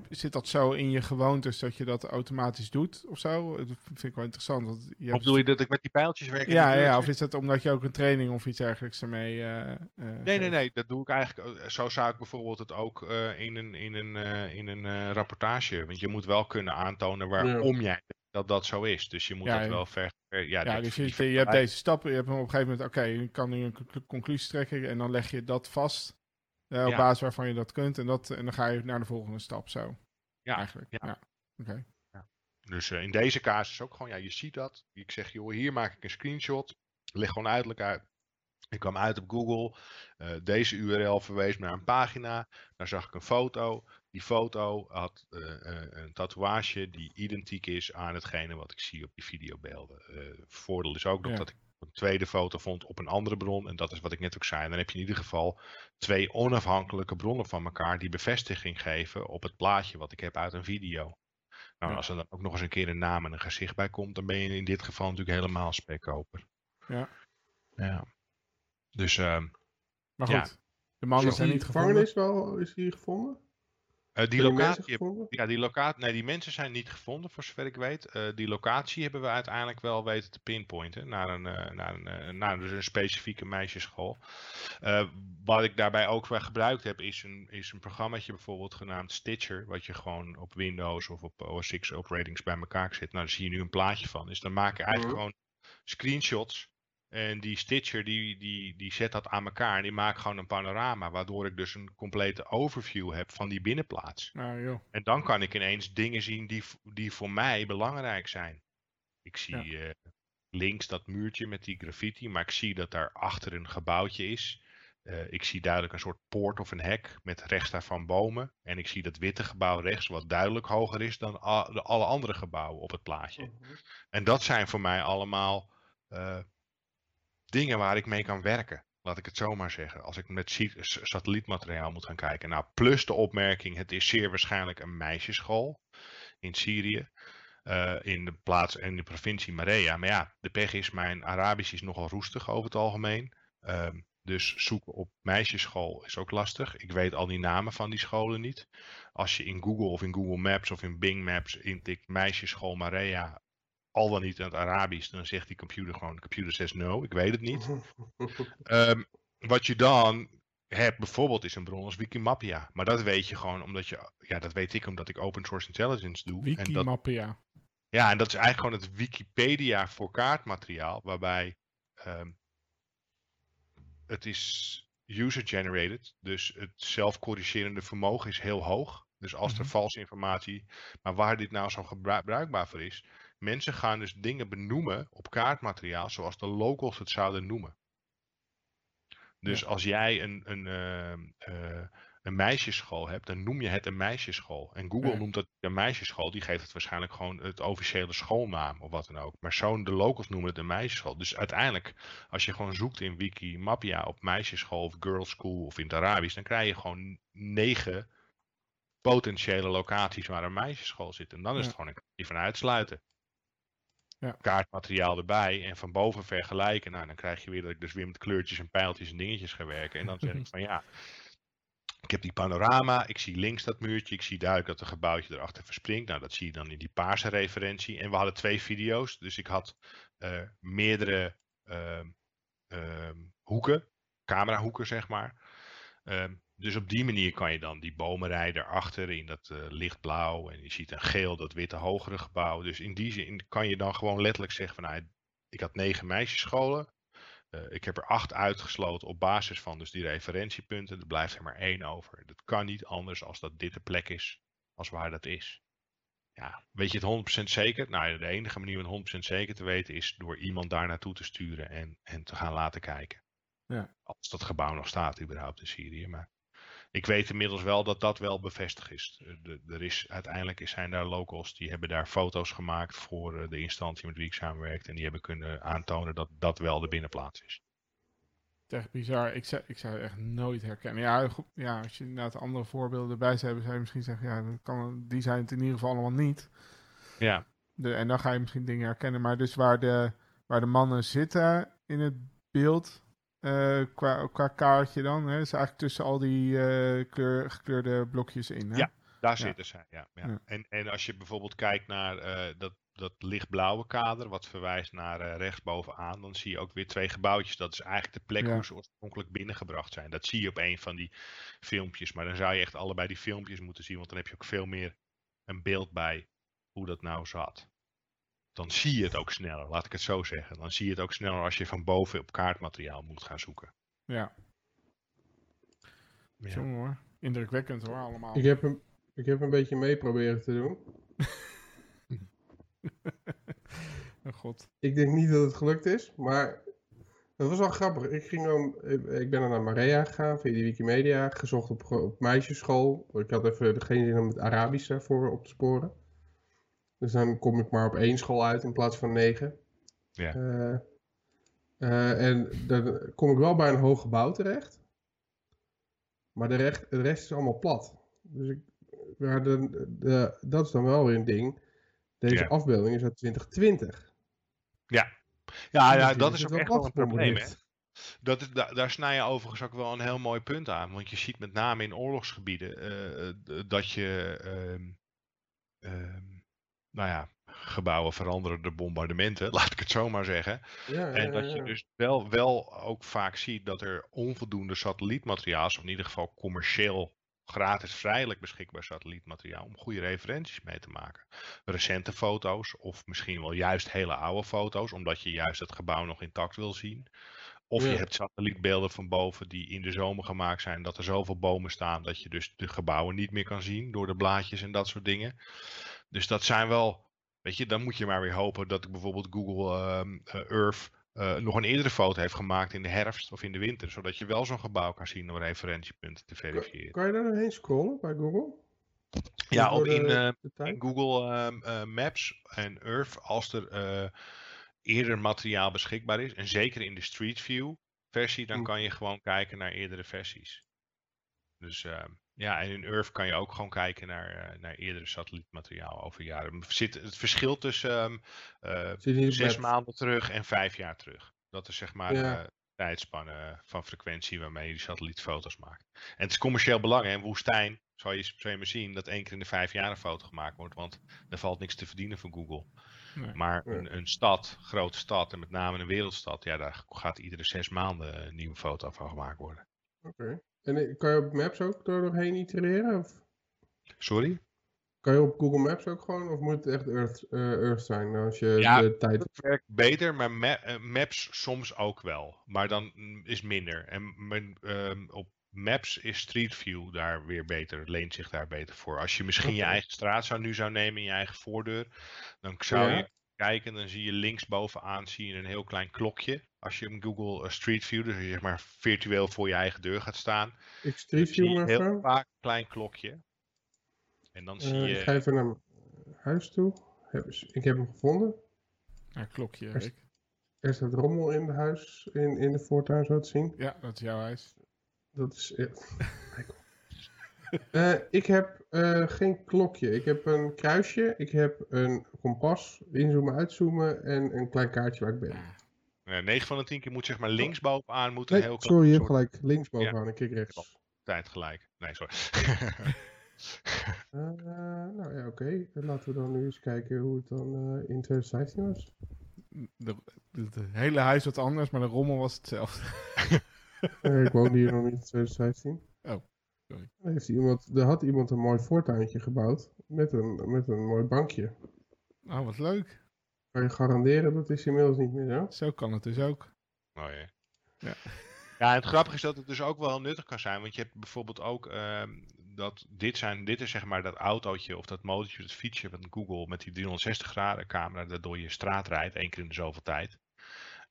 Speaker 1: zit dat zo in je gewoontes dat je dat automatisch doet of zo? Dat vind ik wel interessant. Want je
Speaker 2: Of bedoel je dat ik met die pijltjes werk?
Speaker 1: ja, ja, of is dat omdat je ook een training of iets dergelijks ermee... eh, eh,
Speaker 2: Nee, nee, nee, dat doe ik eigenlijk. Zo zou ik bijvoorbeeld het ook eh, in een, in een, eh, in een eh, rapportage. Want je moet wel kunnen aantonen waarom jij dat dat zo is. Dus je moet
Speaker 1: Ja,
Speaker 2: dat wel ver. ver- ja,
Speaker 1: dus je, je hebt deze stappen, je hebt hem op een gegeven moment, oké, je kan nu een conclu- conclusie trekken en dan leg je dat vast eh, op
Speaker 2: Ja.
Speaker 1: basis waarvan je dat kunt en, dat, en dan ga je naar de volgende stap zo.
Speaker 2: Ja,
Speaker 1: eigenlijk.
Speaker 2: ja.
Speaker 1: Ja. Oké.
Speaker 2: Dus eh, in deze casus ook gewoon, ja, je ziet dat. Ik zeg, joh, hier maak ik een screenshot. Leg gewoon uiterlijk uit. Ik kwam uit op Google. eh, deze URL verwees me naar een pagina. Daar zag ik een foto. Die foto had een tatoeage die identiek is aan hetgene wat ik zie op die videobeelden. Voordeel is ook nog
Speaker 1: Ja.
Speaker 2: dat ik een tweede foto vond op een andere bron. En dat is wat ik net ook zei. En dan heb je in ieder geval twee onafhankelijke bronnen van elkaar die bevestiging geven op het plaatje wat ik heb uit een video. Nou,
Speaker 1: Ja.
Speaker 2: als er dan ook nog eens een keer een naam en een gezicht bij komt, dan ben je in dit geval natuurlijk helemaal spekkoper.
Speaker 1: Ja.
Speaker 2: Ja. Dus ehm,
Speaker 1: Maar
Speaker 2: Ja.
Speaker 1: goed, de mannen
Speaker 3: Is
Speaker 1: zijn
Speaker 3: die
Speaker 1: niet gevonden.
Speaker 3: gevangenis wel, is die gevonden?
Speaker 2: Eh, die locatie, ja, die locatie, nee, die mensen zijn niet gevonden, voor zover ik weet. Eh, die locatie hebben we uiteindelijk wel weten te pinpointen naar een, eh, naar een, naar dus een specifieke meisjesschool. Wat ik daarbij ook wel gebruikt heb, is een, is een programmaatje bijvoorbeeld genaamd Stitcher, wat je gewoon op Windows of op OS X operatings bij elkaar zet. Nou, daar zie je nu een plaatje van. Dus dan maak je eigenlijk
Speaker 3: Mhm.
Speaker 2: gewoon screenshots. En die Stitcher die, die, die zet dat aan elkaar en die maakt gewoon een panorama, waardoor ik dus een complete overview heb van die binnenplaats.
Speaker 1: Nou joh,
Speaker 2: En dan kan ik ineens dingen zien die, die voor mij belangrijk zijn. Ik zie eh, links dat muurtje met die graffiti, maar ik zie dat daar achter een gebouwtje is. Eh, ik zie duidelijk een soort poort of een hek met rechts daarvan bomen. En ik zie dat witte gebouw rechts, wat duidelijk hoger is dan alle andere gebouwen op het plaatje. En dat zijn voor mij allemaal eh, dingen waar ik mee kan werken. Laat ik het zo maar zeggen. Als ik met satellietmateriaal moet gaan kijken. Nou, plus de opmerking: het is zeer waarschijnlijk een meisjesschool in Syrië. eh, in de plaats en de provincie Marea. Maar ja, de pech is, mijn Arabisch is nogal roestig over het algemeen. Ehm, dus zoeken op meisjesschool is ook lastig. Ik weet al die namen van die scholen niet. Als je in Google of in Google Maps of in Bing Maps intikt meisjesschool Marea, al dan niet in het Arabisch, dan zegt die computer gewoon, de computer says no, ik weet het niet. Ehm, wat je dan hebt bijvoorbeeld is een bron als Wikimapia. Maar dat weet je gewoon omdat je, ja dat weet ik omdat ik open source intelligence doe. En dat,
Speaker 1: Wikimapia.
Speaker 2: ja, en dat is eigenlijk gewoon het Wikipedia voor kaartmateriaal, waarbij ehm, het is user-generated, dus het zelfcorrigerende vermogen is heel hoog. Dus als er
Speaker 1: Mhm.
Speaker 2: valse informatie, maar waar dit nou zo gebru- bruikbaar voor is, mensen gaan dus dingen benoemen op kaartmateriaal zoals de locals het zouden noemen. Dus als jij een, een, ehm, eh, een meisjesschool hebt, dan noem je het een meisjesschool. En Google
Speaker 1: Ja.
Speaker 2: noemt dat een meisjesschool, die geeft het waarschijnlijk gewoon het officiële schoolnaam of wat dan ook. Maar zo, de locals noemen het een meisjesschool. Dus uiteindelijk, als je gewoon zoekt in Wikimapia op meisjesschool of girls school of in het Arabisch, dan krijg je gewoon negen potentiële locaties waar een meisjesschool zit. En dan is
Speaker 1: Ja.
Speaker 2: het gewoon een kwestie van uitsluiten.
Speaker 1: Ja.
Speaker 2: Kaartmateriaal erbij en van boven vergelijken. Nou, dan krijg je weer dat ik dus weer met kleurtjes en pijltjes en dingetjes ga werken. En dan zeg ik van ja, ik heb die panorama, ik zie links dat muurtje, ik zie duidelijk dat een gebouwtje erachter verspringt. Nou, dat zie je dan in die paarse referentie. En we hadden twee video's, dus ik had eh, meerdere ehm, ehm, hoeken, camerahoeken zeg maar. Ehm, dus op die manier kan je dan die bomen rijden erachter in dat eh, lichtblauw. En je ziet een geel, dat witte hogere gebouw. Dus in die zin kan je dan gewoon letterlijk zeggen van nou, ik had negen meisjesscholen. Uh, ik heb er acht uitgesloten op basis van dus die referentiepunten. Er blijft er maar één over. Dat kan niet anders als dat dit de plek is als waar dat is. Ja, weet je het 100% zeker? Nou, de enige manier om het 100% zeker te weten is door iemand daar naartoe te sturen en, en te gaan laten kijken.
Speaker 1: Ja.
Speaker 2: Als dat gebouw nog staat überhaupt in Syrië. Maar ik weet inmiddels wel dat dat wel bevestigd is. De, er is uiteindelijk zijn daar locals die hebben daar foto's gemaakt voor eh, de instantie met wie ik samenwerkt. En die hebben kunnen aantonen dat dat wel de binnenplaats is
Speaker 1: echt bizar. Ik zou, ik zou het echt nooit herkennen. Ja, goed, ja, als je inderdaad andere voorbeelden erbij zou hebben, zou je misschien zeggen, ja, dat kan, die zijn het in ieder geval allemaal niet.
Speaker 2: Ja.
Speaker 1: De, en dan ga je misschien dingen herkennen. Maar dus waar de, waar de mannen zitten in het beeld, uh, qua, qua kaartje dan, hè, is eigenlijk tussen al die uh, kleur, gekleurde blokjes in. Hè?
Speaker 2: Ja, daar zitten zij. Ja, ja. ja. En, en als je bijvoorbeeld kijkt naar uh, dat dat lichtblauwe kader, wat verwijst naar rechtsbovenaan, dan zie je ook weer twee gebouwtjes. Dat is eigenlijk de plek hoe ze oorspronkelijk binnengebracht zijn. Dat zie je op een van die filmpjes. Maar dan zou je echt allebei die filmpjes moeten zien, want dan heb je ook veel meer een beeld bij hoe dat nou zat. Dan zie je het ook sneller, laat ik het zo zeggen. Dan zie je het ook sneller als je van boven op kaartmateriaal moet gaan zoeken.
Speaker 1: Ja,
Speaker 2: Ja.
Speaker 1: jongen hoor. Indrukwekkend hoor, allemaal.
Speaker 3: Ik heb hem, ik heb een beetje mee proberen te doen.
Speaker 1: Oh god.
Speaker 3: Ik denk niet dat het gelukt is, maar dat was wel grappig. Ik, ging dan, ik ben dan naar Maria gegaan via die Wikimedia, gezocht op, op meisjesschool. Ik had even geen zin om het Arabisch daarvoor op te sporen. Dus dan kom ik maar op één school uit in plaats van negen.
Speaker 2: Ja.
Speaker 3: Eh, eh, en dan kom ik wel bij een hoog gebouw terecht. Maar de, recht, de rest is allemaal plat. Dus ik, maar de, de, dat is dan wel weer een ding. Deze
Speaker 2: Ja.
Speaker 3: afbeelding is uit 2020.
Speaker 2: Ja, ja,
Speaker 3: Dus
Speaker 2: dat
Speaker 3: die
Speaker 2: is ook echt wel een probleem. Hè? Dat is, da- daar snij je overigens ook wel een heel mooi punt aan. Want je ziet met name in oorlogsgebieden eh, dat je, ehm, ehm, nou ja, gebouwen veranderen door bombardementen, laat ik het zo maar zeggen.
Speaker 3: Ja,
Speaker 2: En dat je dus wel, wel ook vaak ziet dat er onvoldoende satellietmateriaal is, of in ieder geval commercieel gratis vrijelijk beschikbaar satellietmateriaal, om goede referenties mee te maken. Recente foto's, of misschien wel juist hele oude foto's, omdat je juist het gebouw nog intact wil zien. Of je hebt satellietbeelden van boven die in de zomer gemaakt zijn, dat er zoveel bomen staan dat je dus de gebouwen niet meer kan zien door de blaadjes en dat soort dingen. Dus dat zijn wel, weet je, dan moet je maar weer hopen dat bijvoorbeeld Google ehm, eh, Earth eh, nog een eerdere foto heeft gemaakt in de herfst of in de winter, zodat je wel zo'n gebouw kan zien om referentiepunten te verifiëren.
Speaker 3: Kan je daar doorheen scrollen bij Google?
Speaker 2: Ja, op in, eh, in Google ehm, eh, Maps en Earth, als er eerder materiaal beschikbaar is, en zeker in de Street View versie, dan
Speaker 3: Hm.
Speaker 2: kan je gewoon kijken naar eerdere versies. Dus ehm, ja, en in Earth kan je ook gewoon kijken naar, eh, naar eerdere satellietmateriaal over jaren. Zit, het verschil tussen ehm, eh, zes
Speaker 3: met-
Speaker 2: maanden terug en vijf jaar terug. Dat is zeg maar
Speaker 3: Ja.
Speaker 2: de tijdspanne van frequentie waarmee je die satellietfoto's maakt. En het is commercieel belang. hè. In woestijn zal je, maar zien dat één keer in de vijf jaar een foto gemaakt wordt. Want er valt niks te verdienen voor Google.
Speaker 1: Nee.
Speaker 2: Maar een, een stad, grote stad en met name een wereldstad. Ja, daar gaat iedere zes maanden een nieuwe foto van gemaakt worden.
Speaker 3: Oké. En eh, kan je op Maps ook door doorheen itereren? Of
Speaker 2: Sorry?
Speaker 3: kan je op Google Maps ook gewoon? Of moet het echt Earth, eh, Earth zijn als je
Speaker 2: Ja,
Speaker 3: de tijd...
Speaker 2: Het werkt beter, maar ma- eh, Maps soms ook wel. Maar dan mm, is minder. En mijn, ehm, op Maps is Street View daar weer beter, leent zich daar beter voor. Als je misschien je eigen straat zou nu zou nemen in je eigen voordeur, dan zou
Speaker 3: Ja.
Speaker 2: je kijken, dan zie je linksbovenaan zie je een heel klein klokje. Als je in Google eh, Street View, dus zeg maar virtueel voor je eigen deur gaat staan,
Speaker 3: Ik
Speaker 2: dan
Speaker 3: street
Speaker 2: zie
Speaker 3: view
Speaker 2: je
Speaker 3: maar
Speaker 2: heel
Speaker 3: even.
Speaker 2: vaak een klein klokje. En dan zie
Speaker 3: Eh,
Speaker 2: je...
Speaker 3: ik ga even naar mijn huis toe. Heb- Ik heb hem gevonden.
Speaker 1: Ja, klokje,
Speaker 3: Er-
Speaker 1: Rick.
Speaker 3: Er staat rommel in de huis, in, in de voortuin zo te zien.
Speaker 1: Ja, dat is jouw huis.
Speaker 3: Dat is. Ja. Eh, ik heb eh, geen klokje. Ik heb een kruisje. Ik heb een kompas. Inzoomen, uitzoomen. En een klein kaartje waar ik ben.
Speaker 2: eh, 9 van de 10 keer moet zeg maar linksbovenaan moet een
Speaker 3: Nee,
Speaker 2: heel
Speaker 3: sorry, je hebt gelijk. Linksbovenaan. Ik kijk rechts.
Speaker 2: tijd gelijk. Nee, sorry.
Speaker 3: Eh, nou ja, oké. Laten we dan nu eens kijken hoe het dan eh, in 2015 was.
Speaker 1: De, het hele huis wat anders, maar de rommel was hetzelfde.
Speaker 3: Eh, ik woonde hier nog niet in 2015. Er, heeft iemand, er had iemand een mooi voortuintje gebouwd met een, met een mooi bankje.
Speaker 1: Oh, wat leuk.
Speaker 3: Kan je garanderen, dat is inmiddels niet meer zo.
Speaker 1: Zo kan het dus ook.
Speaker 2: Mooi hè?
Speaker 1: Ja.
Speaker 2: Ja, en het grappige is dat het dus ook wel nuttig kan zijn. Want je hebt bijvoorbeeld ook ehm, dat dit, zijn, dit is zeg maar dat autootje of dat motortje, dat fietsje van Google met die 360 graden camera dat door je straat rijdt, één keer in de zoveel tijd.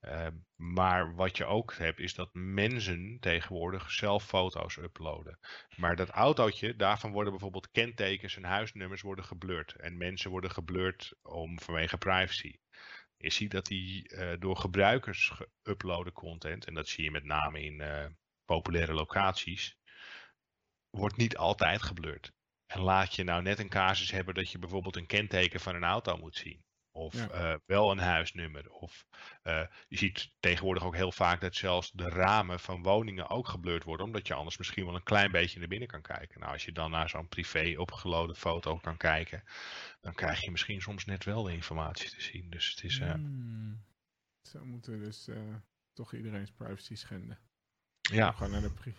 Speaker 2: Ehm, maar wat je ook hebt, is dat mensen tegenwoordig zelf foto's uploaden. Maar dat autootje, daarvan worden bijvoorbeeld kentekens en huisnummers worden geblurred. En mensen worden geblurred om, vanwege privacy. Je ziet dat die eh, door gebruikers geüploade content, en dat zie je met name in eh, populaire locaties, wordt niet altijd geblurred. En laat je nou net een casus hebben dat je bijvoorbeeld een kenteken van een auto moet zien. Of
Speaker 1: Ja.
Speaker 2: eh, wel een huisnummer. Of eh, je ziet tegenwoordig ook heel vaak dat zelfs de ramen van woningen ook geblurred worden. Omdat je anders misschien wel een klein beetje naar binnen kan kijken. Nou, als je dan naar zo'n privé opgelode foto kan kijken. Dan krijg je misschien soms net wel de informatie te zien. Dus het is... eh,
Speaker 4: Hmm.
Speaker 1: Zo moeten we dus toch iedereen's privacy schenden.
Speaker 2: ja,
Speaker 1: Gewoon naar de pri-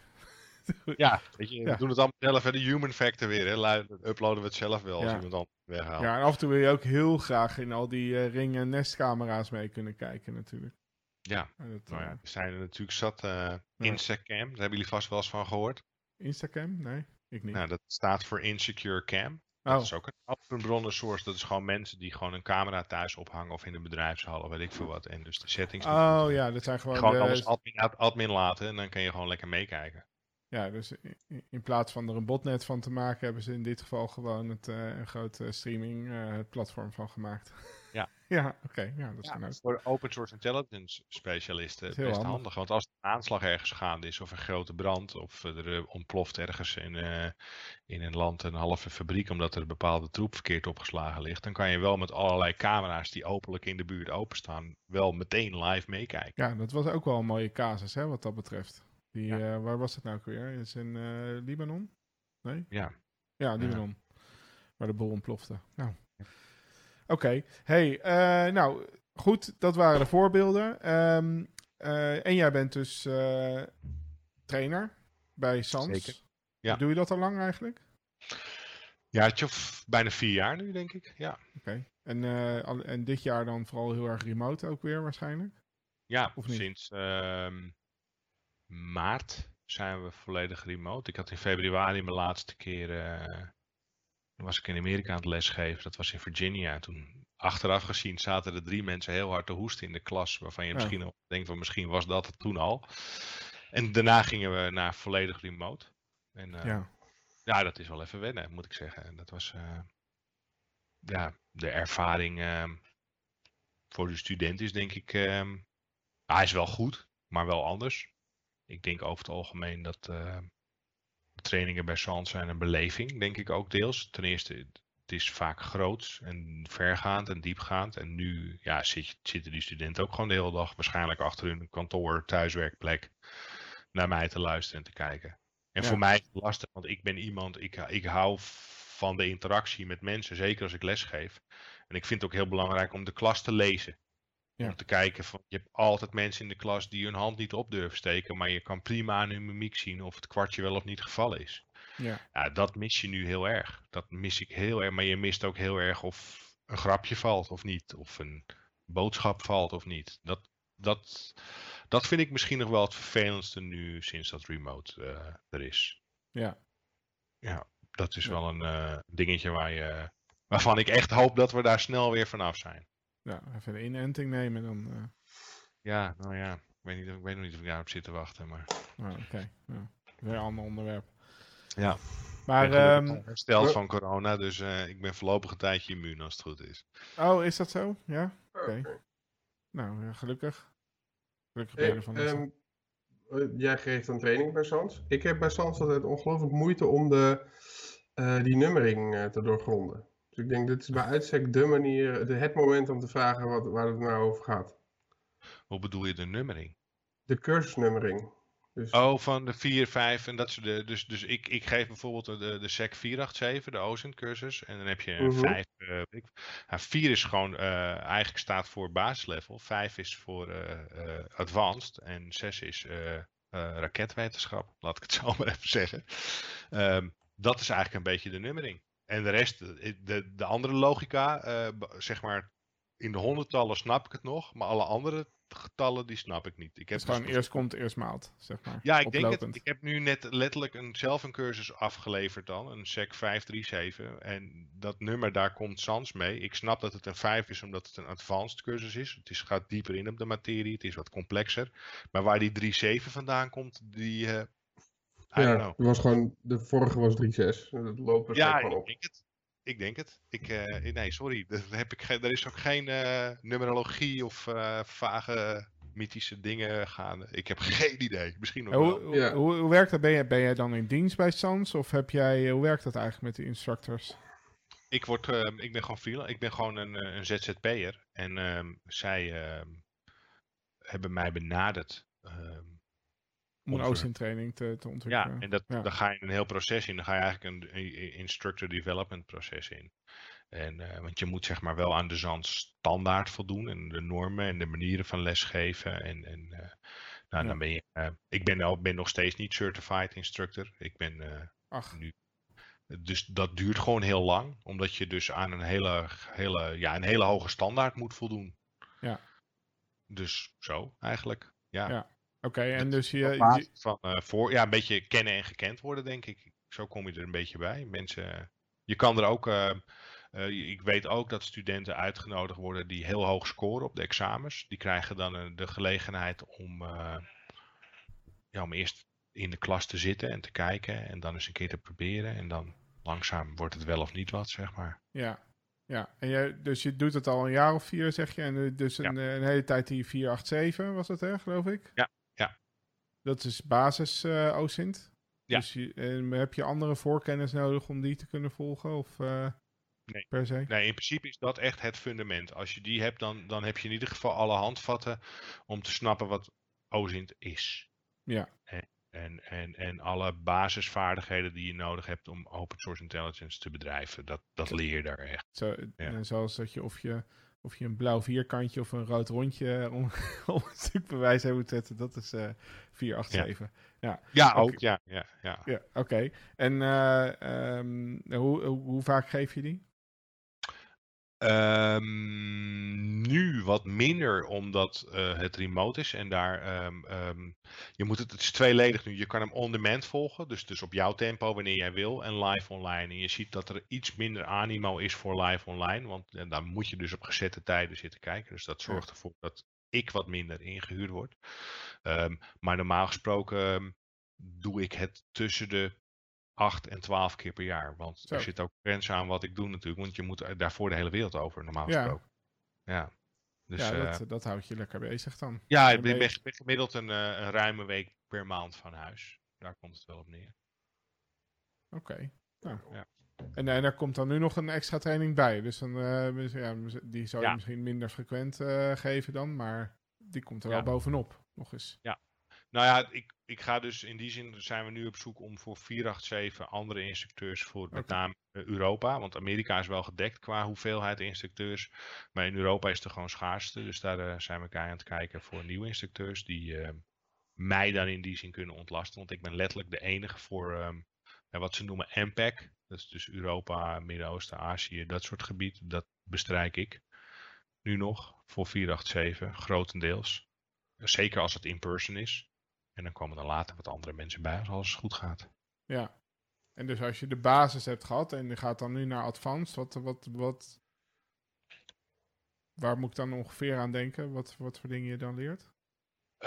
Speaker 2: ja, weet je, we doen het allemaal zelf. Hè, de human factor weer. Hè. Uploaden we het zelf wel als iemand anders weghaalt.
Speaker 1: Ja, en af en toe wil je ook heel graag in al die eh, ring- en nestcamera's mee kunnen kijken natuurlijk.
Speaker 2: Ja.
Speaker 1: En dat,
Speaker 2: Nou ja,
Speaker 1: eh,
Speaker 2: er zijn er natuurlijk zat. eh Instacam, daar hebben jullie vast wel eens van gehoord.
Speaker 1: Instacam? Nee, ik niet.
Speaker 2: Nou, dat staat voor Insecure Cam.
Speaker 1: oh,
Speaker 2: Dat is ook een open bronnen source. Dat is gewoon mensen die gewoon een camera thuis ophangen of in een bedrijfshal of weet ik veel wat. En dus de settings.
Speaker 1: oh ja, dat zijn gewoon,
Speaker 2: Gewoon
Speaker 1: de-
Speaker 2: alles admin, ad- admin laten en dan kun je gewoon lekker meekijken.
Speaker 1: Ja, dus in, in plaats van er een botnet van te maken, hebben ze in dit geval gewoon het, eh, een groot eh, streaming eh, platform van gemaakt.
Speaker 2: Ja.
Speaker 1: ja, oké. ja, dat is
Speaker 2: Ja,
Speaker 1: ook.
Speaker 2: voor open source intelligence specialisten best
Speaker 1: is heel
Speaker 2: handig.
Speaker 1: handig.
Speaker 2: Want als er een aanslag ergens gaande is of een grote brand of er eh, ontploft ergens in, eh, in een land een halve fabriek omdat er een bepaalde troep verkeerd opgeslagen ligt, dan kan je wel met allerlei camera's die openlijk in de buurt openstaan wel meteen live meekijken.
Speaker 1: Ja, dat was ook wel een mooie casus, hè, wat dat betreft. Die,
Speaker 2: Ja.
Speaker 1: eh, waar was het nou ook weer? Is in eh, Libanon? Nee?
Speaker 2: Ja.
Speaker 1: Ja, Libanon. Waar de bol ontplofte. Nou. Oké. Hey, eh, nou, goed. Dat waren de voorbeelden. Ehm, eh, en jij bent dus trainer bij Sans.
Speaker 2: Zeker. Ja.
Speaker 1: Doe je dat al lang eigenlijk?
Speaker 2: Ja, het of bijna vier jaar nu, denk ik. Ja,
Speaker 1: Oké. En, en dit jaar dan vooral heel erg remote ook weer waarschijnlijk?
Speaker 2: ja
Speaker 1: Of niet?
Speaker 2: sinds ehm, maart zijn we volledig remote. Ik had in februari mijn laatste keer. toen was ik in Amerika aan het lesgeven. Dat was in Virginia. Toen achteraf gezien zaten er drie mensen heel hard te hoesten in de klas. Waarvan je
Speaker 1: Ja.
Speaker 2: misschien denkt van misschien was dat het toen al. En daarna gingen we naar volledig remote. En, eh,
Speaker 1: ja.
Speaker 2: ja, dat is wel even wennen, moet ik zeggen. En dat was eh, ja, de ervaring ehm, voor de student is denk ik. ehm, hij is wel goed, maar wel anders. Ik denk over het algemeen dat eh, trainingen bij Sans zijn een beleving, denk ik ook deels. Ten eerste, het is vaak groots en vergaand en diepgaand. En nu ja, zit, zitten die studenten ook gewoon de hele dag waarschijnlijk achter hun kantoor, thuiswerkplek naar mij te luisteren en te kijken. En
Speaker 1: Ja.
Speaker 2: voor mij is het lastig, want ik ben iemand, ik, ik hou van de interactie met mensen, zeker als ik lesgeef. En ik vind het ook heel belangrijk om de klas te lezen.
Speaker 1: Ja.
Speaker 2: Om te kijken, van, je hebt altijd mensen in de klas die hun hand niet op durven steken, maar je kan prima aan hun mimiek zien of het kwartje wel of niet gevallen is.
Speaker 1: Ja.
Speaker 2: Ja, dat mis je nu heel erg. Dat mis ik heel erg, maar je mist ook heel erg of een grapje valt of niet, of een boodschap valt of niet. Dat, dat, dat vind ik misschien nog wel het vervelendste nu sinds dat remote eh, er is.
Speaker 1: Ja.
Speaker 2: Ja, dat is
Speaker 1: Ja.
Speaker 2: wel een eh, dingetje waar je, waarvan ik echt hoop dat we daar snel weer vanaf zijn.
Speaker 1: Ja, even de inenting nemen dan. eh,
Speaker 2: Ja, nou ja, ik weet, niet, ik weet nog niet of ik daarop zit te wachten, maar...
Speaker 1: nou, Oké. Ja. Weer een ander onderwerp.
Speaker 2: Ja.
Speaker 1: Maar,
Speaker 2: ik ben gelukkig
Speaker 1: ehm,
Speaker 2: al hersteld van corona, dus eh, ik ben voorlopig een tijdje immuun als het goed is.
Speaker 1: oh, is dat zo? Ja? Oké. Nou, ja, gelukkig. Gelukkig ben je
Speaker 3: Hey,
Speaker 1: ervan. dus-
Speaker 3: ehm, eh, jij geeft een training bij Sans. Ik heb bij Sans altijd ongelooflijk moeite om de, eh, die nummering eh, te doorgronden. Dus ik denk, dit is bij uitstek de manier, de, het moment om te vragen wat, waar het nou over gaat.
Speaker 2: Hoe bedoel je de nummering?
Speaker 3: De cursusnummering. Dus,
Speaker 2: Oh, van de 4, 5 en dat soort dus, dus ik, ik geef bijvoorbeeld de, de SEC 487, de OSINT cursus. En dan heb je een
Speaker 3: Mhm.
Speaker 2: 5. eh, ik, ja, 4 is gewoon eh, eigenlijk staat voor basislevel. 5 is voor eh, advanced. En 6 is raketwetenschap, laat ik het zo maar even zeggen. Ehm, dat is eigenlijk een beetje de nummering. En de rest, de, de andere logica, zeg maar in de honderdtallen snap ik het nog, maar alle andere getallen die snap ik niet. Ik
Speaker 1: heb dus gewoon eerst komt, eerst maalt, zeg maar.
Speaker 2: Ja, ik denk het. Ik heb nu net letterlijk een, zelf een cursus afgeleverd dan, een SEC 537. En dat nummer, daar komt Sans mee. Ik snap dat het een 5 is, omdat het een advanced cursus is. Het is, gaat dieper in op de materie, het is wat complexer. Maar waar die 37 vandaan komt, die... Uh,
Speaker 3: ja, was gewoon, de vorige was 3.6. Dat loopt
Speaker 2: ja, ik denk het. Ik denk het. Ik, uh, nee, sorry. Daar heb ik er is ook geen uh, numerologie of uh, vage mythische dingen gaande. Ik heb geen idee. Misschien nog
Speaker 1: hoe, wel. Ja. Hoe, hoe, werkt dat? Ben jij, ben jij dan in dienst bij Sans? Of heb jij, hoe werkt dat eigenlijk met de instructors?
Speaker 2: Ik, word, ehm, ik ben gewoon freelance. Ik ben gewoon een, een ZZP'er. En um, zij uh, hebben mij benaderd.
Speaker 1: Om een OSINT-training te, te, ontwikkelen.
Speaker 2: Ja, en dat, dan ga je een heel proces in. Dan ga je eigenlijk een, een instructor development proces in. En, uh, want je moet zeg maar wel aan de ZAN standaard voldoen. En de normen en de manieren van lesgeven. En, en uh, nou, ja. dan ben je... Uh, ik ben, al, ben nog steeds niet certified instructor. Ik ben
Speaker 1: Ach.
Speaker 2: nu... Dus dat duurt gewoon heel lang. Omdat je dus aan een hele, hele, ja, een hele hoge standaard moet voldoen.
Speaker 1: Ja.
Speaker 2: Dus zo eigenlijk. Ja.
Speaker 1: ja. Oké, en dus je...
Speaker 2: Van, uh, voor, ja, een beetje kennen en gekend worden, denk ik. Zo kom je er een beetje bij. Mensen, je kan er ook... Uh, uh, ik weet ook dat studenten uitgenodigd worden die heel hoog scoren op de examens. Die krijgen dan de gelegenheid om, ja, om eerst in de klas te zitten en te kijken. En dan eens een keer te proberen. En dan langzaam wordt het wel of niet wat, zeg maar.
Speaker 1: Ja, ja, en jij, dus je doet het al een jaar of vier, zeg je. En dus een, een hele tijd die 487 was dat, hè, geloof ik?
Speaker 2: Ja,
Speaker 1: dat is basis uh, OSINT.
Speaker 2: Ja.
Speaker 1: Dus je, en heb je andere voorkennis nodig om die te kunnen volgen? Of, uh,
Speaker 2: nee.
Speaker 1: Per se?
Speaker 2: Nee, in principe is dat echt het fundament. Als je die hebt, dan, dan heb je in ieder geval alle handvatten om te snappen wat OSINT is.
Speaker 1: Ja.
Speaker 2: En, en, en, en alle basisvaardigheden die je nodig hebt om open source intelligence te bedrijven. Dat, dat leer je daar echt.
Speaker 1: Zo, ja. Zoals dat je of je of je een blauw vierkantje of een rood rondje om, om een stuk bewijs heen moet zetten. Dat is uh, 487. Ja, ja.
Speaker 2: ja ook. Ja, ja, ja.
Speaker 1: ja Oké. En um, hoe, hoe, hoe, vaak geef je die?
Speaker 2: Um, nu wat minder omdat uh, het remote is en daar um, um, je moet het, het is tweeledig nu. Je kan hem on demand volgen, dus, dus op jouw tempo wanneer jij wil en live online. En je ziet dat er iets minder animo is voor live online, want en dan moet je dus op gezette tijden zitten kijken. Dus dat zorgt ervoor dat ik wat minder ingehuurd word. maar normaal gesproken doe ik het tussen de 8 en 12 keer per jaar. Want Zo. er zit ook grenzen aan wat ik doe natuurlijk. Want je moet daarvoor de hele wereld over, normaal
Speaker 1: ja.
Speaker 2: gesproken. Ja.
Speaker 1: Dus, ja, dat, uh, dat houdt je lekker bezig dan.
Speaker 2: Ja, ik ben, ben gemiddeld een, uh, een, ruime week per maand van huis. Daar komt het wel op neer.
Speaker 1: Oké. Okay. Nou. Ja. En, en er komt dan nu nog een extra training bij. Dus dan, uh, ja, die zou je misschien minder frequent geven dan. Maar die komt er wel bovenop. Nog eens.
Speaker 2: Ja, nou ja, ik, ik ga dus in die zin zijn we nu op zoek om voor 487 andere instructeurs voor met name Europa. Want Amerika is wel gedekt qua hoeveelheid instructeurs. Maar in Europa is het gewoon schaarste. Dus daar uh, zijn we aan het kijken voor nieuwe instructeurs die uh, mij dan in die zin kunnen ontlasten. Want ik ben letterlijk de enige voor um, wat ze noemen MPEC. Dat is dus Europa, Midden-Oosten, Azië, dat soort gebied. Dat bestrijk ik nu nog voor 487, grotendeels. Zeker als het in person is. En dan komen er later wat andere mensen bij als alles goed gaat.
Speaker 1: Ja. En dus als je de basis hebt gehad en je gaat dan nu naar advanced, wat, wat, wat, waar moet ik dan ongeveer aan denken? Wat, wat voor dingen je dan leert?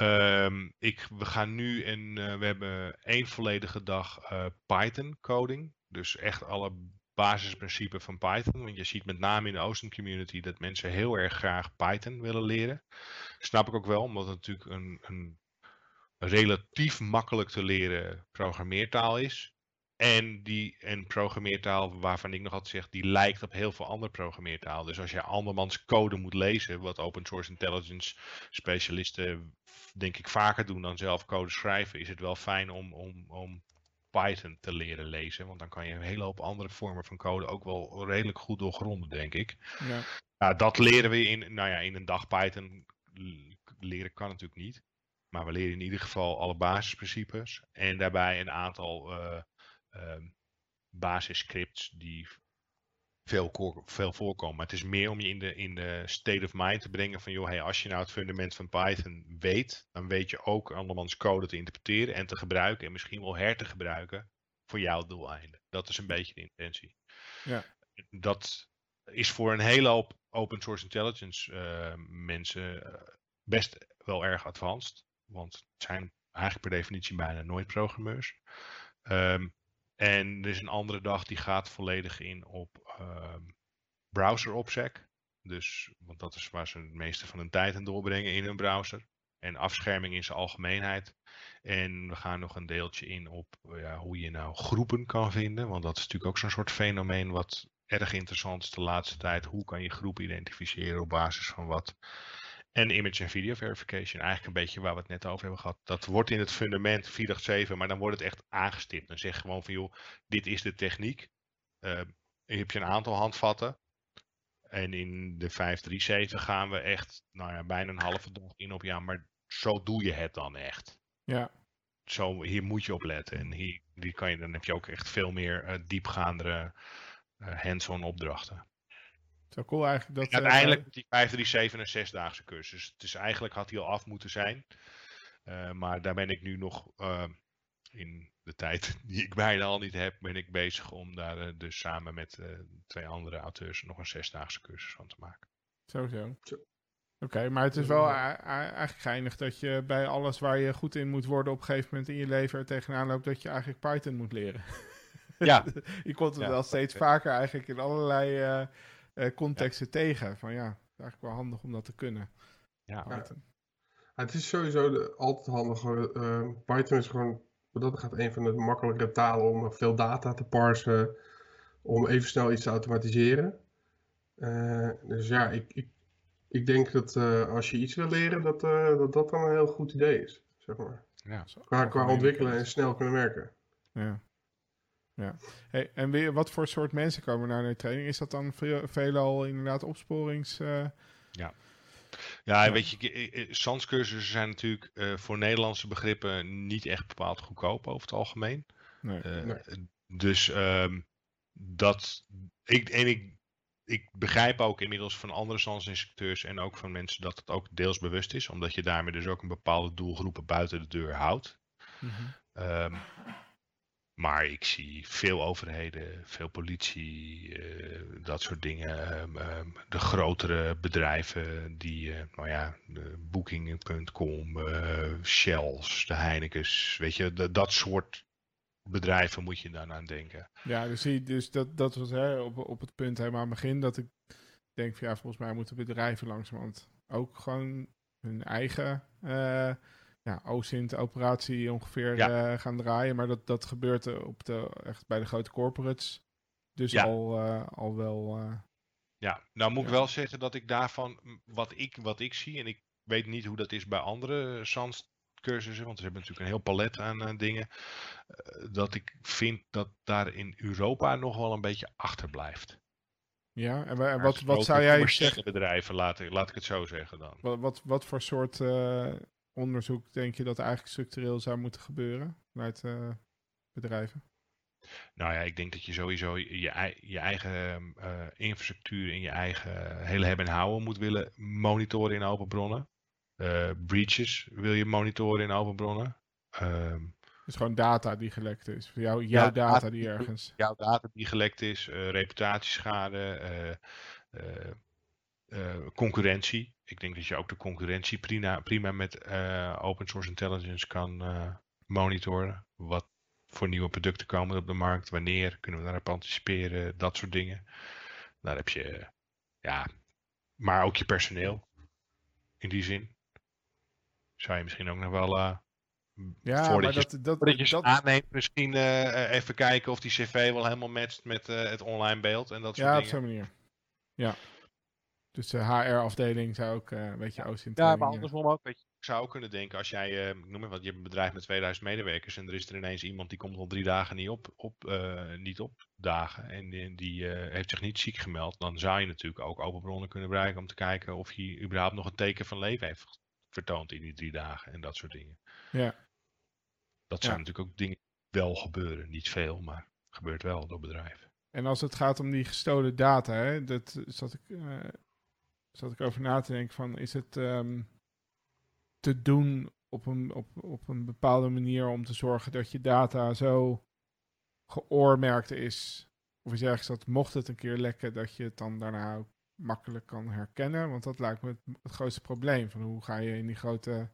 Speaker 2: Um, ik, we gaan nu en uh, we hebben één volledige dag uh, Python coding. Dus echt alle basisprincipes van Python. Want je ziet met name in de Ocean community dat mensen heel erg graag Python willen leren. Snap ik ook wel, omdat het natuurlijk een, een relatief makkelijk te leren programmeertaal is. En die een programmeertaal waarvan ik nog altijd zeg, die lijkt op heel veel andere programmeertaal. Dus als je andermans code moet lezen, wat open source intelligence specialisten denk ik vaker doen dan zelf code schrijven, is het wel fijn om, om, om Python te leren lezen. Want dan kan je een hele hoop andere vormen van code ook wel redelijk goed doorgronden, denk ik.
Speaker 1: Ja.
Speaker 2: Nou, dat leren we in, nou ja, in een dag Python leren kan natuurlijk niet. Maar we leren in ieder geval alle basisprincipes. En daarbij een aantal uh, basisscripts die veel, veel voorkomen. Maar het is meer om je in de, in de state of mind te brengen van, joh, hey, als je nou het fundament van Python weet, dan weet je ook andermans code te interpreteren en te gebruiken en misschien wel her te gebruiken voor jouw doeleinden. Dat is een beetje de intentie.
Speaker 1: Ja.
Speaker 2: Dat is voor een hele hoop open source intelligence uh, mensen uh, best wel erg advanced. Want het zijn eigenlijk per definitie bijna nooit programmeurs. Um, en er is een andere dag die gaat volledig in op uh, browser opsec. Dus, want dat is waar ze het meeste van hun tijd aan doorbrengen in hun browser. En afscherming in zijn algemeenheid. En we gaan nog een deeltje in op ja, hoe je nou groepen kan vinden. Want dat is natuurlijk ook zo'n soort fenomeen wat erg interessant is de laatste tijd. Hoe kan je groepen identificeren op basis van wat? En image en video verification, eigenlijk een beetje waar we het net over hebben gehad. Dat wordt in het fundament 487, maar dan wordt het echt aangestipt. Dan zeg gewoon van joh, dit is de techniek. Uh, heb je een aantal handvatten. En in de 537 gaan we echt nou ja, bijna een halve dag in op ja, maar zo doe je het dan echt.
Speaker 1: Ja.
Speaker 2: Zo, hier moet je op letten. En hier die kan je, dan heb je ook echt veel meer uh, diepgaandere uh, hands-on opdrachten.
Speaker 1: Zo cool eigenlijk. Dat,
Speaker 2: en uiteindelijk uh, die 537 een zesdaagse cursus. Dus eigenlijk had hij al af moeten zijn. Uh, maar daar ben ik nu nog uh, in de tijd die ik bijna al niet heb, ben ik bezig om daar dus samen met twee andere auteurs nog een zesdaagse cursus van te maken.
Speaker 1: Sowieso. Oké, okay, maar het is wel eigenlijk geinig dat je bij alles waar je goed in moet worden op een gegeven moment in je leven er tegenaan loopt dat je eigenlijk Python moet leren.
Speaker 2: Ja.
Speaker 1: je komt het ja. wel steeds vaker eigenlijk in allerlei uh, contexten ja. tegen. Van ja, het is eigenlijk wel handig om dat te kunnen.
Speaker 2: Ja.
Speaker 3: ja. het is sowieso de, altijd handig. Uh, Python is gewoon, dat gaat een van de makkelijkere talen om veel data te parsen. Om even snel iets te automatiseren. Uh, dus ja, ik, ik, ik denk dat als je iets wil leren, dat, dat dat dan een heel goed idee is. Zeg maar.
Speaker 2: Ja,
Speaker 3: qua, qua ontwikkelen en snel kunnen werken.
Speaker 1: Ja. Ja. Hey, en weer, wat voor soort mensen komen naar de training? Is dat dan veel, veelal inderdaad opsporings... Uh...
Speaker 2: Ja. Ja, ja, weet je, SANS-cursussen zijn natuurlijk uh, voor Nederlandse begrippen niet echt bepaald goedkoop over het algemeen.
Speaker 1: Nee,
Speaker 2: uh,
Speaker 1: nee.
Speaker 2: Dus um, dat. Ik, en ik, ik begrijp ook inmiddels van andere SANS-instructeurs en ook van mensen dat het ook deels bewust is, omdat je daarmee dus ook een bepaalde doelgroepen buiten de deur houdt.
Speaker 1: Mm -hmm.
Speaker 2: um, maar ik zie veel overheden, veel politie, uh, dat soort dingen. Um, um, de grotere bedrijven die, uh, nou ja, Booking.com, uh, Shells, de Heinekens, weet je, dat soort bedrijven moet je dan aan denken.
Speaker 1: Ja, dus, zie, dus dat, dat was hè, op, op het punt helemaal aan het begin dat ik denk van ja, volgens mij moeten bedrijven langzamerhand ook gewoon hun eigen ja, OSINT-operatie ongeveer
Speaker 2: ja.
Speaker 1: uh, gaan draaien. Maar dat, dat gebeurt op de, echt bij de grote corporates. Dus
Speaker 2: ja.
Speaker 1: al, uh, al wel. Uh,
Speaker 2: ja, nou moet ik wel zeggen dat ik daarvan, wat ik, wat ik zie, en ik weet niet hoe dat is bij andere SANS cursussen, want ze hebben natuurlijk een heel palet aan dingen, dat ik vind dat daar in Europa nog wel een beetje achterblijft.
Speaker 1: Ja, en, en wat, wat zou jij zeggen?
Speaker 2: bedrijven, laat ik, laat ik het zo zeggen dan.
Speaker 1: Wat, wat, wat voor soort onderzoek denk je dat eigenlijk structureel zou moeten gebeuren vanuit uh, bedrijven?
Speaker 2: Nou ja, ik denk dat je sowieso je, je eigen uh, infrastructuur en je eigen hele hebben en houden moet willen monitoren in open bronnen. Uh, breaches wil je monitoren in open bronnen. Um,
Speaker 1: dus gewoon data die gelekt is. Jou, jouw ja, data die ergens.
Speaker 2: Jouw data die gelekt is, reputatieschade, concurrentie ik denk dat je ook de concurrentie prima, prima met uh, open source intelligence kan uh, monitoren. Wat voor nieuwe producten komen op de markt, wanneer kunnen we daarop anticiperen, dat soort dingen. Daar heb je, ja, maar ook je personeel. In die zin zou je misschien ook nog wel. Uh,
Speaker 1: ja,
Speaker 2: voordat
Speaker 1: maar
Speaker 2: je,
Speaker 1: dat, dat,
Speaker 2: voordat je
Speaker 1: dat,
Speaker 2: aanneemt, misschien even kijken of die cv wel helemaal matcht met het online beeld en dat soort
Speaker 1: ja,
Speaker 2: dingen.
Speaker 1: op zo'n manier. Ja. Dus de HR-afdeling zou ook uh, een beetje oost in
Speaker 2: Ja, maar andersom ook. Weet je, ik zou ook kunnen denken, als jij, uh, noem maar wat, je hebt een bedrijf met 2000 medewerkers en er is er ineens iemand die komt al drie dagen niet op, op, uh, niet opdagen en die, die heeft zich niet ziek gemeld, dan zou je natuurlijk ook open bronnen kunnen gebruiken om te kijken of hij überhaupt nog een teken van leven heeft vertoond in die drie dagen en dat soort dingen.
Speaker 1: Ja.
Speaker 2: Dat
Speaker 1: Ja.
Speaker 2: zijn natuurlijk ook dingen die wel gebeuren. Niet veel, maar gebeurt wel door bedrijven.
Speaker 1: En als het gaat om die gestolen data, hè, dat zat ik, eh, zat ik over na te denken van, is het ehm, te doen op een, op, op een bepaalde manier om te zorgen dat je data zo geoormerkt is, of is ergens dat mocht het een keer lekken, dat je het dan daarna makkelijk kan herkennen? Want dat lijkt me het, grootste probleem, van hoe ga je in die grote,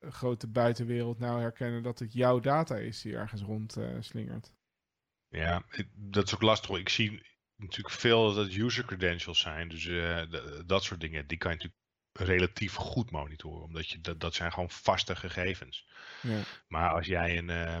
Speaker 1: grote buitenwereld nou herkennen dat het jouw data is die ergens rond eh, slingert?
Speaker 2: Ja, dat is ook lastig. Ik zie natuurlijk veel dat user credentials zijn. Dus eh, dat soort dingen, die kan je natuurlijk relatief goed monitoren. Omdat je, dat, dat zijn gewoon vaste gegevens.
Speaker 1: Ja.
Speaker 2: Maar als jij een, eh,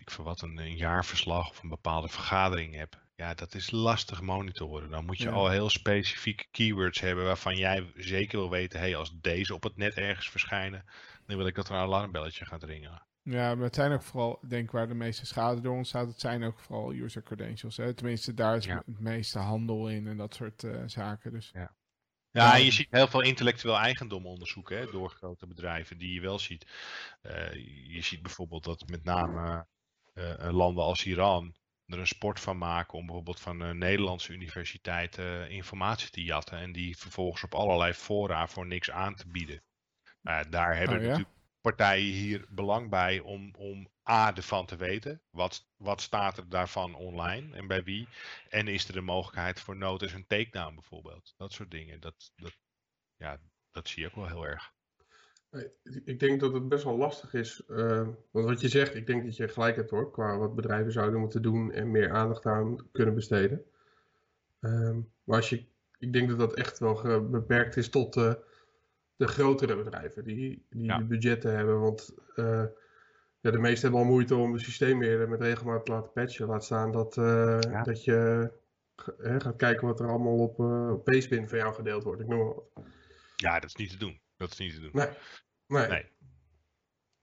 Speaker 2: ik voor wat, een, een jaarverslag of een bepaalde vergadering hebt. Ja, dat is lastig monitoren. Dan moet je
Speaker 1: Ja.
Speaker 2: al heel specifieke keywords hebben waarvan jij zeker wil weten, hey, als deze op het net ergens verschijnen, dan wil ik dat er een alarmbelletje gaat ringen.
Speaker 1: Ja, maar het zijn ook vooral, ik denk waar de meeste schade door ontstaat, het zijn ook vooral user credentials. Hè? Tenminste, daar is
Speaker 2: Ja.
Speaker 1: het meeste handel in en dat soort eh, zaken. Dus
Speaker 2: Ja,
Speaker 1: Ja.
Speaker 2: en je ziet heel veel intellectueel eigendom onderzoeken hè, door grote bedrijven die je wel ziet. Eh, je ziet bijvoorbeeld dat met name eh, landen als Iran er een sport van maken om bijvoorbeeld van een Nederlandse universiteiten informatie te jatten en die vervolgens op allerlei fora voor niks aan te bieden. Nou daar hebben
Speaker 1: Oh, ja?
Speaker 2: natuurlijk partijen hier belang bij om, om A, ervan te weten. Wat, wat staat er daarvan online en bij wie? En is er een mogelijkheid voor notice en takedown bijvoorbeeld? Dat soort dingen. Dat, dat, ja, dat zie je ook wel heel erg.
Speaker 3: Ik denk dat het best wel lastig is. eh, want wat je zegt, ik denk dat je gelijk hebt hoor. Qua wat bedrijven zouden moeten doen en meer aandacht aan kunnen besteden. Ehm, maar als je, ik denk dat dat echt wel beperkt is tot eh, de grotere bedrijven die, die
Speaker 2: Ja.
Speaker 3: de budgetten hebben. Want eh, ja, de meesten hebben al moeite om het systeem weer met regelmaat te laten patchen. Laat staan dat, eh,
Speaker 2: Ja.
Speaker 3: dat je gaat kijken wat er allemaal op, uh, op Pastebin van jou gedeeld wordt. Ik noem maar wat.
Speaker 2: Ja, dat is niet te doen. Dat is niet te doen.
Speaker 3: Nee. Nee.
Speaker 2: Nee.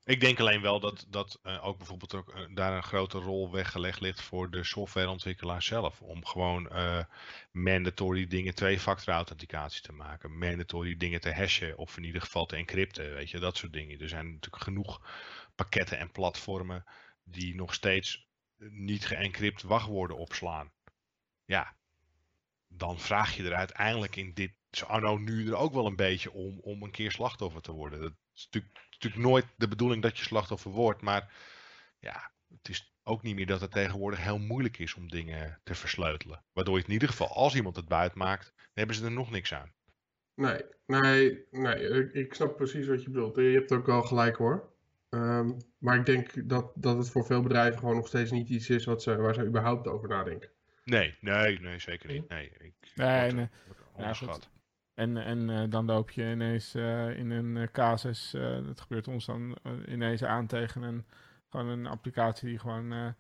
Speaker 2: Ik denk alleen wel dat, dat eh, ook bijvoorbeeld ook, eh, daar een grote rol weggelegd ligt voor de softwareontwikkelaar zelf. Om gewoon eh, mandatory dingen twee-factor authenticatie te maken. Mandatory dingen te hashen of in ieder geval te encrypten. Weet je, dat soort dingen. Er zijn natuurlijk genoeg pakketten en platformen die nog steeds niet geëncrypt wachtwoorden opslaan. Ja, dan vraag je er uiteindelijk in dit zo anno nu er ook wel een beetje om om een keer slachtoffer te worden. Dat is natuurlijk, natuurlijk nooit de bedoeling dat je slachtoffer wordt, maar ja, het is ook niet meer dat het tegenwoordig heel moeilijk is om dingen te versleutelen. Waardoor je het in ieder geval, als iemand het buiten maakt, dan hebben ze er nog niks aan.
Speaker 3: Nee, nee, nee, ik, snap precies wat je bedoelt. Je hebt ook wel gelijk hoor. Ehm, maar ik denk dat, dat het voor veel bedrijven gewoon nog steeds niet iets is wat ze, waar ze überhaupt over nadenken.
Speaker 2: Nee, nee, nee, zeker niet. Nee, ik,
Speaker 1: Nee, nee.
Speaker 2: wordt.
Speaker 1: En, en eh, dan loop je ineens eh, in een eh, casus, dat gebeurt ons dan ineens aan tegen een, gewoon een applicatie die gewoon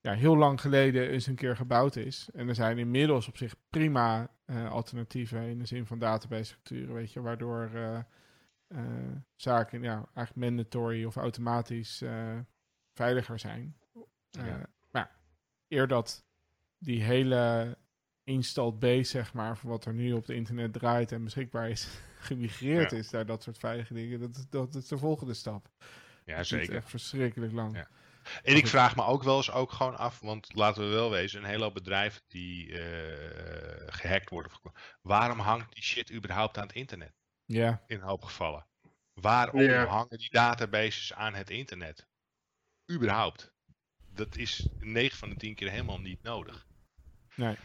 Speaker 1: ja, heel lang geleden eens een keer gebouwd is. En er zijn inmiddels op zich prima alternatieven in de zin van database structuren, weet je, waardoor zaken ja, eigenlijk mandatory of automatisch veiliger zijn.
Speaker 2: Ja.
Speaker 1: Maar eer dat die hele installed base, zeg maar, van wat er nu op het internet draait en beschikbaar is, gemigreerd
Speaker 2: Ja.
Speaker 1: is naar dat soort veilige dingen, dat, dat is de volgende stap.
Speaker 2: Ja,
Speaker 1: Dat
Speaker 2: zeker.
Speaker 1: echt verschrikkelijk lang.
Speaker 2: Ja. En ik vraag me ook wel eens ook gewoon af, want laten we wel wezen, een hele hoop bedrijven die eh, gehackt worden. Waarom hangt die shit überhaupt aan het internet?
Speaker 1: Ja,
Speaker 2: In een hoop gevallen. Waarom
Speaker 3: Ja.
Speaker 2: hangen die databases aan het internet? Überhaupt. Dat is 9 van de 10 keer helemaal niet nodig.
Speaker 1: nee.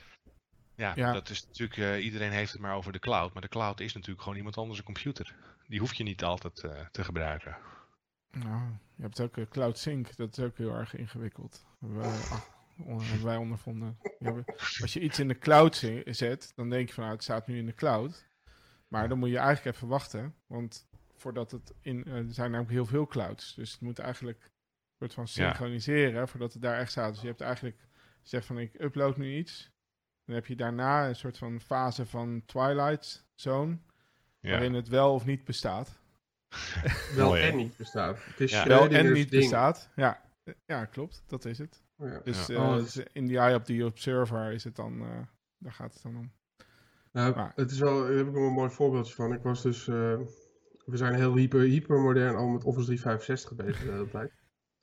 Speaker 2: Ja,
Speaker 1: Ja.
Speaker 2: dat is natuurlijk, eh, iedereen heeft het maar over de cloud. Maar de cloud is natuurlijk gewoon iemand anders een computer. Die hoef je niet altijd eh, te gebruiken.
Speaker 1: Nou, je hebt ook eh, Cloud Sync, dat is ook heel erg ingewikkeld. Wij, ah, on- wij ondervonden. Je hebt- als je iets in de cloud zet, dan denk je van nou, het staat nu in de cloud. Maar dan moet je eigenlijk even wachten, want voordat het in, er zijn namelijk heel veel clouds. Dus het moet eigenlijk een soort van synchroniseren voordat het daar echt staat. Dus je hebt eigenlijk gezegd van ik upload nu iets. Dan heb je daarna een soort van fase van Twilight Zone,
Speaker 2: Ja.
Speaker 1: waarin het wel of niet bestaat.
Speaker 3: Wel
Speaker 2: Mooi,
Speaker 3: en niet bestaat. Het is
Speaker 2: Ja.
Speaker 1: Wel en niet
Speaker 3: ding.
Speaker 1: bestaat. Ja. ja, klopt. Dat is het.
Speaker 3: Ja.
Speaker 1: Dus
Speaker 2: Ja.
Speaker 1: eh,
Speaker 3: Oh,
Speaker 1: dus in die eye op the observer is het dan, eh, daar gaat het dan om.
Speaker 3: Nou,
Speaker 1: Maar-
Speaker 3: het is wel, daar heb ik nog een mooi voorbeeldje van. Ik was dus eh, we zijn heel hyper, hypermodern al met Office 365 bezig de hele tijd.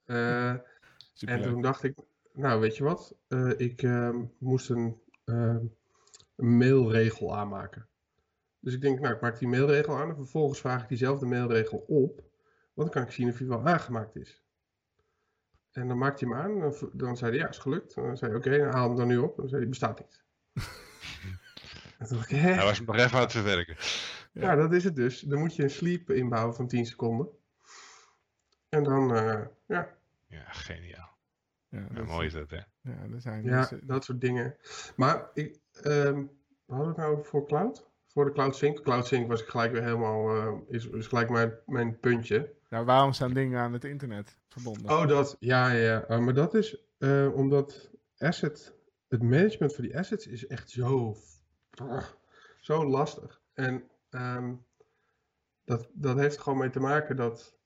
Speaker 3: Eh, en toen dacht ik, nou weet je wat, Eh, ik ehm, moest een, een mailregel aanmaken. Dus ik denk, nou ik maak die mailregel aan en vervolgens vraag ik diezelfde mailregel op. Want dan kan ik zien of die wel aangemaakt is. En dan maakte hij hem aan en dan, zei hij, ja is gelukt. En dan zei hij, oké, dan haal hem dan nu op. En dan zei hij, bestaat niet. en toen dacht ik, hè?
Speaker 2: Hij was hem nog even aan het verwerken.
Speaker 3: Ja, dat is het dus. Dan moet je een sleep inbouwen van 10 seconden. En dan, eh, ja,
Speaker 2: Ja, geniaal.
Speaker 1: Ja,
Speaker 2: mooi is dat, hè?
Speaker 1: Ja, er zijn
Speaker 3: ja dat soort dingen. Maar ik, ehm wat hadden we het nou voor cloud? Voor de Cloud Sync. Cloud Sync was ik gelijk weer helemaal, eh, is, is gelijk mijn, mijn puntje.
Speaker 1: nou, waarom staan dingen aan het internet verbonden?
Speaker 3: Oh, dat, ja, ja, ja. Eh, maar dat is eh, omdat asset, het management van die assets is echt zo, ah, zo lastig. En ehm, dat, dat heeft er gewoon mee te maken dat,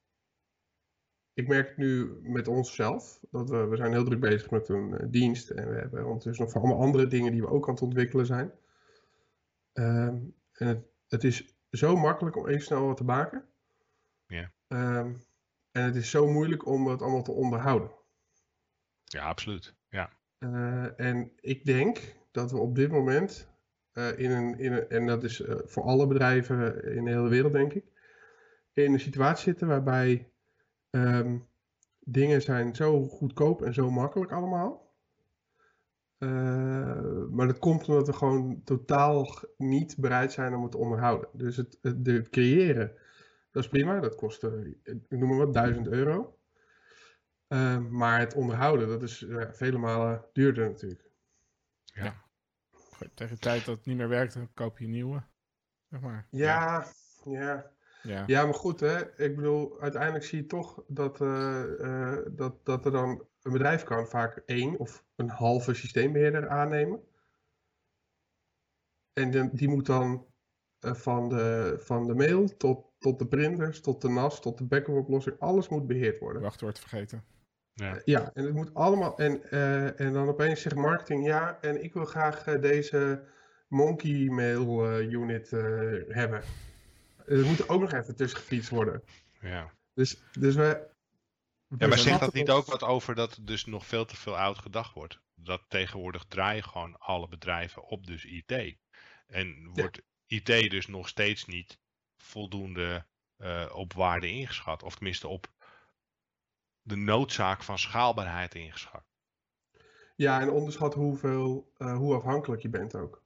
Speaker 3: ik merk het nu met onszelf, dat we, we zijn heel druk bezig met een eh, dienst en we hebben ondertussen nog allemaal andere dingen die we ook aan het ontwikkelen zijn. Ehm, en het, het is zo makkelijk om even snel wat te maken.
Speaker 2: Ja.
Speaker 3: Ehm, en het is zo moeilijk om het allemaal te onderhouden.
Speaker 2: Ja, absoluut. Ja.
Speaker 3: Eh, en ik denk dat we op dit moment eh, in, een, in een, en dat is voor alle bedrijven in de hele wereld denk ik, in een situatie zitten waarbij ehm, dingen zijn zo goedkoop en zo makkelijk allemaal. Eh, maar dat komt omdat we gewoon totaal niet bereid zijn om het te onderhouden. Dus het, het, creëren, dat is prima. Dat kost, eh, ik noem maar wat, 1000 euro. Eh, maar het onderhouden, dat is vele malen duurder natuurlijk.
Speaker 1: Goed, tegen de tijd dat het niet meer werkt, dan koop je een nieuwe. Zeg maar.
Speaker 3: Ja, ja.
Speaker 1: Ja.
Speaker 3: Ja, maar goed, hè. Ik bedoel, uiteindelijk zie je toch dat, eh, eh, dat, dat er dan een bedrijf kan vaak één of een halve systeembeheerder aannemen. En die, die moet dan eh, van, de, van de mail tot, tot de printers, tot de NAS, tot de backup oplossing, alles moet beheerd worden.
Speaker 1: Wachtwoord vergeten.
Speaker 2: Ja.
Speaker 3: Ja, en het moet allemaal. En, eh, en dan opeens zegt marketing ja, en ik wil graag deze Monkey Mail eh, unit eh, hebben. Er moet ook nog even tussen gefietst worden.
Speaker 2: ja.
Speaker 3: Dus, dus we.
Speaker 2: Ja, maar
Speaker 3: we
Speaker 2: zegt dat niet ook wat over dat er dus nog veel te veel oud gedacht wordt? Dat tegenwoordig draaien gewoon alle bedrijven op dus IT. En wordt IT dus nog steeds niet voldoende eh, op waarde ingeschat. Of tenminste op de noodzaak van schaalbaarheid ingeschat.
Speaker 3: Ja, en onderschat hoeveel, eh, hoe afhankelijk je bent ook.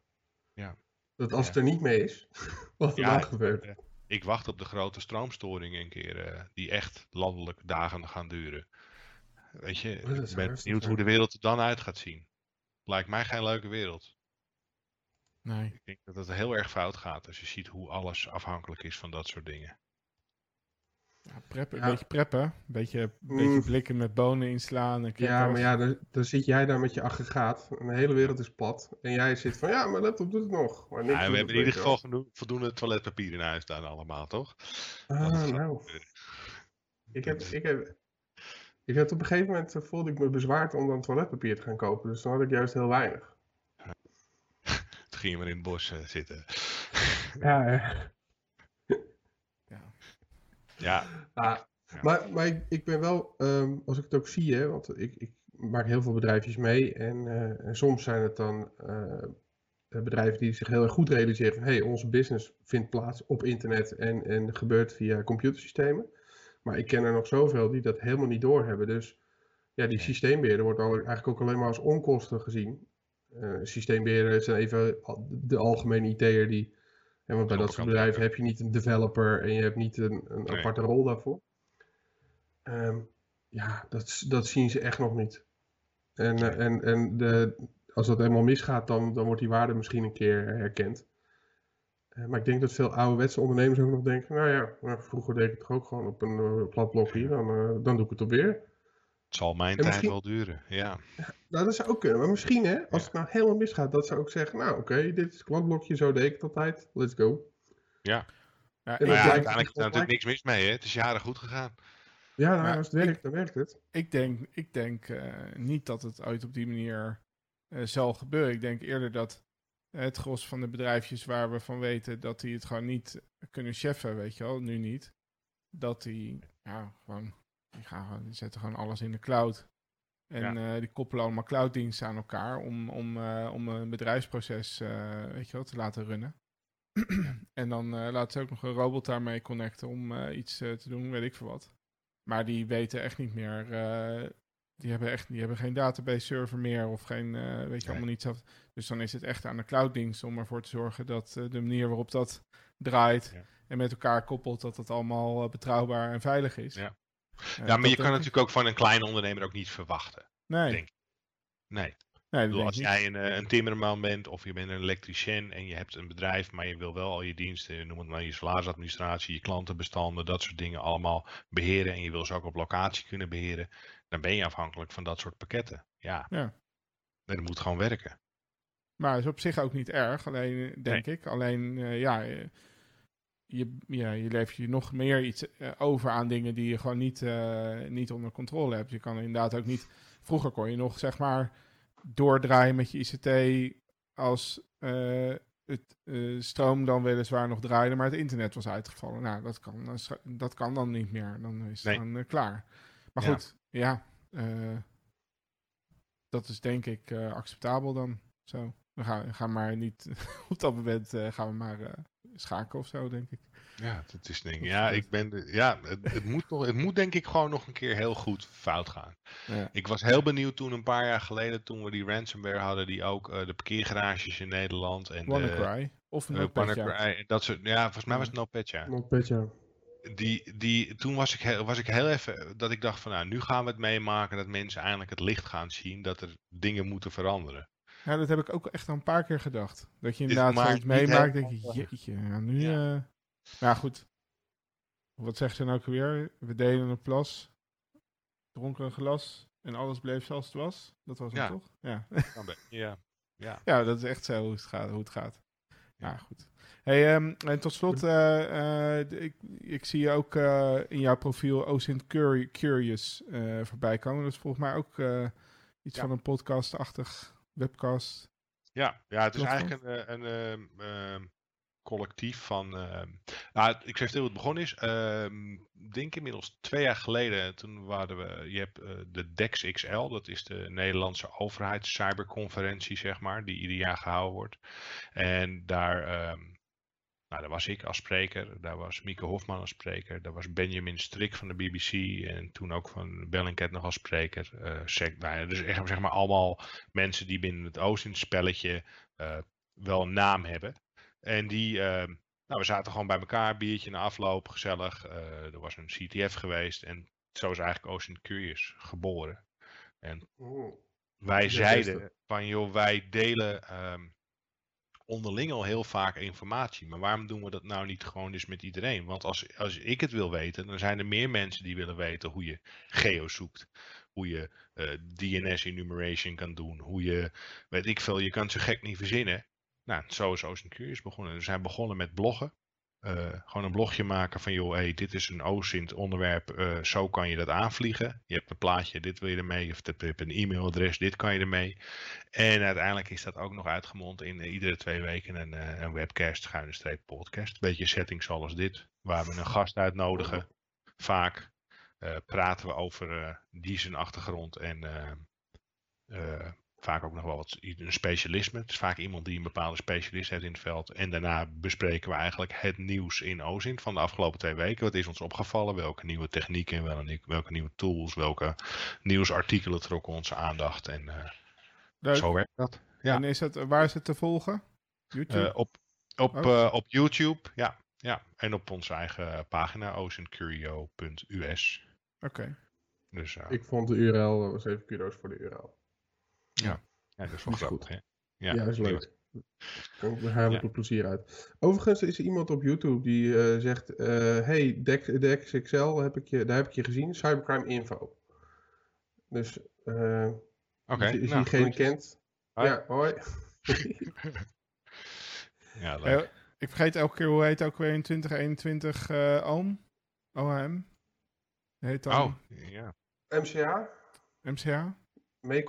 Speaker 2: Ja.
Speaker 3: Dat als
Speaker 2: Ja.
Speaker 3: het er niet mee is, wat er
Speaker 2: Ja,
Speaker 3: dan gebeurt.
Speaker 2: Ik wacht op de grote stroomstoringen een keer, eh, die echt landelijk dagen gaan duren. Weet je, ik ben benieuwd hoe de wereld er dan uit gaat zien. Lijkt mij geen leuke wereld.
Speaker 1: Nee.
Speaker 2: Ik denk dat het heel erg fout gaat als je ziet hoe alles afhankelijk is van dat soort dingen.
Speaker 1: Ja. Een beetje preppen. Een beetje, een
Speaker 3: Mm.
Speaker 1: beetje blikken met bonen inslaan. En
Speaker 3: Ja, maar ja, dan, dan zit jij daar met je aggregaat. En de hele wereld is plat. En jij zit van, ja, mijn laptop doet het nog. Maar niks
Speaker 2: Ja, we hebben in ieder geval genoeg, voldoende toiletpapier in huis staan allemaal, toch?
Speaker 3: Ah, nou. Ik heb, ik heb, ik had op een gegeven moment eh, voelde ik me bezwaard om dan toiletpapier te gaan kopen. Dus dan had ik juist heel weinig.
Speaker 2: Toen ging je maar in het bos eh, zitten.
Speaker 3: Ja, ja.
Speaker 2: Ja,
Speaker 3: Ah, Maar, maar ik, ik ben wel, ehm, als ik het ook zie, hè, want ik, ik maak heel veel bedrijfjes mee. En, eh, en soms zijn het dan eh, bedrijven die zich heel erg goed realiseren van hey, onze business vindt plaats op internet en, en gebeurt via computersystemen. Maar ik ken er nog zoveel die dat helemaal niet doorhebben. Dus ja, die systeembeheerder wordt eigenlijk ook alleen maar als onkosten gezien. Eh systeembeheerder is dan even de algemene IT'er die. En want bij dat soort bedrijven heb je niet een developer en je hebt niet een, een
Speaker 2: Nee.
Speaker 3: aparte rol daarvoor. Ehm, ja, dat, dat zien ze echt nog niet. En, eh, en, en de, als dat helemaal misgaat, dan, dan wordt die waarde misschien een keer herkend. Eh, maar ik denk dat veel ouderwetse ondernemers ook nog denken, nou ja, vroeger deed ik het toch ook gewoon op een eh, plat blokje, dan, dan doe ik het op weer.
Speaker 2: Het zal mijn
Speaker 3: En
Speaker 2: tijd
Speaker 3: misschien-
Speaker 2: wel duren. Ja,
Speaker 3: Nou, dat zou ook kunnen. Maar misschien, hè, als
Speaker 2: Ja.
Speaker 3: het nou helemaal misgaat, dat ze ook zeggen, nou oké, dit is het kladblokje, zo deed ik het altijd, let's go.
Speaker 1: Ja,
Speaker 3: En
Speaker 1: ik,
Speaker 3: dat
Speaker 2: maar ja,
Speaker 3: blijkt
Speaker 2: uiteindelijk is er natuurlijk niks mis mee. Hè? Het is jaren goed gegaan.
Speaker 3: Ja, nou,
Speaker 1: Maar
Speaker 3: als het werkt, dan werkt het.
Speaker 1: ik denk, ik denk eh, niet dat het ooit op die manier eh, zal gebeuren. Ik denk eerder dat het gros van de bedrijfjes waar we van weten dat die het gewoon niet kunnen cheffen, weet je wel, nu niet. Dat die, ja, gewoon, die, gaan, die zetten gewoon alles in de cloud. En eh, die koppelen allemaal clouddiensten aan elkaar om, om, eh, om een bedrijfsproces, eh, weet je wel, te laten runnen. en dan laten ze ook nog een robot daarmee connecten om iets te doen, weet ik veel wat. Maar die weten echt niet meer, die hebben echt die hebben geen database server meer of geen, weet je,
Speaker 2: Nee.
Speaker 1: allemaal niet. Dus dan is het echt aan de clouddienst om ervoor te zorgen dat de manier waarop dat draait
Speaker 2: Ja.
Speaker 1: en met elkaar koppelt, dat het allemaal betrouwbaar en veilig is.
Speaker 2: Ja. Ja, maar je kan natuurlijk ook van een kleine ondernemer ook niet verwachten.
Speaker 1: Nee,
Speaker 2: denk Nee.
Speaker 1: nee
Speaker 2: bedoel, als jij een, eh, een timmerman bent of je bent een elektricien en je hebt een bedrijf, maar je wil wel al je diensten, noem het maar je salarisadministratie, je klantenbestanden, dat soort dingen allemaal beheren en je wil ze ook op locatie kunnen beheren, dan ben je afhankelijk van dat soort pakketten. Ja.
Speaker 1: Ja.
Speaker 2: Nee, dat moet gewoon werken.
Speaker 1: Maar is op zich ook niet erg, alleen eh, denk ik. Alleen, eh, ja, je, ja, je levert je nog meer iets eh, over aan dingen die je gewoon niet, eh, niet onder controle hebt. Je kan inderdaad ook niet... Vroeger kon je nog, zeg maar, doordraaien met je ICT als eh, het stroom dan weliswaar nog draaide, maar het internet was uitgevallen. Nou, dat kan, dat kan dan niet meer. Dan is het
Speaker 2: Nee.
Speaker 1: dan klaar. Maar goed, ja. dat is denk ik acceptabel dan. Zo. We gaan, gaan maar niet op dat moment gaan we maar schaken of zo, denk ik.
Speaker 2: Ja, dat is.
Speaker 1: Dat
Speaker 2: Ja, ik ben. de- ja, het, het, moet toch, het moet denk ik gewoon nog een keer heel goed fout gaan.
Speaker 1: Ja.
Speaker 2: Ik was heel benieuwd toen een paar jaar geleden, toen we die ransomware hadden, die ook eh, de parkeergarages in Nederland en de,
Speaker 1: WannaCry. Of een
Speaker 2: eh,
Speaker 1: NotPetya.
Speaker 2: WannaCry en dat soort. Ja, volgens mij was het NotPetya.
Speaker 3: Notepad, ja.
Speaker 2: Die, die, toen was ik, heel, was ik heel even dat ik dacht van nou, nu gaan we het meemaken dat mensen eindelijk het licht gaan zien, dat er dingen moeten veranderen.
Speaker 1: Ja, dat heb ik ook echt al een paar keer gedacht. Dat je
Speaker 2: Is
Speaker 1: inderdaad
Speaker 2: maar
Speaker 1: zoiets meemaakt, denk je,
Speaker 2: helemaal,
Speaker 1: jeetje, ja, nu...
Speaker 2: Ja.
Speaker 1: eh ja, goed. Wat zegt ze nou ook weer? We deden een plas, dronken een glas en alles bleef zoals het was. Dat was het
Speaker 2: Ja.
Speaker 1: toch? Ja.
Speaker 2: Ja, ja.
Speaker 1: ja, dat is echt zo hoe het gaat. Hoe het gaat. Ja, goed. Hey, ehm, en tot slot, eh, eh, ik, ik zie je ook eh, in jouw profiel Curi- Curious eh, voorbij komen. Dat is volgens mij ook eh, iets
Speaker 2: Ja.
Speaker 1: van een podcast-achtig webcast.
Speaker 2: Ja, ja, het is eigenlijk een, eh, een, ehm, ehm, collectief van. nou, ik zeg stil hoe het begonnen is. Ik denk inmiddels twee jaar geleden. Toen waren we. Je hebt eh, de DEX XL, dat is de Nederlandse overheids cyberconferentie, zeg maar, die ieder jaar gehouden wordt. En daar. Nou, daar was ik als spreker, daar was Mieke Hofman als spreker, daar was Benjamin Strik van de BBC en toen ook van Bellingcat nog als spreker. sec- nou ja, dus echt, zeg maar allemaal mensen die binnen het Oostend-spelletje eh, wel een naam hebben. En die, eh, nou, we zaten gewoon bij elkaar, biertje na afloop, gezellig. er was een CTF geweest en zo is eigenlijk Ocean Curious geboren. En
Speaker 3: Oh.
Speaker 2: wij zeiden van joh, wij delen ehm, onderling al heel vaak informatie. Maar waarom doen we dat nou niet gewoon eens met iedereen? Want als, als ik het wil weten, dan zijn er meer mensen die willen weten hoe je geo zoekt. Hoe je eh, DNS enumeration kan doen. Hoe je, weet ik veel, je kan het zo gek niet verzinnen. Nou, zo is Ocean Curious begonnen. We zijn begonnen met bloggen. Eh, gewoon een blogje maken van, joh, hey, dit is een OSINT onderwerp, eh, zo kan je dat aanvliegen. Je hebt een plaatje, dit wil je ermee, of je hebt een e-mailadres, dit kan je ermee. En uiteindelijk is dat ook nog uitgemond in eh, iedere twee weken een, een webcast, schuine streep podcast. Beetje settings zoals dit, waar we een gast uitnodigen. Vaak praten we over die zijn achtergrond en vaak ook nog wel wat een specialisme. Het is vaak iemand die een bepaalde specialist heeft in het veld. En daarna bespreken we eigenlijk het nieuws in OSINT van de afgelopen twee weken. Wat is ons opgevallen? Welke nieuwe technieken, welke, welke nieuwe tools, welke nieuwsartikelen trokken onze aandacht. En eh, zo werkt dat. Ja.
Speaker 1: En is het, waar is het te volgen? YouTube?
Speaker 2: Eh, op, op,
Speaker 1: Oh.
Speaker 2: eh, op YouTube, ja, ja. En op onze eigen pagina, oceancurio.us.
Speaker 1: Oké.
Speaker 2: Dus eh,
Speaker 3: Ik vond de URL, dat was even kudo's voor de URL.
Speaker 2: Ja, dat is wel
Speaker 3: is
Speaker 2: grappig, hè?
Speaker 3: Ja, is
Speaker 2: die
Speaker 3: leuk. We
Speaker 2: Ja.
Speaker 3: met plezier uit. Overigens is er iemand op YouTube die eh, zegt: eh, Hey, Dex, Dex XL, heb ik je, daar heb ik je gezien, Cybercrime Info. Dus eh
Speaker 2: Oké,
Speaker 3: als je- als je
Speaker 2: nou,
Speaker 3: diegene
Speaker 2: goed.
Speaker 3: kent.
Speaker 2: Hoi.
Speaker 3: Ja, hoi.
Speaker 2: Ja, leuk.
Speaker 1: Eh, ik vergeet elke keer hoe heet ook weer in 2021 eh OM? OHM? Heet dan
Speaker 2: Oh, ja.
Speaker 3: MCA,
Speaker 1: MCH?
Speaker 3: mee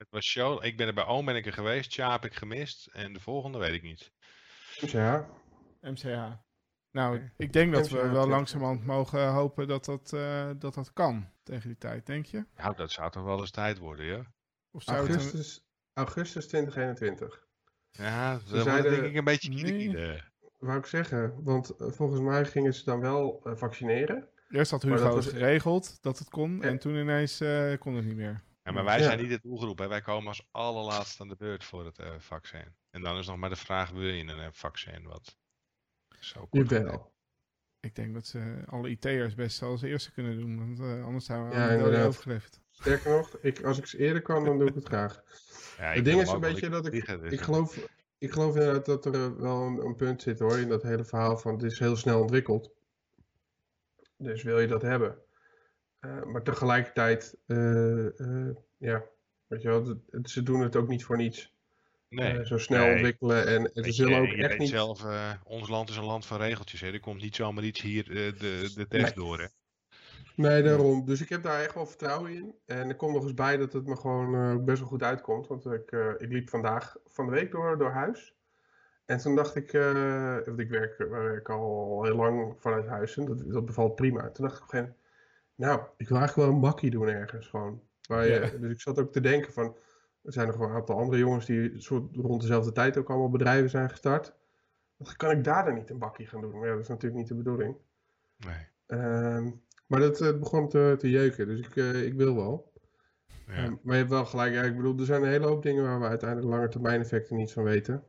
Speaker 2: Het was show. Ik ben er bij oom ben ik er geweest. Tja heb ik gemist. En de volgende weet ik niet.
Speaker 3: Dus ja,
Speaker 1: MCH. Nou, ik denk dat we
Speaker 3: MCH
Speaker 1: wel langzamerhand mogen hopen dat dat, eh, dat dat kan tegen die tijd, denk je?
Speaker 2: Nou, dat zou toch wel eens tijd worden, ja?
Speaker 1: Of zou het een-
Speaker 3: augustus, augustus 2021.
Speaker 2: Ja, dat
Speaker 3: zeiden-
Speaker 2: wordt denk ik een beetje
Speaker 1: Nee.
Speaker 2: kiele
Speaker 3: Wou ik zeggen, want eh, volgens mij gingen ze dan wel eh, vaccineren.
Speaker 1: Eerst had Hugo
Speaker 3: dat
Speaker 1: het
Speaker 3: was-
Speaker 1: geregeld dat het kon
Speaker 3: Ja.
Speaker 1: en toen ineens eh, kon het niet meer.
Speaker 2: Ja, maar wij
Speaker 3: Ja.
Speaker 2: zijn niet de doelgroep. Hè. Wij komen als allerlaatste aan de beurt voor het eh, vaccin. En dan is nog maar de vraag, wil je een eh, vaccin? Wat zo.
Speaker 3: Jawel.
Speaker 1: Ik denk dat ze alle IT'ers best als eerste kunnen doen, want eh, anders zijn we
Speaker 3: Ja,
Speaker 1: aan de overgeleverd.
Speaker 3: Sterker nog, ik, als ik ze eerder kan, dan doe ik het graag.
Speaker 2: Ja,
Speaker 3: Het
Speaker 2: ik
Speaker 3: ding is een
Speaker 2: wel
Speaker 3: beetje dat ik-
Speaker 2: dus,
Speaker 3: Ik geloof, ik geloof inderdaad dat er wel een, een punt zit hoor, in dat hele verhaal van het is heel snel ontwikkeld. Dus wil je dat hebben. Eh, maar tegelijkertijd, eh, eh, ja, weet je wel, het- het- ze doen het ook niet voor niets.
Speaker 2: Nee.
Speaker 3: Zo snel
Speaker 2: Nee.
Speaker 3: ontwikkelen en ze zullen ook
Speaker 2: je
Speaker 3: echt
Speaker 2: weet
Speaker 3: niet...
Speaker 2: zelf, eh, ons land is een land van regeltjes. Hè. Er komt niet zomaar iets hier eh, de, de test
Speaker 3: Nee.
Speaker 2: door. Hè.
Speaker 3: Nee, daarom. Dus ik heb daar echt wel vertrouwen in. En er komt nog eens bij dat het me gewoon eh, best wel goed uitkomt. Want ik, eh, ik liep vandaag van de week door, door huis. En toen dacht ik, eh, want ik werk, ik werk al heel lang vanuit huis en dat, dat bevalt prima. Toen dacht ik op een gegeven moment, nou, ik wil eigenlijk wel een bakkie doen ergens gewoon. Dus ik zat ook te denken van, er zijn nog wel een aantal andere jongens die soort rond dezelfde tijd ook allemaal bedrijven zijn gestart. Dan kan ik daar dan niet een bakkie gaan doen? Maar ja, dat is natuurlijk niet de bedoeling.
Speaker 2: Nee.
Speaker 3: Ehm, maar dat eh, begon te, te jeuken, dus ik, eh, ik wil wel.
Speaker 2: Ja.
Speaker 3: Ehm, maar je hebt wel gelijk, ja, ik bedoel, er zijn een hele hoop dingen waar we uiteindelijk lange termijn effecten niet van weten.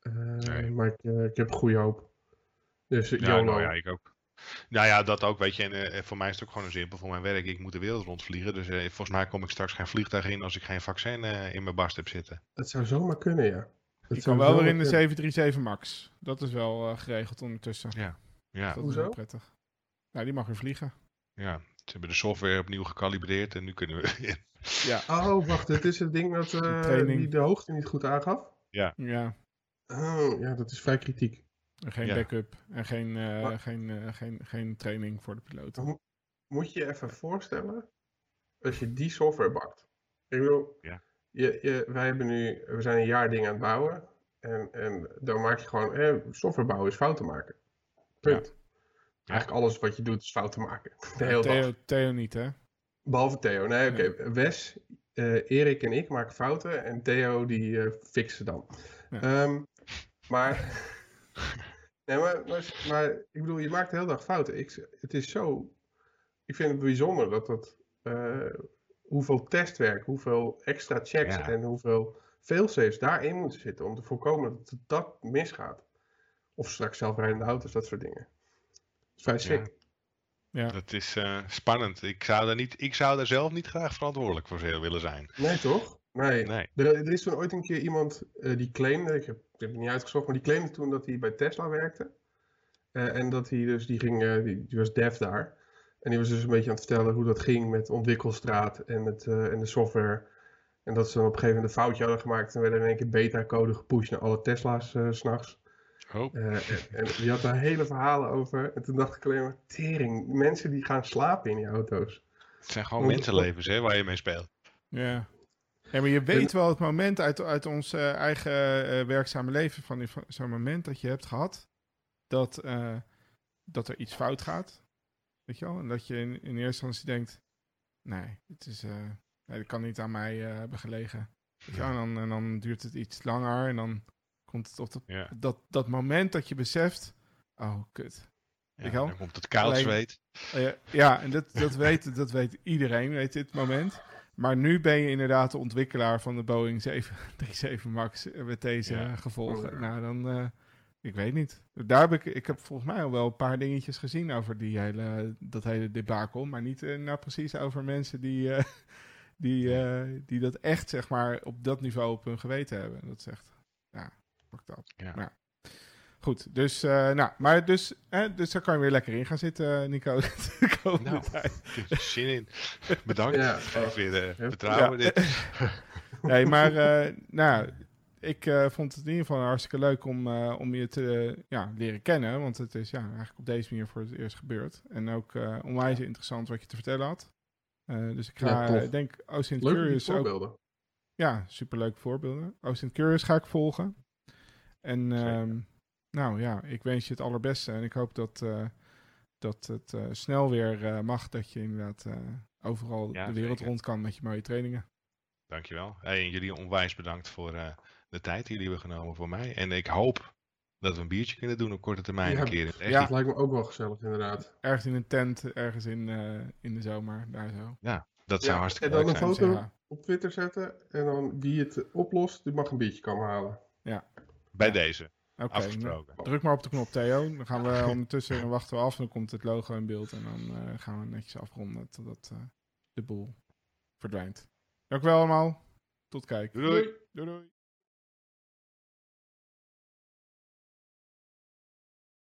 Speaker 3: Ehm,
Speaker 2: Nee.
Speaker 3: Maar ik, eh, ik heb goede hoop. Dus
Speaker 2: Ja,
Speaker 3: YOLO.
Speaker 2: nou ja, ik ook. Nou ja, dat ook, weet je. En eh, voor mij is het ook gewoon een simpel. Voor mijn werk, ik moet de wereld rondvliegen. Dus eh, volgens mij kom ik straks geen vliegtuig in als ik geen vaccin eh, in mijn barst heb zitten.
Speaker 3: Het zou zomaar kunnen, ja. Het
Speaker 1: Je
Speaker 3: zou
Speaker 1: kan wel weer in de
Speaker 3: kunnen.
Speaker 1: 737 MAX. Dat is wel eh, geregeld ondertussen.
Speaker 2: Ja.
Speaker 1: Dat is prettig. Nou, die mag weer vliegen.
Speaker 2: Ja, ze hebben de software opnieuw gekalibreerd en nu kunnen we in.
Speaker 1: Ja.
Speaker 3: Oh, wacht, het is het ding dat eh, die de hoogte niet goed aangaf?
Speaker 1: Ja,
Speaker 3: Oh, ja, dat is vrij kritiek.
Speaker 1: En geen
Speaker 2: Ja.
Speaker 1: backup en geen, eh,
Speaker 3: Maar-
Speaker 1: geen, eh, geen, geen training voor de piloten.
Speaker 3: Oh. Moet je je even voorstellen als je die software bakt. Ik bedoel,
Speaker 2: Ja.
Speaker 3: je, je, wij hebben nu, we zijn een jaar dingen aan het bouwen. En, en dan maak je gewoon, eh, software bouwen is fouten maken. Punt. Eigenlijk alles wat je doet is fouten maken. De hele dag.
Speaker 1: Theo, Theo niet, hè?
Speaker 3: Behalve Theo. Nee, oké. Wes, eh, Erik en ik maken fouten. En Theo die eh ze dan.
Speaker 1: Ja.
Speaker 3: Ehm, maar, nee, maar, maar, maar ik bedoel, je maakt de hele dag fouten. Ik, het is zo... Ik vind het bijzonder dat dat... eh, hoeveel testwerk, hoeveel extra checks
Speaker 2: Ja.
Speaker 3: en hoeveel failsafes daarin moeten zitten om te voorkomen dat het- dat misgaat. Of straks zelfrijdende auto's, dat soort dingen. Dat is vrij sick.
Speaker 1: Ja.
Speaker 2: Dat is eh, spannend. Ik zou, daar niet, ik zou daar zelf niet graag verantwoordelijk voor willen zijn.
Speaker 3: Nee, toch? Nee.
Speaker 2: Nee.
Speaker 3: Er, er is toen ooit een keer iemand eh, die claimde, ik heb, ik heb het niet uitgezocht, maar die claimde toen dat hij bij Tesla werkte. Eh, en dat hij dus, die ging, eh, die, die was dev daar. En die was dus een beetje aan het vertellen hoe dat ging met de ontwikkelstraat en, het, eh, en de software. En dat ze dan op een gegeven moment een foutje hadden gemaakt en werden in één keer beta-code gepusht naar alle Tesla's eh, s s'nachts.
Speaker 2: Oh,
Speaker 3: Eh, en, en die had daar hele verhalen over. En toen dacht ik alleen maar, tering, mensen die gaan slapen in die auto's.
Speaker 2: het zijn gewoon mensenlevens hè, waar je mee speelt.
Speaker 1: Ja. Ja, maar je weet wel het moment uit, uit ons eh, eigen eh, werkzame leven, van zo'n moment dat je hebt gehad, dat, eh, dat er iets fout gaat. Weet je wel? En dat je in, in eerste instantie denkt, nee, het is, nee, dat kan niet aan mij hebben gelegen. En, dan, en dan duurt het iets langer en dan komt het op dat,
Speaker 2: Ja.
Speaker 1: dat, dat moment dat je beseft, oh, kut.
Speaker 2: Ja, dan komt het koud zweet.
Speaker 1: Ja, en dat, dat, weet, dat weet iedereen, weet dit moment. Maar nu ben je inderdaad de ontwikkelaar van de Boeing 737 MAX eh, met deze
Speaker 2: Ja.
Speaker 1: eh, gevolgen.
Speaker 3: Ja.
Speaker 1: Nou, dan, eh, ik weet niet. Daar heb ik, ik heb volgens mij al wel een paar dingetjes gezien over die hele, dat hele debakel. Maar niet nou precies over mensen die, die, die dat echt, zeg maar, op dat niveau op hun geweten hebben. Dat echt, ja, fucked up.
Speaker 2: Ja.
Speaker 1: Maar Goed, dus, eh, nou, maar dus, eh, dus daar kan je weer lekker in gaan zitten, Nico. de komende
Speaker 2: Nou.
Speaker 1: tijd.
Speaker 2: Ik heb er zin in. Bedankt.
Speaker 3: Ja.
Speaker 2: Geef weer eh, vertrouwen.
Speaker 1: Ja.
Speaker 2: Dit.
Speaker 1: Nee, maar eh, nou, ik eh, vond het in ieder geval hartstikke leuk om, eh, om je te eh, ja, leren kennen. Want het is ja, eigenlijk op deze manier voor het eerst gebeurd. En ook eh onwijs interessant wat je te vertellen had. Eh, dus ik ga,
Speaker 3: Ja,
Speaker 1: denk, oh, Sint
Speaker 3: Leuk
Speaker 1: Curious ook.
Speaker 3: voorbeelden.
Speaker 1: ja, superleuk voorbeelden. Ocean Curious ga ik volgen. En
Speaker 2: Zeker.
Speaker 1: ehm, nou ja, ik wens je het allerbeste. En ik hoop dat, eh, dat het eh, snel weer eh, mag. Dat je inderdaad eh, overal
Speaker 2: Ja,
Speaker 1: de wereld
Speaker 2: zeker.
Speaker 1: rond kan met je mooie trainingen.
Speaker 2: Dankjewel. Hey, en jullie onwijs bedankt voor eh, de tijd die jullie hebben genomen voor mij. En ik hoop dat we een biertje kunnen doen op korte termijn
Speaker 3: Ja.
Speaker 2: een keer echt.
Speaker 1: Ja.
Speaker 3: Dat lijkt me ook wel gezellig, inderdaad.
Speaker 1: Ergens in een tent, ergens in, eh, in de zomer, daar zo.
Speaker 2: Dat zou
Speaker 3: Ja,
Speaker 2: hartstikke
Speaker 3: en dan
Speaker 2: leuk
Speaker 3: een
Speaker 2: zijn.
Speaker 3: foto
Speaker 1: Ja.
Speaker 3: op Twitter zetten. En dan wie het oplost, die mag een biertje komen halen.
Speaker 2: Bij deze,
Speaker 1: Oké, nou, druk maar op de knop Theo. Dan gaan we ondertussen en wachten we af. Dan komt het logo in beeld en dan eh, gaan we netjes afronden totdat eh, de boel verdwijnt. Dank u wel allemaal. Tot kijk.
Speaker 2: Doei doei.
Speaker 1: Doei doei.